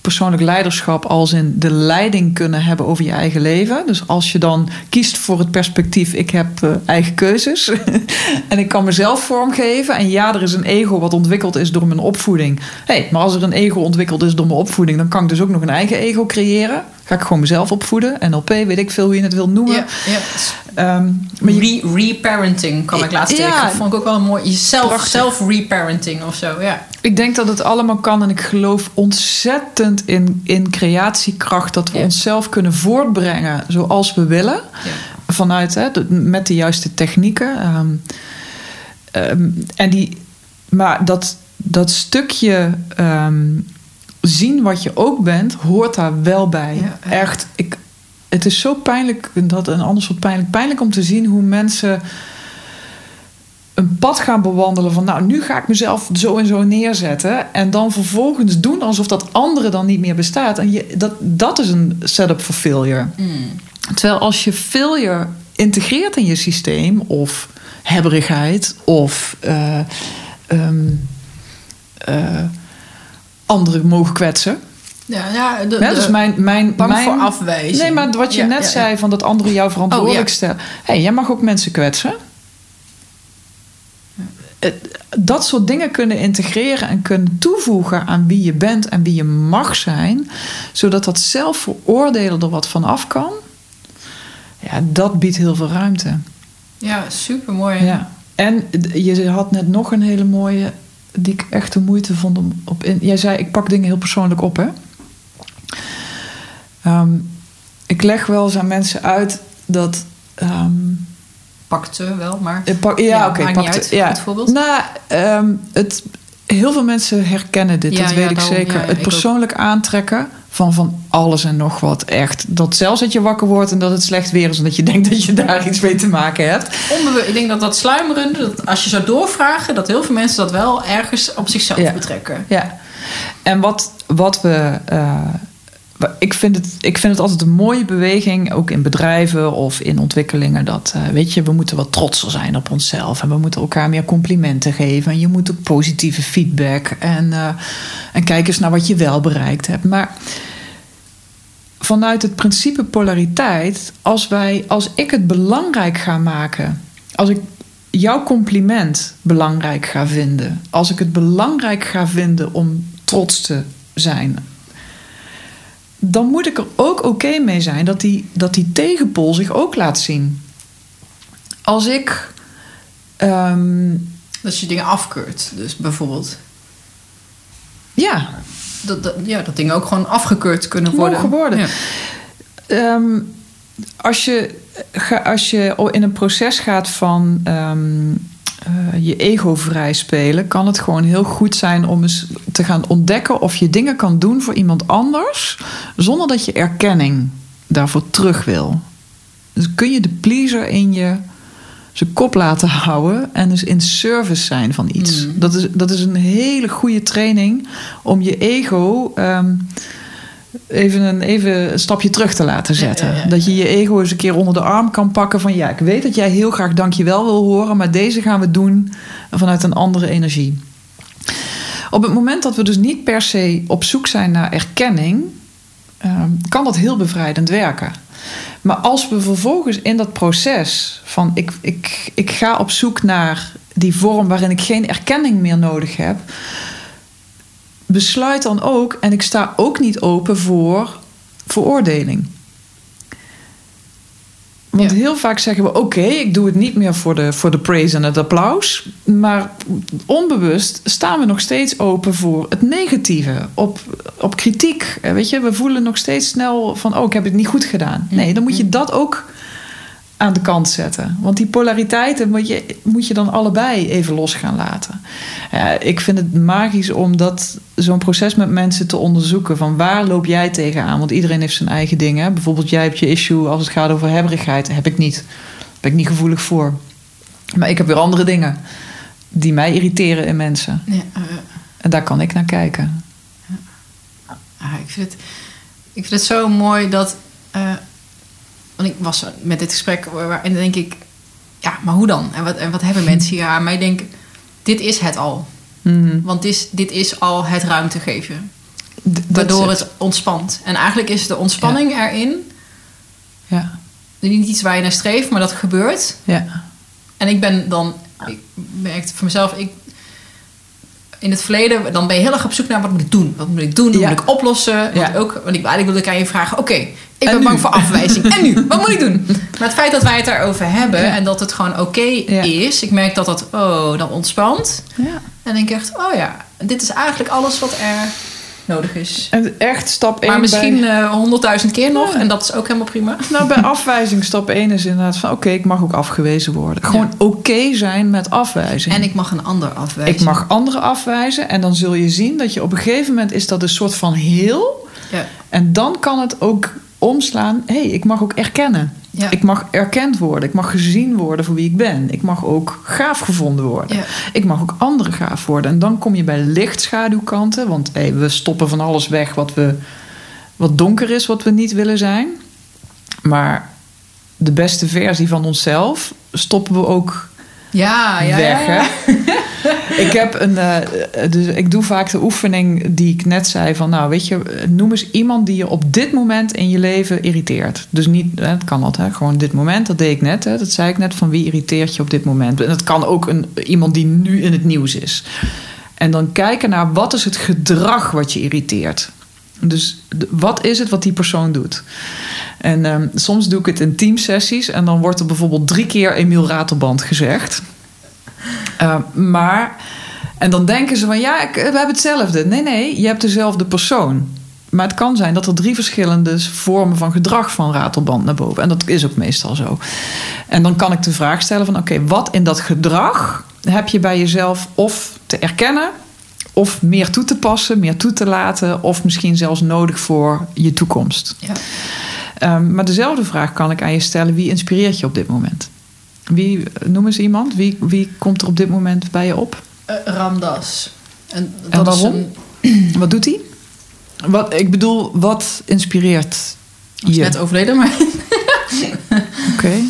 persoonlijk leiderschap als in de leiding kunnen hebben over je eigen leven. Dus als je dan kiest voor het perspectief, ik heb eh, eigen keuzes en ik kan mezelf vormgeven. En ja, er is een ego wat ontwikkeld is door mijn opvoeding. hey, maar als er een ego ontwikkeld is door mijn opvoeding, dan kan ik dus ook nog een eigen ego creëren. Ga ik gewoon mezelf opvoeden. NLP, weet ik veel hoe je het wil noemen. Ehm, maar je, Re- Reparenting kwam ik laatst Ja. tegen. Dat vond ik ook wel een mooi. Jezelf, Prachtig. zelf reparenting of zo. Ja. Ik denk dat het allemaal kan en ik geloof ontzettend in, in creatiekracht. Dat we Ja. onszelf kunnen voortbrengen zoals we willen. Ja. Vanuit, hè, met de juiste technieken. Ehm, ehm, en die, maar dat, dat stukje zien wat je ook bent, hoort daar wel bij. Ja, ja. Echt, ik, het is zo pijnlijk, dat en anders wat pijnlijk, pijnlijk om te zien hoe mensen een pad gaan bewandelen van nou nu ga ik mezelf zo en zo neerzetten en dan vervolgens doen alsof dat andere dan niet meer bestaat en je, dat, dat is een setup voor failure. Mm. Terwijl als je failure integreert in je systeem of hebberigheid of ehm, eh, anderen mogen kwetsen. Ja, ja, de, Ja, dus mijn, mijn, bang mijn, voor afwijzing. Nee, maar wat je Ja, net ja, zei van dat anderen jou verantwoordelijk Oh, stellen. hey, jij mag ook mensen kwetsen. Het- Dat soort dingen kunnen integreren en kunnen toevoegen aan wie je bent en wie je mag zijn, zodat dat zelfveroordelen er wat van af kan. Ja, dat biedt heel veel ruimte. Ja, super mooi. Ja. En je had net nog een hele mooie, die ik echt de moeite vond om op in. Jij zei, ik pak dingen heel persoonlijk op, hè? Ehm, ik leg wel eens aan mensen uit dat. ehm, Pakte wel, maar. pak, ja, Ja, oké, maakt pak niet de- uit. Ja. Goed voorbeeld. Nou, ehm, het, heel veel mensen herkennen dit, Ja, dat weet ik daarom, zeker. het persoonlijk aantrekken van van alles en nog wat. Echt. Dat zelfs dat je wakker wordt en dat het slecht weer is en dat je denkt dat je daar iets mee te maken hebt. Onbewust, ik denk dat dat sluimeren, dat als je zou doorvragen, dat heel veel mensen dat wel ergens op zichzelf Ja. betrekken. Ja, en wat, wat we. eh, ik, vind het, ik vind het altijd een mooie beweging, ook in bedrijven of in ontwikkelingen. Dat, eh, weet je, we moeten wat trotser zijn op onszelf. En we moeten elkaar meer complimenten geven. En je moet ook positieve feedback. En, eh, en kijk eens naar wat je wel bereikt hebt. Maar vanuit het principe polariteit, als, wij, als ik het belangrijk ga maken, als ik jouw compliment belangrijk ga vinden, als ik het belangrijk ga vinden om trots te zijn, dan moet ik er ook oké mee zijn dat die, dat die tegenpol zich ook laat zien. Als ik. ehm, Dat je dingen afkeurt, dus bijvoorbeeld. ja, Dat, dat, ja, dat dingen ook gewoon afgekeurd kunnen worden. Mogen worden. Ja. Ehm, als, je, als je in een proces gaat van ehm, eh, je ego vrij spelen, kan het gewoon heel goed zijn om eens te gaan ontdekken of je dingen kan doen voor iemand anders zonder dat je erkenning daarvoor terug wil. Dus kun je de pleaser in je zijn kop laten houden en dus in service zijn van iets. Mm. Dat, is, dat is een hele goede training om je ego ehm, even een, even een stapje terug te laten zetten. Ja, ja, ja. Dat je je ego eens een keer onder de arm kan pakken van ja, ik weet dat jij heel graag dankjewel wil horen, maar deze gaan we doen vanuit een andere energie. Op het moment dat we dus niet per se op zoek zijn naar erkenning, ehm, kan dat heel bevrijdend werken. Maar als we vervolgens in dat proces van ik, ik, ik ga op zoek naar die vorm waarin ik geen erkenning meer nodig heb, besluit dan ook, en ik sta ook niet open voor veroordeling. Want Ja. heel vaak zeggen we: Oké, ik doe het niet meer voor de, voor de praise en het applaus. Maar onbewust staan we nog steeds open voor het negatieve, op, op kritiek. Eh, Weet je, we voelen nog steeds snel van: Oh, ik heb het niet goed gedaan. Nee, dan moet je dat ook aan de kant zetten. Want die polariteiten moet je, moet je dan allebei even los gaan laten. Ik vind het magisch om dat zo'n proces met mensen te onderzoeken. Van waar loop jij tegenaan? Want iedereen heeft zijn eigen dingen. Bijvoorbeeld jij hebt je issue als het gaat over hebberigheid. Heb ik niet. Daar ben ik niet gevoelig voor. Maar ik heb weer andere dingen die mij irriteren in mensen. Ja, eh, En daar kan ik naar kijken. ah, ik, vind het, ik vind het zo mooi dat. Want ik was met dit gesprek waar- en dan denk ik, ja, maar hoe dan? En wat, en wat hebben mensen hier aan? Maar ik denk, dit is het al. Mhm. Want dit is, dit is al het ruimte geven. D- Waardoor het ontspant. En eigenlijk is de ontspanning erin Ja, niet iets waar je naar streeft, maar dat gebeurt. ja. En ik ben dan, ik merkte voor mezelf, ik, in het verleden, dan ben je heel erg op zoek naar wat moet ik doen? Wat moet ik doen? Hoe Ja. moet ik oplossen? Want, Ja. ook, want ik, eigenlijk wilde ik aan je vragen, oké, ik En ben nu? bang voor afwijzing. en nu? Wat moet ik doen? Maar het feit dat wij het daarover hebben Ja. en dat het gewoon oké Ja. is, ik merk dat dat, oh, dan ontspant. ja. En denk ik echt, oh ja, dit is eigenlijk alles wat er nodig is. En echt stap 1 Maar misschien eh, honderdduizend keer nog, Ja. en dat is ook helemaal prima. Nou, bij afwijzing stap 1 is inderdaad van... oké, ik mag ook afgewezen worden. Gewoon oké zijn met afwijzing. En ik mag een ander afwijzen. Ik mag anderen afwijzen. En dan zul je zien dat je op een gegeven moment... is dat een soort van heel. Ja. En dan kan het ook omslaan. Hé, hey, ik mag ook erkennen. Ja. Ik mag erkend worden. Ik mag gezien worden voor wie ik ben. Ik mag ook gaaf gevonden worden. Ja. Ik mag ook anderen gaaf worden. En dan kom je bij lichtschaduwkanten. Want hey, we stoppen van alles weg wat, we, wat donker is, wat we niet willen zijn. Maar de beste versie van onszelf stoppen we ook Ja, ja, weg. ja, ja. Hè? ik, heb een, eh, dus ik doe vaak de oefening die ik net zei: van nou, weet je, noem eens iemand die je op dit moment in je leven irriteert. Dus niet, het kan altijd, hè, gewoon dit moment, dat deed ik net. Hè, dat zei ik net: van wie irriteert je op dit moment? En het kan ook een, iemand die nu in het nieuws is. En dan kijken naar wat is het gedrag wat je irriteert. Dus wat is het wat die persoon doet? En ehm, soms doe ik het in teamsessies en dan wordt er bijvoorbeeld drie keer Emiel Ratelband gezegd. Uh, maar, en dan denken ze van ja, ik, we hebben hetzelfde. Nee, nee, je hebt dezelfde persoon. Maar het kan zijn dat er drie verschillende vormen van gedrag van ratelband naar boven. En dat is ook meestal zo. En dan kan ik de vraag stellen van oké, wat in dat gedrag heb je bij jezelf of te erkennen, of meer toe te passen, meer toe te laten, of misschien zelfs nodig voor je toekomst. Ja. Um, maar dezelfde vraag kan ik aan je stellen: wie inspireert je op dit moment? Wie, noem eens iemand. Wie, wie komt er op dit moment bij je op? Uh, Ramdas. En, en waarom? Een... Wat doet hij? Wat, ik bedoel, wat inspireert je? Is net overleden, maar... Oké. Okay.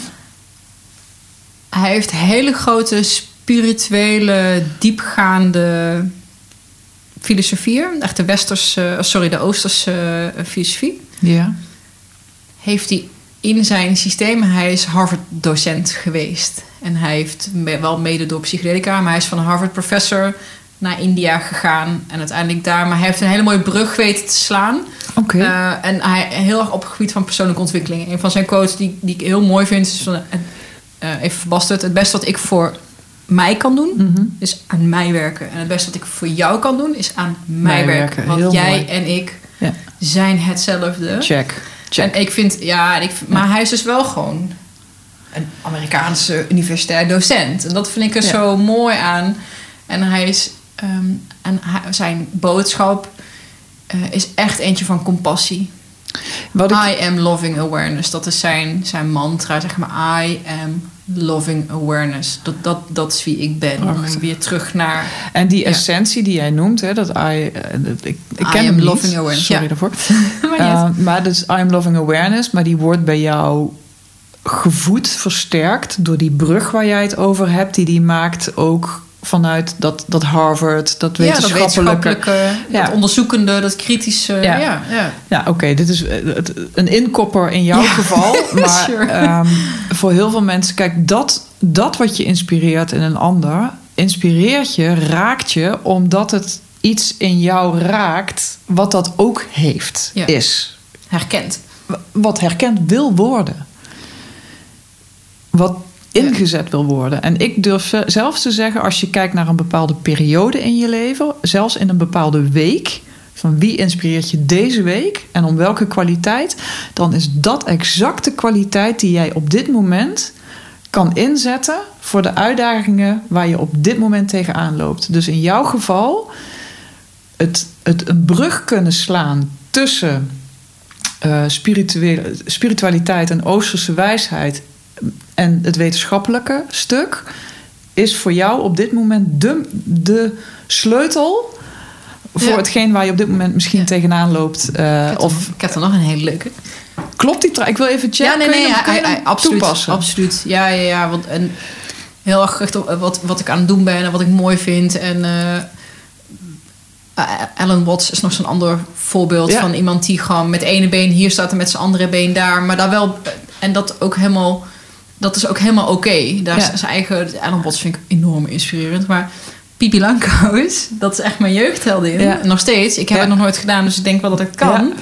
Hij heeft hele grote spirituele, diepgaande filosofieën. Echt de westerse, sorry, de oosterse uh, filosofie. Ja. Heeft hij in zijn systeem. Hij is Harvard-docent geweest. En hij heeft wel mede door psychedelica, maar hij is van Harvard-professor naar India gegaan. En uiteindelijk daar. Maar hij heeft een hele mooie brug weten te slaan. Oké. Okay. Uh, en hij heel erg op het gebied van persoonlijke ontwikkeling. Een van zijn quotes die, die ik heel mooi vind is van. Uh, even verbasterd. Het beste wat ik voor mij kan doen, Mhm. mm -hmm. is aan mij werken. En het beste wat ik voor jou kan doen, is aan mij, mij werken. werken. Want heel jij mooi. en ik ja. zijn hetzelfde. Check. Check. En ik vind, ja, ik, maar ja. hij is dus wel gewoon een Amerikaanse universitair docent. En dat vind ik er ja. zo mooi aan. En hij is, um, en hij, zijn boodschap uh, is echt eentje van compassie. Wat ik, I am loving awareness. Dat is zijn, zijn mantra, zeg maar. I am loving awareness. Dat, dat, dat is wie ik ben. Wacht. Om weer terug naar... En die Ja. essentie die jij noemt, hè, dat I, eh, ik, ik I ken am hem niet, loving awareness, sorry ja. daarvoor. Maar niet. Uh, maar dus I am loving awareness, maar die wordt bij jou gevoed, versterkt door die brug waar jij het over hebt, die die maakt ook vanuit dat, dat Harvard, dat ja, dat wetenschappelijke. Ja. dat onderzoekende, dat kritische. Ja. Ja, ja, oké, dit is eh, een inkopper in jouw geval. Maar sure. ehm, voor heel veel mensen, kijk, dat, dat wat je inspireert in een ander, inspireert je, raakt je, omdat het iets in jou raakt wat dat ook heeft, is. Herkend. Wat herkend wil worden. Wat ingezet wil worden. En ik durf zelfs te zeggen, als je kijkt naar een bepaalde periode in je leven, zelfs in een bepaalde week, van wie inspireert je deze week en om welke kwaliteit, dan is dat exact de kwaliteit die jij op dit moment kan inzetten voor de uitdagingen waar je op dit moment tegenaan loopt. Dus in jouw geval het, het een brug kunnen slaan tussen eh, spirituele, spiritualiteit en oosterse wijsheid en het wetenschappelijke stuk is voor jou op dit moment de, de sleutel voor Ja. hetgeen waar je op dit moment misschien Ja. tegenaan loopt. eh, Ik heb, of er, ik heb er nog een hele leuke. klopt die? Ik wil even checken. Ja, nee, nee, hij- absoluut, toepassen? absoluut. Ja, ja, ja. Want, en heel erg gericht op wat, wat ik aan het doen ben en wat ik mooi vind. En eh, eh, Alan Watts is nog zo'n ander voorbeeld van iemand die gewoon met ene been hier staat en met zijn andere been daar. Maar daar wel, en dat ook helemaal, dat is ook helemaal oké. Daar Ja. is zijn eigen, vind ik enorm inspirerend. Maar Pipi Langkous, dat is echt mijn jeugdheldin. Ja. Nog steeds. Ik heb het nog nooit gedaan, dus ik denk wel dat ik het kan.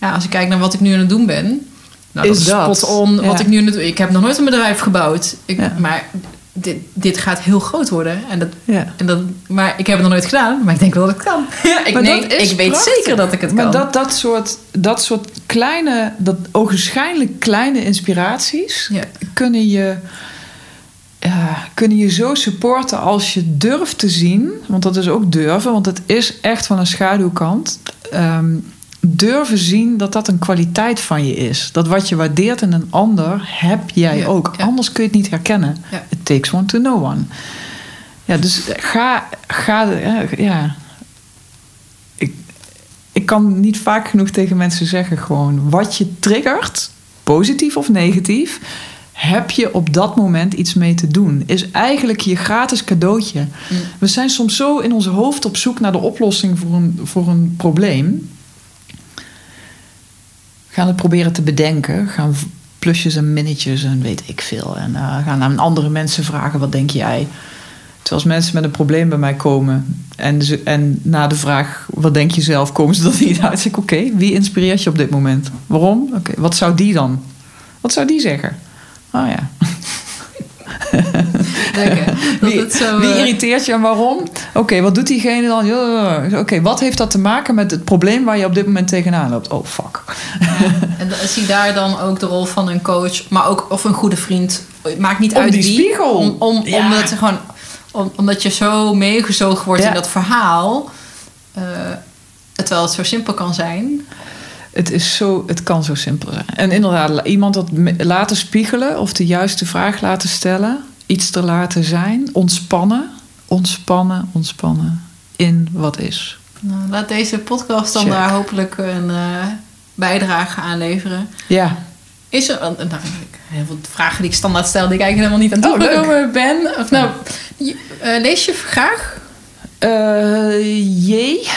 Ja. Als ik kijk naar wat ik nu aan het doen ben. Nou, Is dat is dat? spot on wat ik nu aan het doen Ik heb nog nooit een bedrijf gebouwd. Ik. Maar dit, dit gaat heel groot worden. En dat, Ja. en dat, maar ik heb het nog nooit gedaan. Maar ik denk wel dat ik het kan. ik, Maar nee, dat is ik weet zeker dat ik het maar kan. dat, dat, soort, dat soort kleine, dat ogenschijnlijk kleine inspiraties Ja. kunnen je, ja, kunnen je zo supporten als je durft te zien. Want dat is ook durven, want het is echt van een schaduwkant. Ehm, durven zien dat dat een kwaliteit van je is. Dat wat je waardeert in een ander, heb jij Ja, ook. ja. Anders kun je het niet herkennen. Ja. It takes one to know one. Ja, dus ga, ga ja, ja. Ik, ik kan niet vaak genoeg tegen mensen zeggen gewoon wat je triggert, positief of negatief, heb je op dat moment iets mee te doen. Is eigenlijk je gratis cadeautje. Mm. We zijn soms zo in ons hoofd op zoek naar de oplossing voor een, voor een probleem. Gaan het proberen te bedenken. Gaan plusjes en minnetjes en weet ik veel. En eh, gaan aan andere mensen vragen: wat denk jij? Terwijl als mensen met een probleem bij mij komen en, en na de vraag: wat denk je zelf, komen ze er niet uit. Zeg ik: oké, wie inspireert je op dit moment? Waarom? Oké, wat zou die dan? Wat zou die zeggen? Oh ja. Dat Wie, het zo, wie eh, irriteert je en waarom? Oké, wat doet diegene dan? Ja, Oké, wat heeft dat te maken met het probleem waar je op dit moment tegenaan loopt? Oh, fuck. En da- zie daar dan ook de rol van een coach, maar ook of een goede vriend. Het maakt niet Om uit die wie. spiegel. Om, om, Ja. omdat, er gewoon, om, omdat je zo meegezogen wordt Ja. in dat verhaal. eh, terwijl het zo simpel kan zijn. Het, is zo, het kan zo simpel zijn. En inderdaad, iemand dat laten spiegelen of de juiste vraag laten stellen, iets te laten zijn, ontspannen, ontspannen, ontspannen in wat is. Nou, laat deze podcast dan Check. daar hopelijk een eh, bijdrage aan leveren. Ja, Is er een, nou, heel veel vragen die ik standaard stel, die ik eigenlijk helemaal niet aan Oh, toegekomen ben? Of nou, je- eh, lees je graag? Eh, jee.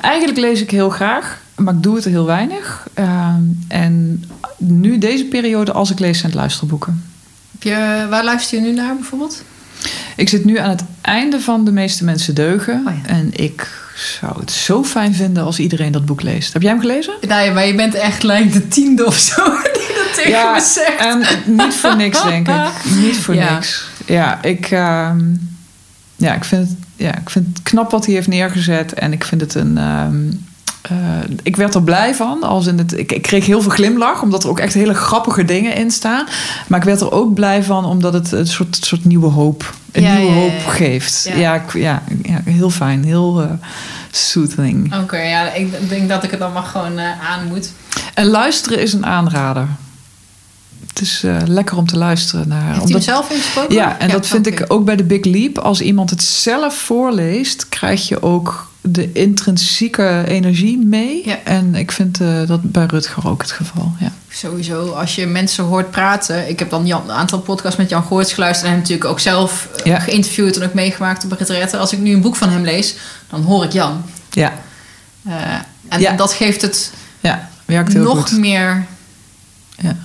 Eigenlijk lees ik heel graag, maar ik doe het heel weinig. Ehm, en nu deze periode, als ik lees, zijn het luisterboeken. Je, waar luister je nu naar bijvoorbeeld? Ik zit nu aan het einde van De meeste mensen deugen. Oh ja. En ik zou het zo fijn vinden als iedereen dat boek leest. Heb jij hem gelezen? Ja, maar je bent echt lijkt de tiende of zo die dat tegen me zegt. en niet voor niks, denk ik. Niet voor Ja. niks. Ja, ik, ehm, ja, ik, vind het, ja, ik vind het knap wat hij heeft neergezet. En ik vind het een... ehm, eh, ik werd er blij van. Als in het, ik, ik kreeg heel veel glimlach, omdat er ook echt hele grappige dingen in staan. Maar ik werd er ook blij van, omdat het een soort, soort nieuwe hoop, een Ja, nieuwe ja, hoop ja. geeft. Ja. Ja, heel fijn, heel eh, soothing. Oké, ja, ik denk dat ik het dan maar gewoon eh, aan moet. En luisteren is een aanrader. Het is lekker om te luisteren naar. Heeft omdat- zelf ingesproken? Ja, en dat vind ik ook bij de Big Leap. Als iemand het zelf voorleest, krijg je ook de intrinsieke energie mee. Ja. En ik vind eh, dat bij Rutger ook het geval. Ja. Sowieso, als je mensen hoort praten. Ik heb dan Jan, een aantal podcasts met Jan Goorts geluisterd. En hem natuurlijk ook zelf eh, Ja. geïnterviewd en ook meegemaakt op retraite. Als ik nu een boek van hem lees, dan hoor ik Jan. Ja, Eh, en Ja. dat geeft het ja werkt heel nog goed. meer Ja.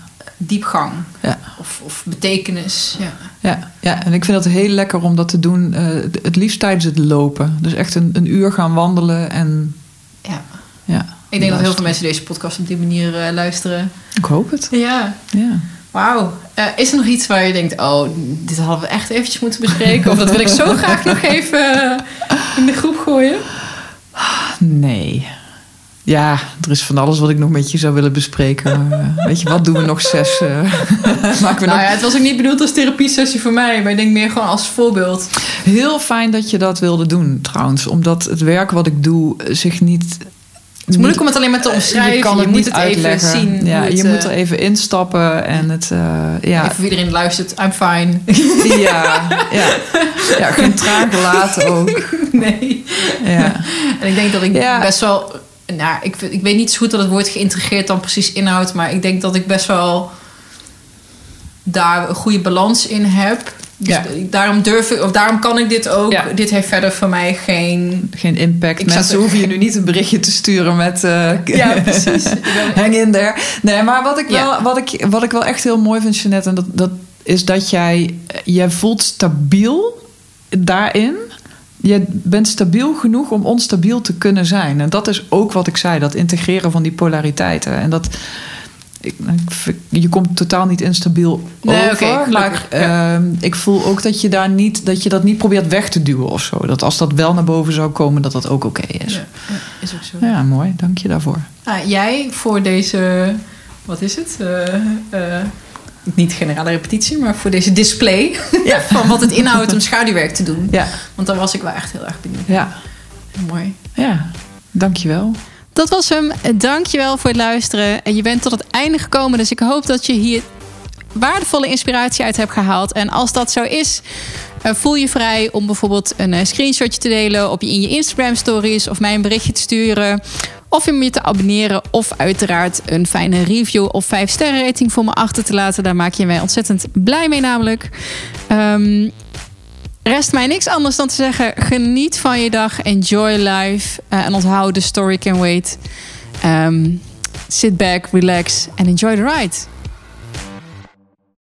Diepgang. Ja. Of, of betekenis. Ja. Ja, ja, en ik vind het heel lekker om dat te doen. eh, het liefst tijdens het lopen. Dus echt een, een uur gaan wandelen en ja. ja. Ik denk dat heel veel mensen deze podcast op die manier eh, luisteren. Ik hoop het. Ja. Ja. Wauw. Eh, is er nog iets waar je denkt, oh, dit hadden we echt eventjes moeten bespreken? Of dat wil ik zo graag nog even in de groep gooien? Nee. Ja, er is van alles wat ik nog met je zou willen bespreken. Maar, eh, weet je, wat doen we nog zes? eh, maken we Nou nog... ja, het was ook niet bedoeld als therapiesessie voor mij, maar ik denk meer gewoon als voorbeeld. Heel fijn dat je dat wilde doen, trouwens. Omdat het werk wat ik doe zich niet... Het is moeilijk om het alleen maar te omschrijven. je kan het moet het uitleggen. even zien. Ja, het, je eh, moet er even instappen en het... eh, ja, Even voor iedereen luistert, I'm fine. ja, ja, ja, geen traan gelaten ook. nee. Ja. En ik denk dat ik Ja. best wel... Nou, ik, ik weet niet zo goed dat het woord geïntegreerd dan precies inhoudt. Maar ik denk dat ik best wel daar een goede balans in heb. Dus Ja. daarom durf ik, of daarom kan ik dit ook. Ja. Dit heeft verder voor mij geen... Geen impact. Ik Mensen hoeven je nu niet een berichtje te sturen met... eh, Ja, precies. Hang in there. Nee, maar wat ik wel, Ja. wat ik, wat ik wel echt heel mooi vind, Jeanette... En dat, dat is dat jij... Jij voelt stabiel daarin. Je bent stabiel genoeg om onstabiel te kunnen zijn. En dat is ook wat ik zei. Dat integreren van die polariteiten. En dat... Ik, je komt totaal niet instabiel Nee, over. maar ja. ehm, ik voel ook dat je daar niet... Dat je dat niet probeert weg te duwen of zo. Dat als dat wel naar boven zou komen, dat dat ook oké is. Ja, Ja. ja, is ook zo. mooi. Dank je daarvoor. Ah, jij voor deze, wat is het? Eh, niet generale repetitie, maar voor deze display Ja. van wat het inhoudt om schaduwwerk te doen. Ja, Want daar was ik wel echt heel erg benieuwd. ja. Mooi. Ja, dankjewel. Dat was hem. Dankjewel voor het luisteren. En je bent tot het einde gekomen, dus ik hoop dat je hier waardevolle inspiratie uit hebt gehaald. En als dat zo is, eh, voel je vrij om bijvoorbeeld een eh, screenshotje te delen op je, in je Instagram stories of mij een berichtje te sturen. Of om je te abonneren of uiteraard een fijne review of 5 sterren rating voor me achter te laten. Daar maak je mij ontzettend blij mee namelijk. Ehm, rest mij niks anders dan te zeggen: geniet van je dag, enjoy life eh, en onthoud de story can wait. Ehm, sit back, relax and enjoy the ride.